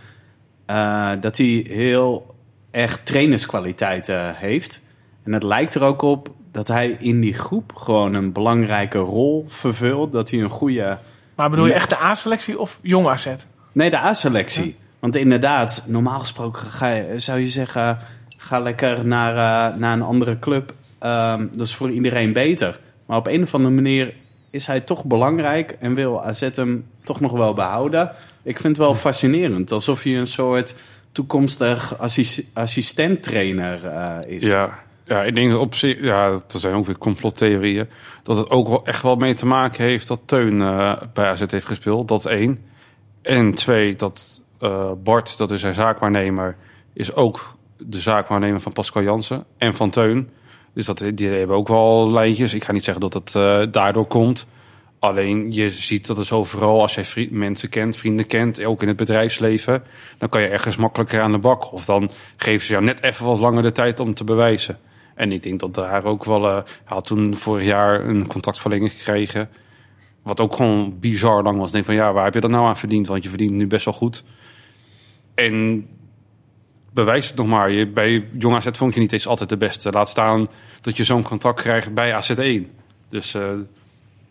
eh, dat hij heel erg trainerskwaliteiten heeft. En het lijkt er ook op dat hij in die groep gewoon een belangrijke rol vervult. Dat hij een goede. Maar bedoel je echt de A-selectie of jong AZ? Nee, de A-selectie. Want inderdaad, normaal gesproken zou je zeggen... ga lekker naar, eh, naar een andere club. Ehm, dat is voor iedereen beter. Maar op een of andere manier is hij toch belangrijk en wil AZ hem toch nog wel behouden. Ik vind het wel fascinerend, alsof hij een soort toekomstig assis- assistent-trainer eh, is. Ja, ja, ik denk op zich, ja, er zijn ook weer complottheorieën. Dat het ook wel echt wel mee te maken heeft dat Teun eh, bij AZ heeft gespeeld. Dat één. En twee, dat eh, Bart, dat is zijn zaakwaarnemer, is ook de zaakwaarnemer van Pascal Jansen en van Teun. Dus dat, die hebben ook wel lijntjes. Ik ga niet zeggen dat het eh, daardoor komt. Alleen je ziet dat het overal, als vri- mensen kent, vrienden kent, ook in het bedrijfsleven, dan kan je ergens makkelijker aan de bak. Of dan geven ze jou net even wat langer de tijd om te bewijzen. En ik denk dat daar ook wel. hij had toen vorig jaar een contractverlenging gekregen. Wat ook gewoon bizar lang was. Ik denk van ja, waar heb je dat nou aan verdiend? Want je verdient nu best wel goed. En bewijs het nog maar. Je, bij Jong AZ vond je niet eens altijd de beste. Laat staan dat je zo'n contract krijgt bij AZ1. Dus eh,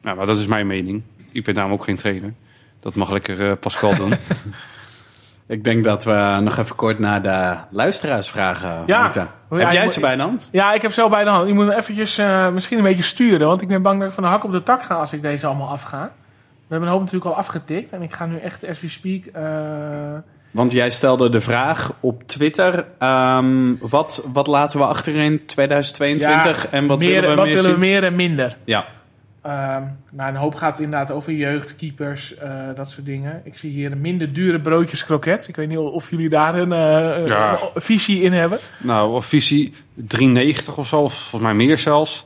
nou, maar dat is mijn mening. Ik ben namelijk ook geen trainer. Dat mag lekker eh, Pascal doen. Ik denk dat we nog even kort naar de luisteraarsvragen Ja. moeten. Ja, Heb ik jij ze bij de hand? Ja, ik heb zo bij de hand. Je moet me eventjes eh, misschien een beetje sturen. Want ik ben bang dat ik van de hak op de tak ga als ik deze allemaal afga. We hebben een hoop natuurlijk al afgetikt. En ik ga nu echt, as we speak... Want jij stelde de vraag op Twitter. ehm, wat, wat laten we achter in 2022 en wat meer, willen we wat meer willen we meer en minder? Ja, Ehm, nou, een hoop gaat inderdaad over jeugd, keepers, eh, dat soort dingen. Ik zie hier minder dure broodjes kroket. Ik weet niet of jullie daar een, eh, Ja. een visie in hebben. nou, of visie 390 of zo, of volgens mij meer zelfs.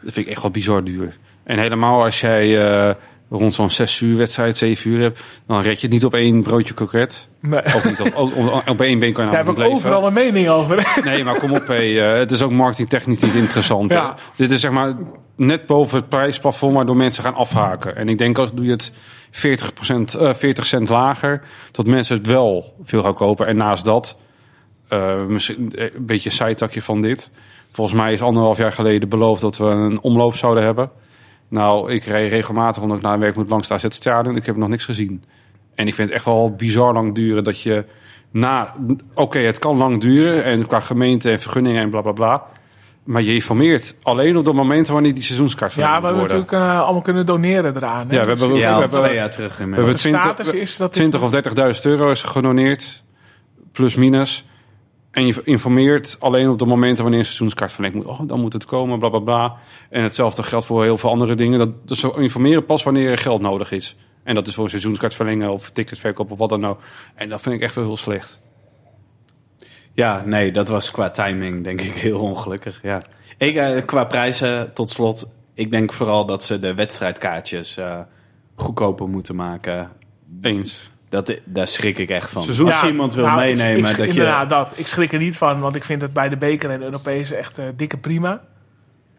Dat vind ik echt wel bizar duur. En helemaal als jij eh, rond zo'n 6 uur wedstrijd, 7 uur dan red je het niet op één broodje kroket. Nee. Ook niet op, op, op, één been kan je Daar nou heb ik overal een mening over. Nee, maar kom op, hey, eh, het is ook marketingtechnisch niet interessant. Ja. Eh, Dit is zeg maar net boven het prijsplafond waardoor mensen gaan afhaken. En ik denk als doe je het 40%, eh 40 cent lager, dat mensen het wel veel gaan kopen. En naast dat, eh, misschien een beetje een zijtakje van dit. Volgens mij is anderhalf jaar geleden beloofd dat we een omloop zouden hebben. Nou, ik rijd regelmatig omdat ik naar werk moet langs de AZ Stadion. Ik heb nog niks gezien. En ik vind het echt wel bizar lang duren dat je na... Oké, het kan lang duren en qua gemeente en vergunningen en bla bla bla. Maar je informeert alleen op de momenten wanneer die seizoenskaart Ja, verlengd we hebben worden. natuurlijk eh, allemaal kunnen doneren eraan. hè. Ja, we hebben- ja we hebben- twee jaar terug we hebben inmiddels. de 20, status is dat... 20 of 30.000 euro is gedoneerd, plus minus. En je informeert alleen op de momenten wanneer een seizoenskaart verlengd moet. Oh, dan moet het komen, bla bla bla. En hetzelfde geldt voor heel veel andere dingen. Dat, dus ze informeren pas wanneer er geld nodig is. En dat is voor een seizoenskaart verlengen of ticketverkoop of wat dan ook. En dat vind ik echt wel heel slecht. Ja, nee, dat was qua timing denk ik heel ongelukkig. Ja. Ik, eh, qua prijzen, tot slot, ik denk vooral dat ze de wedstrijdkaartjes eh, goedkoper moeten maken. Eens. Dat, daar schrik ik echt van. Seizoen- Als je iemand wil nou, meenemen, ik, dat je... Inderdaad, dat. Ik schrik er niet van, want ik vind het bij de beker en de Europese echt eh, dikke prima.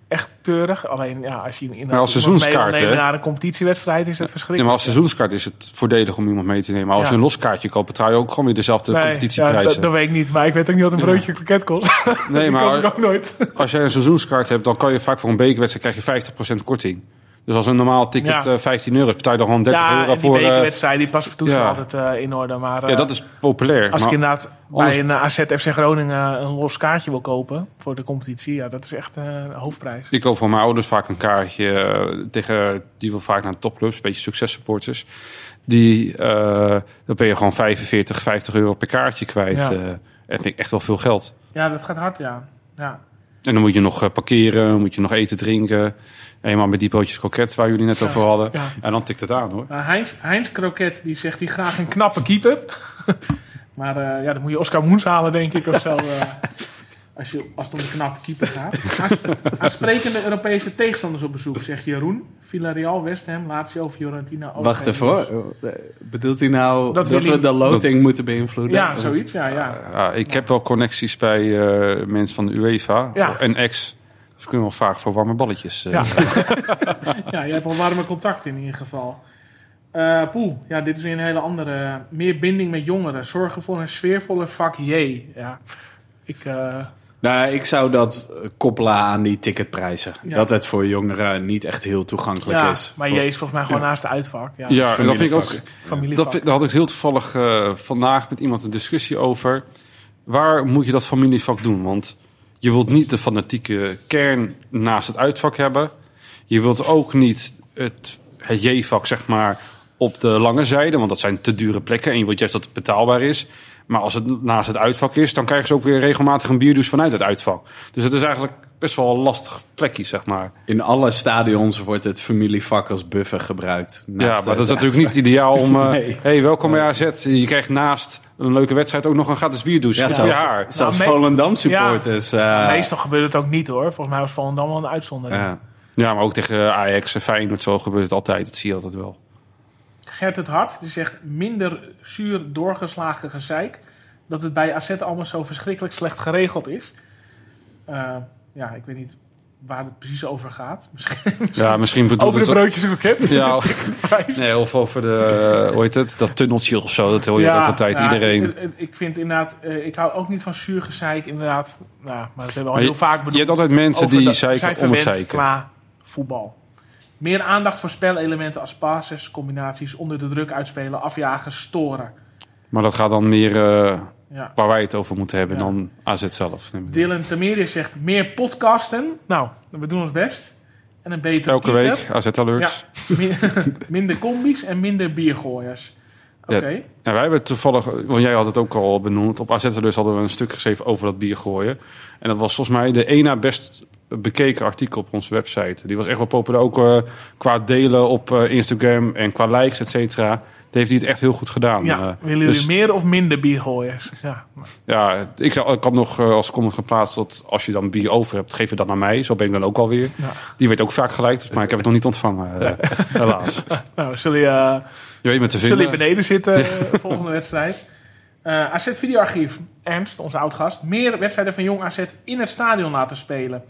Echt keurig. Alleen ja, als je in Maar als seizoenskaart, hè? naar een competitiewedstrijd is het Ja, maar verschrikkelijk. als seizoenskaart is het voordelig om iemand mee te nemen. Maar als Ja. je een loskaartje koopt, betaal je ook gewoon weer dezelfde Nee, ja, competitieprijzen. dat, dat weet ik niet, maar ik weet ook niet wat een broodje kroket kost. nee, Die koop ik maar ook nooit. als jij een seizoenskaart hebt, dan kan je vaak voor een bekerwedstrijd krijg je 50% korting. Dus als een normaal ticket Ja. eh, 15 euro is, betaal je dan gewoon 30 Ja, euro en die voor. eh, bekerwedstrijd, die paspartout is ja. altijd eh, in orde. Maar eh, ja, dat is populair. als maar ik inderdaad anders- bij een AZ FC Groningen een los kaartje wil kopen voor de competitie, ja, dat is echt eh, een hoofdprijs. Ik koop voor mijn ouders vaak een kaartje eh, tegen die wil vaak naar topclubs, een beetje successupporters. Die, eh dan ben je gewoon 45, 50 euro per kaartje kwijt. Ja. eh en vind ik echt wel veel geld. Ja, dat gaat hard, ja. ja. En dan moet je nog eh, parkeren, moet je nog eten, drinken. Helemaal met die broodjes kroket waar jullie net over hadden. ja. En dan tikt het aan hoor. Nou, Heinz, Heinz Kroket die zegt hij graag een knappe keeper. maar eh, ja, dan moet je Oscar Moens halen, denk ik, of zo. als, je, als het om een knappe keeper gaat. Aan- Aansprekende Europese tegenstanders op bezoek, zegt Jeroen. Villarreal, West Ham, Lazio, Fiorentina. Wacht OGC. even hoor. Bedoelt hij nou Dat we de loting moeten beïnvloeden? Ja, zoiets, ja, ja. Ja, ik heb wel connecties bij eh, mensen van de UEFA Ja. en ex. Dus we kunnen wel vragen voor warme balletjes. eh. Ja. ja, je hebt al warme contact in ieder geval. Eh Poel, ja, dit is weer een hele andere. Meer binding met jongeren. Zorgen voor een sfeervolle vak J. Ja, ik... eh, Nou, ik zou dat eh, koppelen aan die ticketprijzen. Ja. Dat het voor jongeren niet echt heel toegankelijk ja, is. maar Voor- J is volgens mij gewoon naast de uitvak. Ja, dat vind ik ook. Dat, vind- daar had ik heel toevallig eh, vandaag met iemand een discussie over. Waar moet je dat familievak doen? Want je wilt niet de fanatieke kern naast het uitvak hebben. Je wilt ook niet het, het J-vak, zeg maar, op de lange zijde. Want dat zijn te dure plekken en je wilt juist dat het betaalbaar is. Maar als het naast het uitvak is, dan krijgen ze ook weer regelmatig een bierdouche vanuit het uitvak. Dus het is eigenlijk best wel een lastig plekje, zeg maar. In alle stadions wordt het familievak als buffer gebruikt. Ja, maar dat is natuurlijk niet ideaal om... eh Nee. hey, welkom bij AZ. Je krijgt naast een leuke wedstrijd ook nog een gratis bierdouche. Ja, Goed voor je zelfs, haar. zelfs Nou, me- Volendam supporters. eh, Meestal gebeurt het ook niet hoor. Volgens mij was Volendam wel een uitzondering. ja. Ja, maar ook tegen Ajax en Feyenoord zo gebeurt het altijd. Dat zie je altijd wel. Gert het Hart, die zegt minder zuur doorgeslagen gezeik. Dat het bij AZ allemaal zo verschrikkelijk slecht geregeld is. Eh, ja, ik weet niet waar het precies over gaat. Misschien Ja, misschien bedoelt over de het... broodjes kroket. Ja, nee, of over de, hoe heet het, dat tunneltje of zo. Dat hoor je ook altijd, ja, iedereen. Ik, vind inderdaad, eh, ik hou ook niet van zuur gezeik, inderdaad. Nou, maar dat hebben we al heel je- vaak bedoeld. Je hebt altijd mensen die zeiken om het zeiken. qua voetbal. Meer aandacht voor spelelementen als passes, combinaties, onder de druk uitspelen, afjagen, storen. Maar dat gaat dan meer Ja. waar wij het over moeten hebben Ja. dan AZ zelf. Dylan Tamiri zegt meer podcasten. Nou, we doen ons best. En een betere Elke week AZ Alerts. Ja, min- minder combi's en minder biergooiers. Oké. Ja. Ja, wij hebben toevallig, want jij had het ook al benoemd. Op AZ Alerts hadden we een stuk geschreven over dat bier gooien. En dat was volgens mij de één na best bekeken artikel op onze website. Die was echt wel populair. Ook eh, qua delen op eh, Instagram en qua likes, et cetera. heeft hij het echt heel goed gedaan. Ja, Eh, willen jullie dus- meer of minder biergooiers? Ja. Ja, ik, ik had nog als comment geplaatst dat als je dan bier over hebt, geef het dan naar mij. Zo ben ik dan ook alweer. Ja. Die weet ook vaak gelijk, maar ik heb het nog niet ontvangen, helaas. Nou, zullen je, uh, Je weet me te zullen je vinden. beneden zitten volgende wedstrijd? Eh AZ Videoarchief. Ernst, onze oud-gast. Meer wedstrijden van Jong AZ in het stadion laten spelen.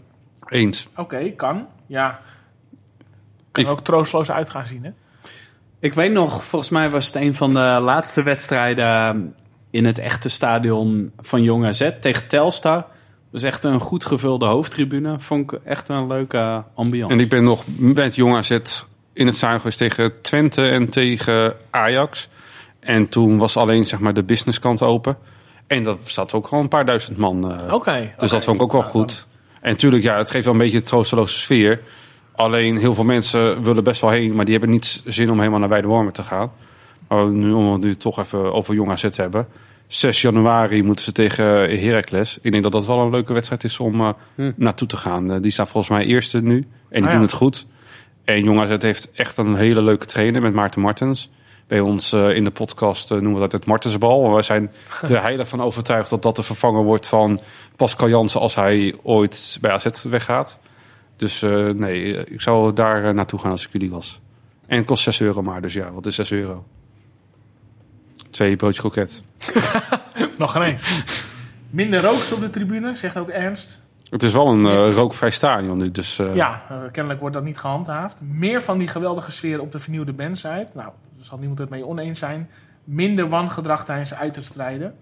Eens. Oké, kan. Ja. Kan Ik- ook troosteloos uit gaan zien, hè? Ik weet nog, volgens mij was het een van de laatste wedstrijden in het echte stadion van Jong AZ tegen Telstar. Dat was echt een goed gevulde hoofdtribune. Vond ik echt een leuke ambiance. En ik ben nog met Jong AZ in het zuin geweest tegen Twente en tegen Ajax. En toen was alleen zeg maar, de businesskant open. En dat zat ook gewoon een paar duizend man. eh, Oké. Dus dat vond ik ook wel goed. En natuurlijk, ja, het geeft wel een beetje een troosteloze sfeer. Alleen heel veel mensen willen best wel heen, maar die hebben niet zin om helemaal naar Weidewormen te gaan. Maar nu, om het nu toch even over Jong AZ te hebben. 6 januari moeten ze tegen Heracles. Ik denk dat dat wel een leuke wedstrijd is om eh, naartoe te gaan. Eh, die staan volgens mij eerste nu. En die Ah, ja. doen het goed. En Jong AZ heeft echt een hele leuke trainer met Maarten Martens. Bij ons eh, in de podcast eh, noemen we dat het Martensbal. Wij zijn er heilig van overtuigd dat dat de vervanger wordt van Pascal Jansen als hij ooit bij AZ weggaat. Dus eh, nee, ik zou daar naartoe gaan als ik jullie was. En het kost 6 euro maar, dus ja, wat is 6 euro? Twee broodjes kroket. Nog geen. Minder rookt op de tribune, zegt ook Ernst. Het is wel een rookvrij stadion nu, dus eh, Ja, kennelijk wordt dat niet gehandhaafd. Meer van die geweldige sfeer op de vernieuwde bandsite. Nou, zal niemand het mee oneens zijn. Minder wangedrag tijdens uitwedstrijden.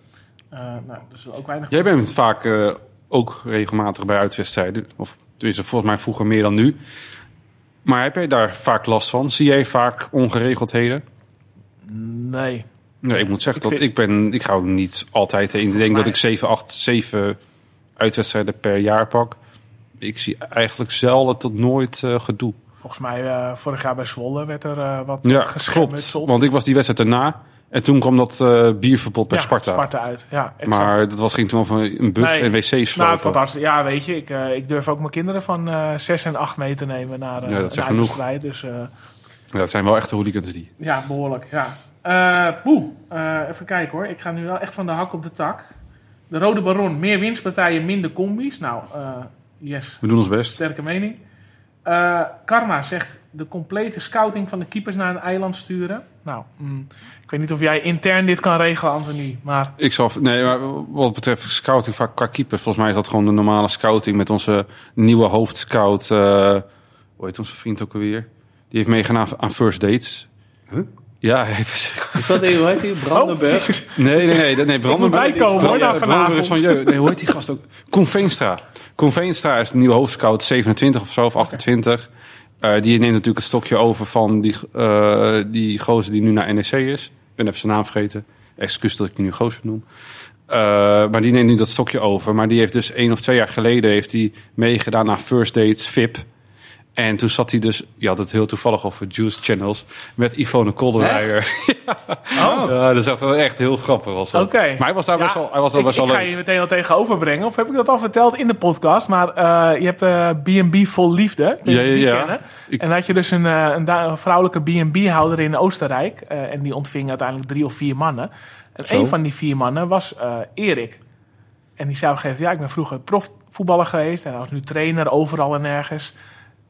Eh nou, dus ook weinig... Jij bent vaak eh, ook regelmatig bij uitwedstrijden. Of tenminste, volgens mij vroeger meer dan nu. Maar heb jij daar vaak last van? Zie jij vaak ongeregeldheden? Nee. Nee, ik moet zeggen Ik dat vind- ik ben... Ik ga ook niet altijd heen. Ik denk mij- dat ik 7, 8, 7 uitwedstrijden per jaar pak. Ik zie eigenlijk zelden tot nooit eh, gedoe. Volgens mij, eh, vorig jaar bij Zwolle werd er eh, wat Ja, klopt. Want ik was die wedstrijd erna. En toen kwam dat eh, bierverbod bij ja, Sparta. Sparta uit. Ja, exact. Maar dat was, ging toen over een bus Nee. en wc's Nou, het ja, weet je, ik, ik durf ook mijn kinderen van eh 6 en 8 mee te nemen naar eh Ja, dat genoeg. Dus Ja, dat zijn wel echte hooligans die. ja, behoorlijk. Ja. Eh, even kijken hoor. Ik ga nu wel echt van de hak op de tak. De Rode Baron, meer winstpartijen, minder combi's. Nou, yes, We doen ons best. sterke mening. Eh, Karma zegt de complete scouting van de keepers naar een eiland sturen. Nou, mm, ik weet niet of jij intern dit kan regelen, Anthony. Maar Ik zal, nee, maar wat betreft scouting vaak qua keeper, volgens mij is dat gewoon de normale scouting met onze nieuwe hoofdscout. eh hoe heet onze vriend ook alweer? Die heeft meegedaan aan first dates. Ja, Is dat hoe heet hij? Brandenburg? Oh, nee, nee, nee, nee, Brandenburg. bijkomen, hoor, Brandenburg is vanavond. van je. Nee, hoe heet die gast ook? Koen Veenstra. Koen Veenstra is de nieuwe hoofdscout, 27 of zo, of 28. Eh, die neemt natuurlijk het stokje over van die, eh die gozer die nu naar NEC is. Ik ben even zijn naam vergeten. Excuus dat ik die nu gozer noem. Eh, maar die neemt nu dat stokje over. Maar die heeft dus één of twee jaar geleden heeft hij meegedaan aan First Dates VIP. En toen zat hij dus, je had het heel toevallig over Juice Channels, met Yvonne Kolderweijer. Oh. Ja, dat is echt echt heel grappig. Was dat. Oké. Maar hij was daar Ja, best wel, hij was daar ik, best ik wel ga je meteen al tegenover brengen. Of heb ik dat al verteld in de podcast? Maar eh, je hebt eh, B&B Vol Liefde. Ik Ja, ja, die ja. kennen. Ik- En had je dus een, eh, een, vrouwelijke B&B-houder in Oostenrijk. eh, en die ontving uiteindelijk drie of vier mannen. En Zo. een van die vier mannen was eh, Erik. En die gegeven moment... Ja, ik ben vroeger profvoetballer geweest. En hij was nu trainer overal en nergens.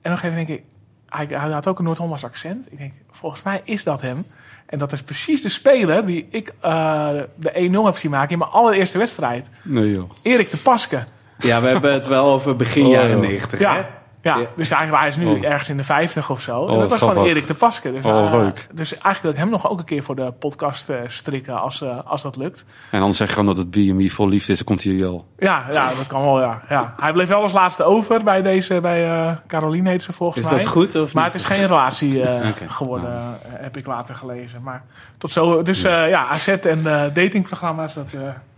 En op een gegeven moment denk ik... Hij, hij had ook een Noord-Hollands accent. Ik denk, volgens mij is dat hem. En dat is precies de speler die ik eh, de 1-0 heb zien maken in mijn allereerste wedstrijd. Nee joh. Erik de Paske. Ja, we hebben het wel over begin Oh, jaren joh. 90. Ja. hè? Ja, Ja. dus eigenlijk hij is nu Oh. ergens in de 50 of zo. en Oh, dat was gewoon. Erik de Paske. Dus, Oh, eh, leuk. dus eigenlijk wil ik hem nog ook een keer voor de podcast eh, strikken als, eh, als dat lukt. En dan zeg je gewoon dat het B&B vol liefde is, dan komt hij wel. Ja, ja, dat kan wel, ja. ja. Hij bleef wel als laatste over bij deze, bij eh Caroline heet ze volgens Is mij. dat goed of Maar niet? het is geen relatie eh, geworden, eh, heb ik later gelezen. Maar tot zo, dus eh, ja, AZ en eh, datingprogramma's, dat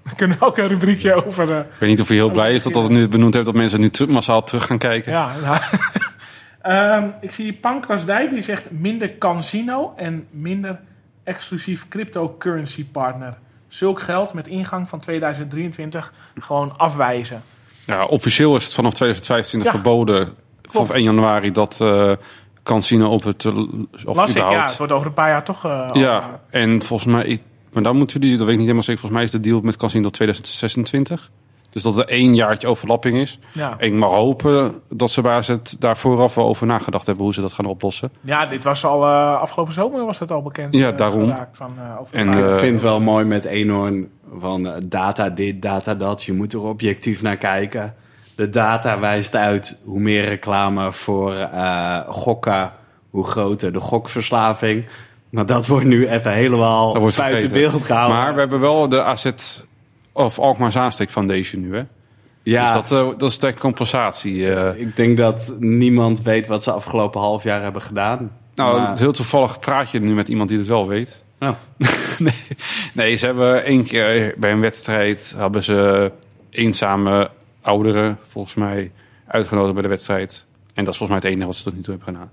eh, kunnen we ook een rubriekje over. eh, Ik weet niet of hij heel blij is dat dat het nu benoemd heeft dat mensen nu massaal terug gaan kijken. Ja, nou. Ik zie Pankras Dijk die zegt minder casino en minder exclusief cryptocurrency partner. Zulk geld met ingang van 2023 gewoon afwijzen. Ja, officieel is het vanaf 2025 Ja. verboden vanaf 1 januari dat eh casino op het eh, of Las ik, ja, het wordt over een paar jaar toch... al- Ja, en volgens mij, maar dan moeten jullie, dat weet ik niet helemaal zeker, volgens mij is de deal met casino tot 2026. Dus dat er één jaartje overlapping is. ja. En ik mag hopen dat ze bij AZ daar vooraf wel over nagedacht hebben hoe ze dat gaan oplossen. ja, dit was al eh, afgelopen zomer was dat al bekend. Ja, eh, daarom. Van, eh, En, Ik vind het wel mooi met Eenhoorn van data dit, data dat. Je moet er objectief naar kijken. De data wijst uit hoe meer reclame voor eh, gokken, hoe groter de gokverslaving. Maar dat wordt nu even helemaal buiten vergeten. beeld gehouden. Maar we hebben wel de AZ of Alkmaar Zaansteek Foundation nu, hè? ja, Dus dat, eh, dat is ter compensatie. eh. ik denk dat niemand weet wat ze afgelopen half jaar hebben gedaan. nou, Maar- heel toevallig praat je nu met iemand die het wel weet. Oh. nee, nee, ze hebben één keer bij een wedstrijd hebben ze eenzame ouderen volgens mij uitgenodigd bij de wedstrijd. En dat is volgens mij het enige wat ze tot nu toe hebben gedaan.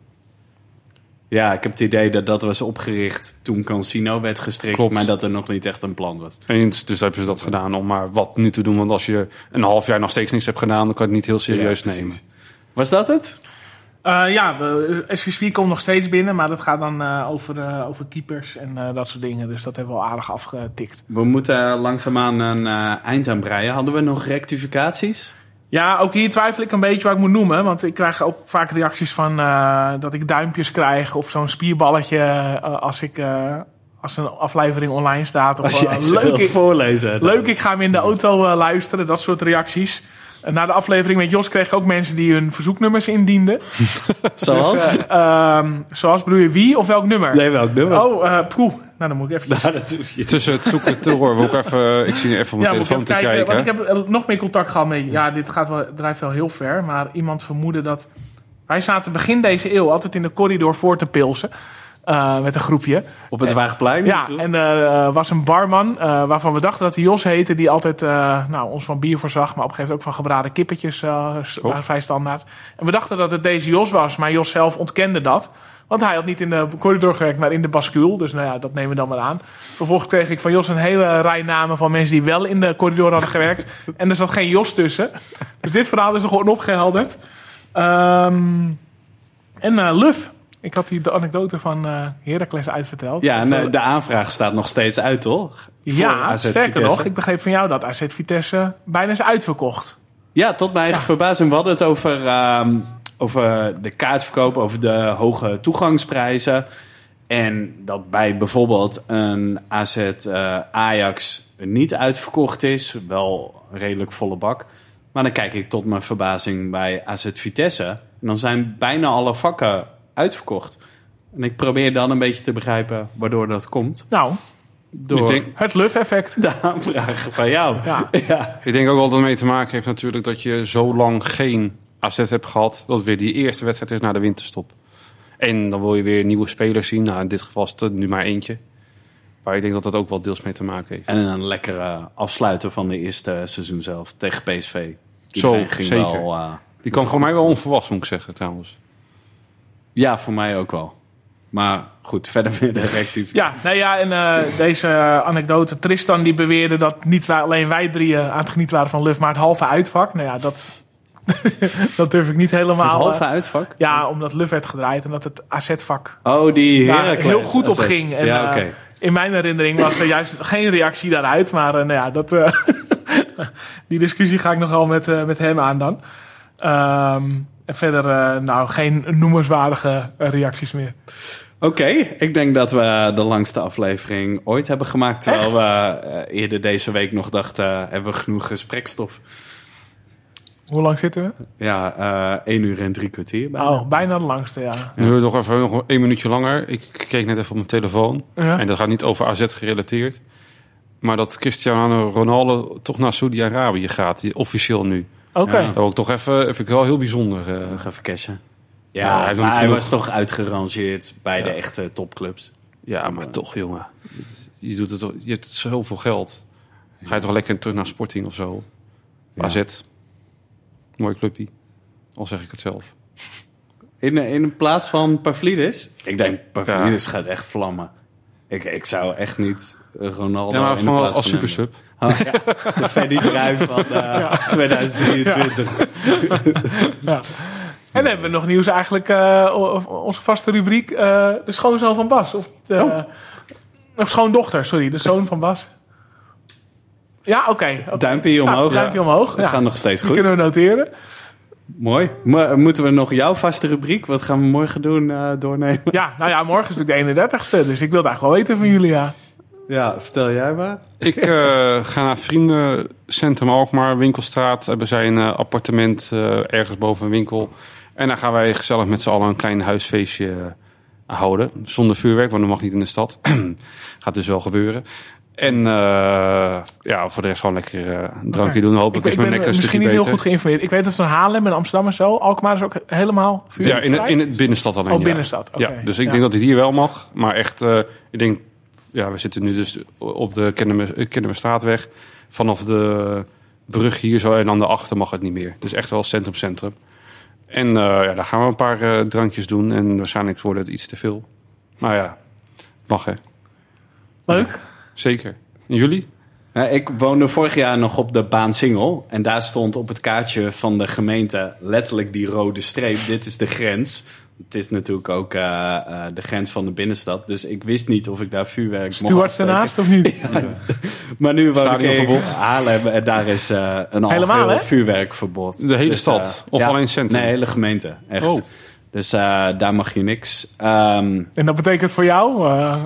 Ja, ik heb het idee dat dat was opgericht toen Cancino werd gestrikt, Klopt. maar dat er nog niet echt een plan was. En dus hebben ze dat gedaan om maar wat nu te doen. Want als je een half jaar nog steeds niks hebt gedaan, dan kan je het niet heel serieus Ja, nemen. Was dat het? Eh, ja, we- SVSP komt nog steeds binnen, maar dat gaat dan eh, over, eh, over keepers en eh, dat soort dingen. Dus dat hebben we al aardig afgetikt. We moeten langzaamaan een eh, eind aan breien. Hadden we nog rectificaties? Ja, ook hier twijfel ik een beetje wat ik moet noemen. Want ik krijg ook vaak reacties van eh, dat ik duimpjes krijg of zo'n spierballetje eh, als ik eh, als een aflevering online staat. Of Als leuk, ik, voorlezen. leuk, ik ga hem in de auto luisteren. Dat soort reacties. En na de aflevering met Jos kreeg ik ook mensen die hun verzoeknummers indienden. Zoals? Dus, eh, ehm, zoals bedoel je wie of welk nummer? nee, welk nummer? Oh, eh poeh. Nou, dan moet ik even... Nou. Tussen het zoeken te horen, we ook even, ik zie nu even op mijn ik telefoon te kijken. Want ik heb eh, nog meer contact gehad met... Ja, dit gaat wel, drijft wel heel ver. Maar iemand vermoedde dat... Wij zaten begin deze eeuw altijd in de corridor voor te pilsen. Eh, met een groepje. Op het Waagplein? Ja, en er eh, was een barman eh, waarvan we dachten dat hij Jos heette. Die altijd nou, ons van bier voorzag. Maar op een gegeven moment ook van gebraden kippetjes. s- Oh. waren vrij standaard. En we dachten dat het deze Jos was. Maar Jos zelf ontkende dat. Want hij had niet in de corridor gewerkt, maar in de bascule. Dus nou ja, dat nemen we dan maar aan. Vervolgens kreeg ik van Jos een hele rij namen van mensen die wel in de corridor hadden gewerkt. En er zat geen Jos tussen. Dus dit verhaal is er gewoon opgehelderd. Ehm, en Luf. Ik had die de anekdote van eh Heracles uitverteld. Ja, en de aanvraag staat nog steeds uit, toch? Voor ja, AZ sterker Vitesse. nog, ik begreep van jou dat AZ Vitesse bijna is uitverkocht. Ja, tot mijn eigen verbazing. We hadden het over, ehm, over de kaartverkoop, over de hoge toegangsprijzen. En dat bij bijvoorbeeld een AZ eh, Ajax niet uitverkocht is. Wel redelijk volle bak. Maar dan kijk ik tot mijn verbazing bij AZ Vitesse. En dan zijn bijna alle vakken uitverkocht. En ik probeer dan een beetje te begrijpen waardoor dat komt. Nou, Door Ik denk, het Luf-effect. de aanvragen van jou. Ja. ja. ik denk ook wel dat het mee te maken heeft natuurlijk dat je zo lang geen AZ hebt gehad. Dat het weer die eerste wedstrijd is na de winterstop. En dan wil je weer nieuwe spelers zien. Nou, in dit geval is het er nu maar eentje. Maar ik denk dat dat ook wel deels mee te maken heeft. En een lekkere afsluiter van de eerste seizoen zelf tegen PSV. Zo, Iedereen ging zeker. Wel, eh, Die kwam voor mij wel onverwachts, moet ik zeggen trouwens. Ja, voor mij ook wel. Maar goed, verder weer de rectificatie. Ja, nou ja, en eh, deze anekdote. Tristan die beweerde dat niet alleen wij drieën aan het genieten waren van Luf, maar het halve uitvak. Nou ja, dat, dat durf ik niet helemaal. Het halve eh, uitvak? ja, omdat Luf werd gedraaid en dat het AZ-vak Oh, die daar heel goed op AZ. ging. En, ja, eh, in mijn herinnering was er juist geen reactie daaruit. Maar nou ja, dat, die discussie ga ik nog wel met, met hem aan dan. Ehm, en verder, eh, nou, geen noemenswaardige eh, reacties meer. Oké, ik denk dat we de langste aflevering ooit hebben gemaakt. Terwijl Echt? we eh, eerder deze week nog dachten, hebben we genoeg gesprekstof. Hoe lang zitten we? Ja, eh 1 uur en drie kwartier. bijna. Oh, bijna de langste, ja. Nu nog even nog een minuutje langer. Ik keek net even op mijn telefoon. Ja. En dat gaat niet over AZ gerelateerd. Maar dat Cristiano Ronaldo toch naar Saudi-Arabië gaat. Officieel nu. Oké. Ja. Dat wil ik toch even, vind ik wel heel bijzonder. eh. Nog even cashen. Ja, Ja, hij maar was toch uitgerangeerd bij Ja. de echte topclubs. Ja, maar toch, jongen. Je, doet het, toch- je hebt zoveel geld. Ga je toch lekker terug naar Sporting of zo? Ja. AZ. Mooi clubje. Al zeg ik het zelf. In, in plaats van Pavlidis? Ik denk, Pavlidis gaat echt vlammen. Ik, ik zou echt niet Ronaldo Ja, maar in gewoon als supersub. Oh, ja, de Fanny Druif van eh, 2023. Ja. En dan hebben we nog nieuws eigenlijk, eh, onze vaste rubriek, eh, de schoonzoon van Bas. Of, de, Oh. of schoondochter, sorry, de zoon van Bas. Ja, oké. oké. Duimpje omhoog. Ja, duimpje omhoog. We Ja, gaan nog steeds die goed. kunnen we noteren. Mooi. Maar moeten we nog jouw vaste rubriek? Wat gaan we morgen doen eh, doornemen? Ja, nou ja, morgen is natuurlijk de 31ste, dus ik wilde eigenlijk wel weten van jullie, ja. Ja, vertel jij maar. Ik eh, ga naar Vriendencentrum Alkmaar, Winkelstraat. Hebben zij een eh, appartement eh, ergens boven een winkel. En daar gaan wij gezellig met z'n allen een klein huisfeestje houden. Zonder vuurwerk, want dat mag niet in de stad. Gaat dus wel gebeuren. En eh, ja, voor de rest gewoon lekker eh, een drankje doen. Hopelijk ik is mijn nek een misschien stukje niet heel goed geïnformeerd. Ik weet dat van Haarlem en Amsterdam en zo. Alkmaar is ook helemaal Ja, vuurwerk. in, het- in het binnenstad alleen. Oh, ja. binnenstad, oké. Ja, dus ik Ja. denk dat het hier wel mag. Maar echt, eh, ik denk, ja, we zitten nu dus op de Kennemer- Kennemerstraatweg. Vanaf de brug hier zo en dan de achter mag het niet meer. Dus echt wel centrum, centrum. En eh, ja, daar gaan we een paar eh, drankjes doen. En waarschijnlijk wordt het iets te veel. Maar ja, het mag hè. Leuk. Zeker. En jullie? Ja, ik woonde vorig jaar nog op de baan Singel. En daar stond op het kaartje van de gemeente letterlijk die rode streep. Dit is de grens. Het is natuurlijk ook eh, eh, de grens van de binnenstad. Dus ik wist niet of ik daar vuurwerk mocht Stuart afsteken. ernaast of niet? Maar nu woon ik in. Haarlem en daar is eh, een Helemaal, algeheel hè? vuurwerkverbod. De hele Dus, stad? Of alleen centrum? Nee, hele gemeente. Echt. Oh. Dus eh, daar mag je niks. Ehm, En dat betekent voor jou... eh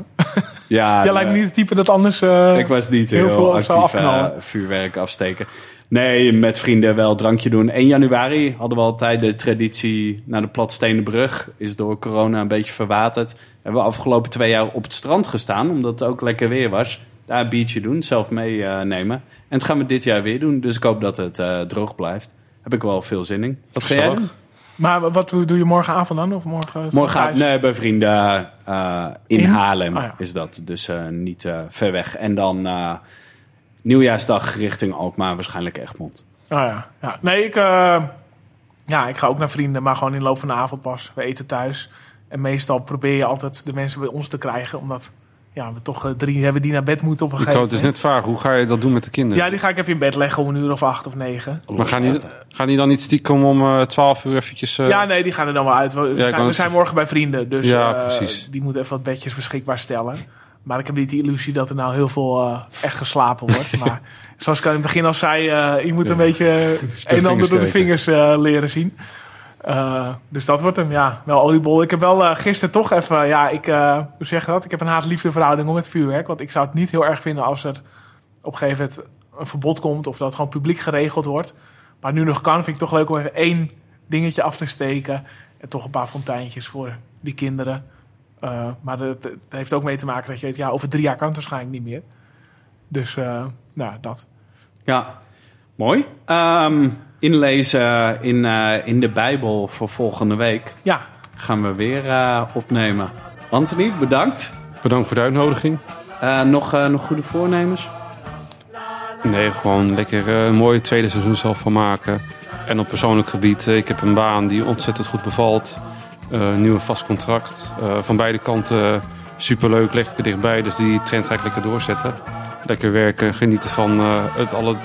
ja, jij lijkt me niet het type dat anders... eh, Ik was niet heel heel, veel actief vuurwerk afsteken. Nee, met vrienden wel drankje doen. 1 januari hadden we altijd de traditie naar de Platstenenbrug. Is door corona een beetje verwaterd. Hebben we afgelopen twee jaar op het strand gestaan, omdat het ook lekker weer was. Daar een biertje doen, zelf meenemen. en het gaan we dit jaar weer doen, dus ik hoop dat het eh, droog blijft. Heb ik wel veel zin in. Wat ga jij doen? Maar wat doe je morgenavond dan? Of morgen Morgen thuis? nee, bij vrienden eh, in, In? Haarlem Oh ja. is dat. Dus eh, niet ver weg. En dan nieuwjaarsdag richting Alkmaar, waarschijnlijk Egmond. Oh ja. ja. Nee, ik, eh, ja, ik ga ook naar vrienden, maar gewoon in de loop van de avond pas. We eten thuis. En meestal probeer je altijd de mensen bij ons te krijgen. Omdat ja, we toch eh, drie hebben die naar bed moeten op een Ik gegeven wou het dus moment. net vragen, hoe ga je dat doen met de kinderen? Ja, die ga ik even in bed leggen om een uur of acht of negen. maar gaan die, gaan die dan niet stiekem om eh 12 uur eventjes... Ja, nee, die gaan er dan wel uit. We, zijn, we zijn morgen bij vrienden, dus Ja, eh, precies. die moeten even wat bedjes beschikbaar stellen. Maar ik heb niet de illusie dat er nou heel veel eh, echt geslapen wordt. maar zoals ik al in het begin al zei, eh, je moet een beetje een en ander door de vingers eh, leren zien. Dus dat wordt hem, ja, wel oliebol. Ik heb wel gisteren toch even, ja, ik, hoe zeg je dat? Ik heb een haat-liefde verhouding om met vuurwerk. Want ik zou het niet heel erg vinden als er op een gegeven moment een verbod komt. Of dat het gewoon publiek geregeld wordt. Maar nu nog kan, vind ik toch leuk om even één dingetje af te steken. En toch een paar fonteintjes voor die kinderen. Eh, maar dat, dat heeft ook mee te maken dat je weet, ja, over drie jaar kan het waarschijnlijk niet meer. Dus, eh, nou, dat. Ja, mooi. Ehm, inlezen in, eh, in de Bijbel voor volgende week Ja, gaan we weer eh, opnemen. Anthony, bedankt. Bedankt voor de uitnodiging. Eh, nog, eh, nog goede voornemens? Nee, gewoon lekker eh, een mooi tweede seizoen zelf van maken. En op persoonlijk gebied, ik heb een baan die ontzettend goed bevalt. Eh, nieuwe vast contract. Eh, van beide kanten superleuk, lekker dichtbij. Dus die trend ga ik lekker doorzetten. Lekker werken, genieten van, eh, het, alle,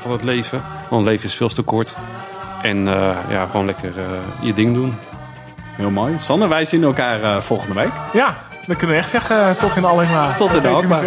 van het leven. Want leven is veel te kort. En eh, ja, gewoon lekker eh, je ding doen. Heel mooi. Sander, wij zien elkaar eh, volgende week. Ja, dan kunnen we echt zeggen tot in Alkmaar. Tot in Alkmaar.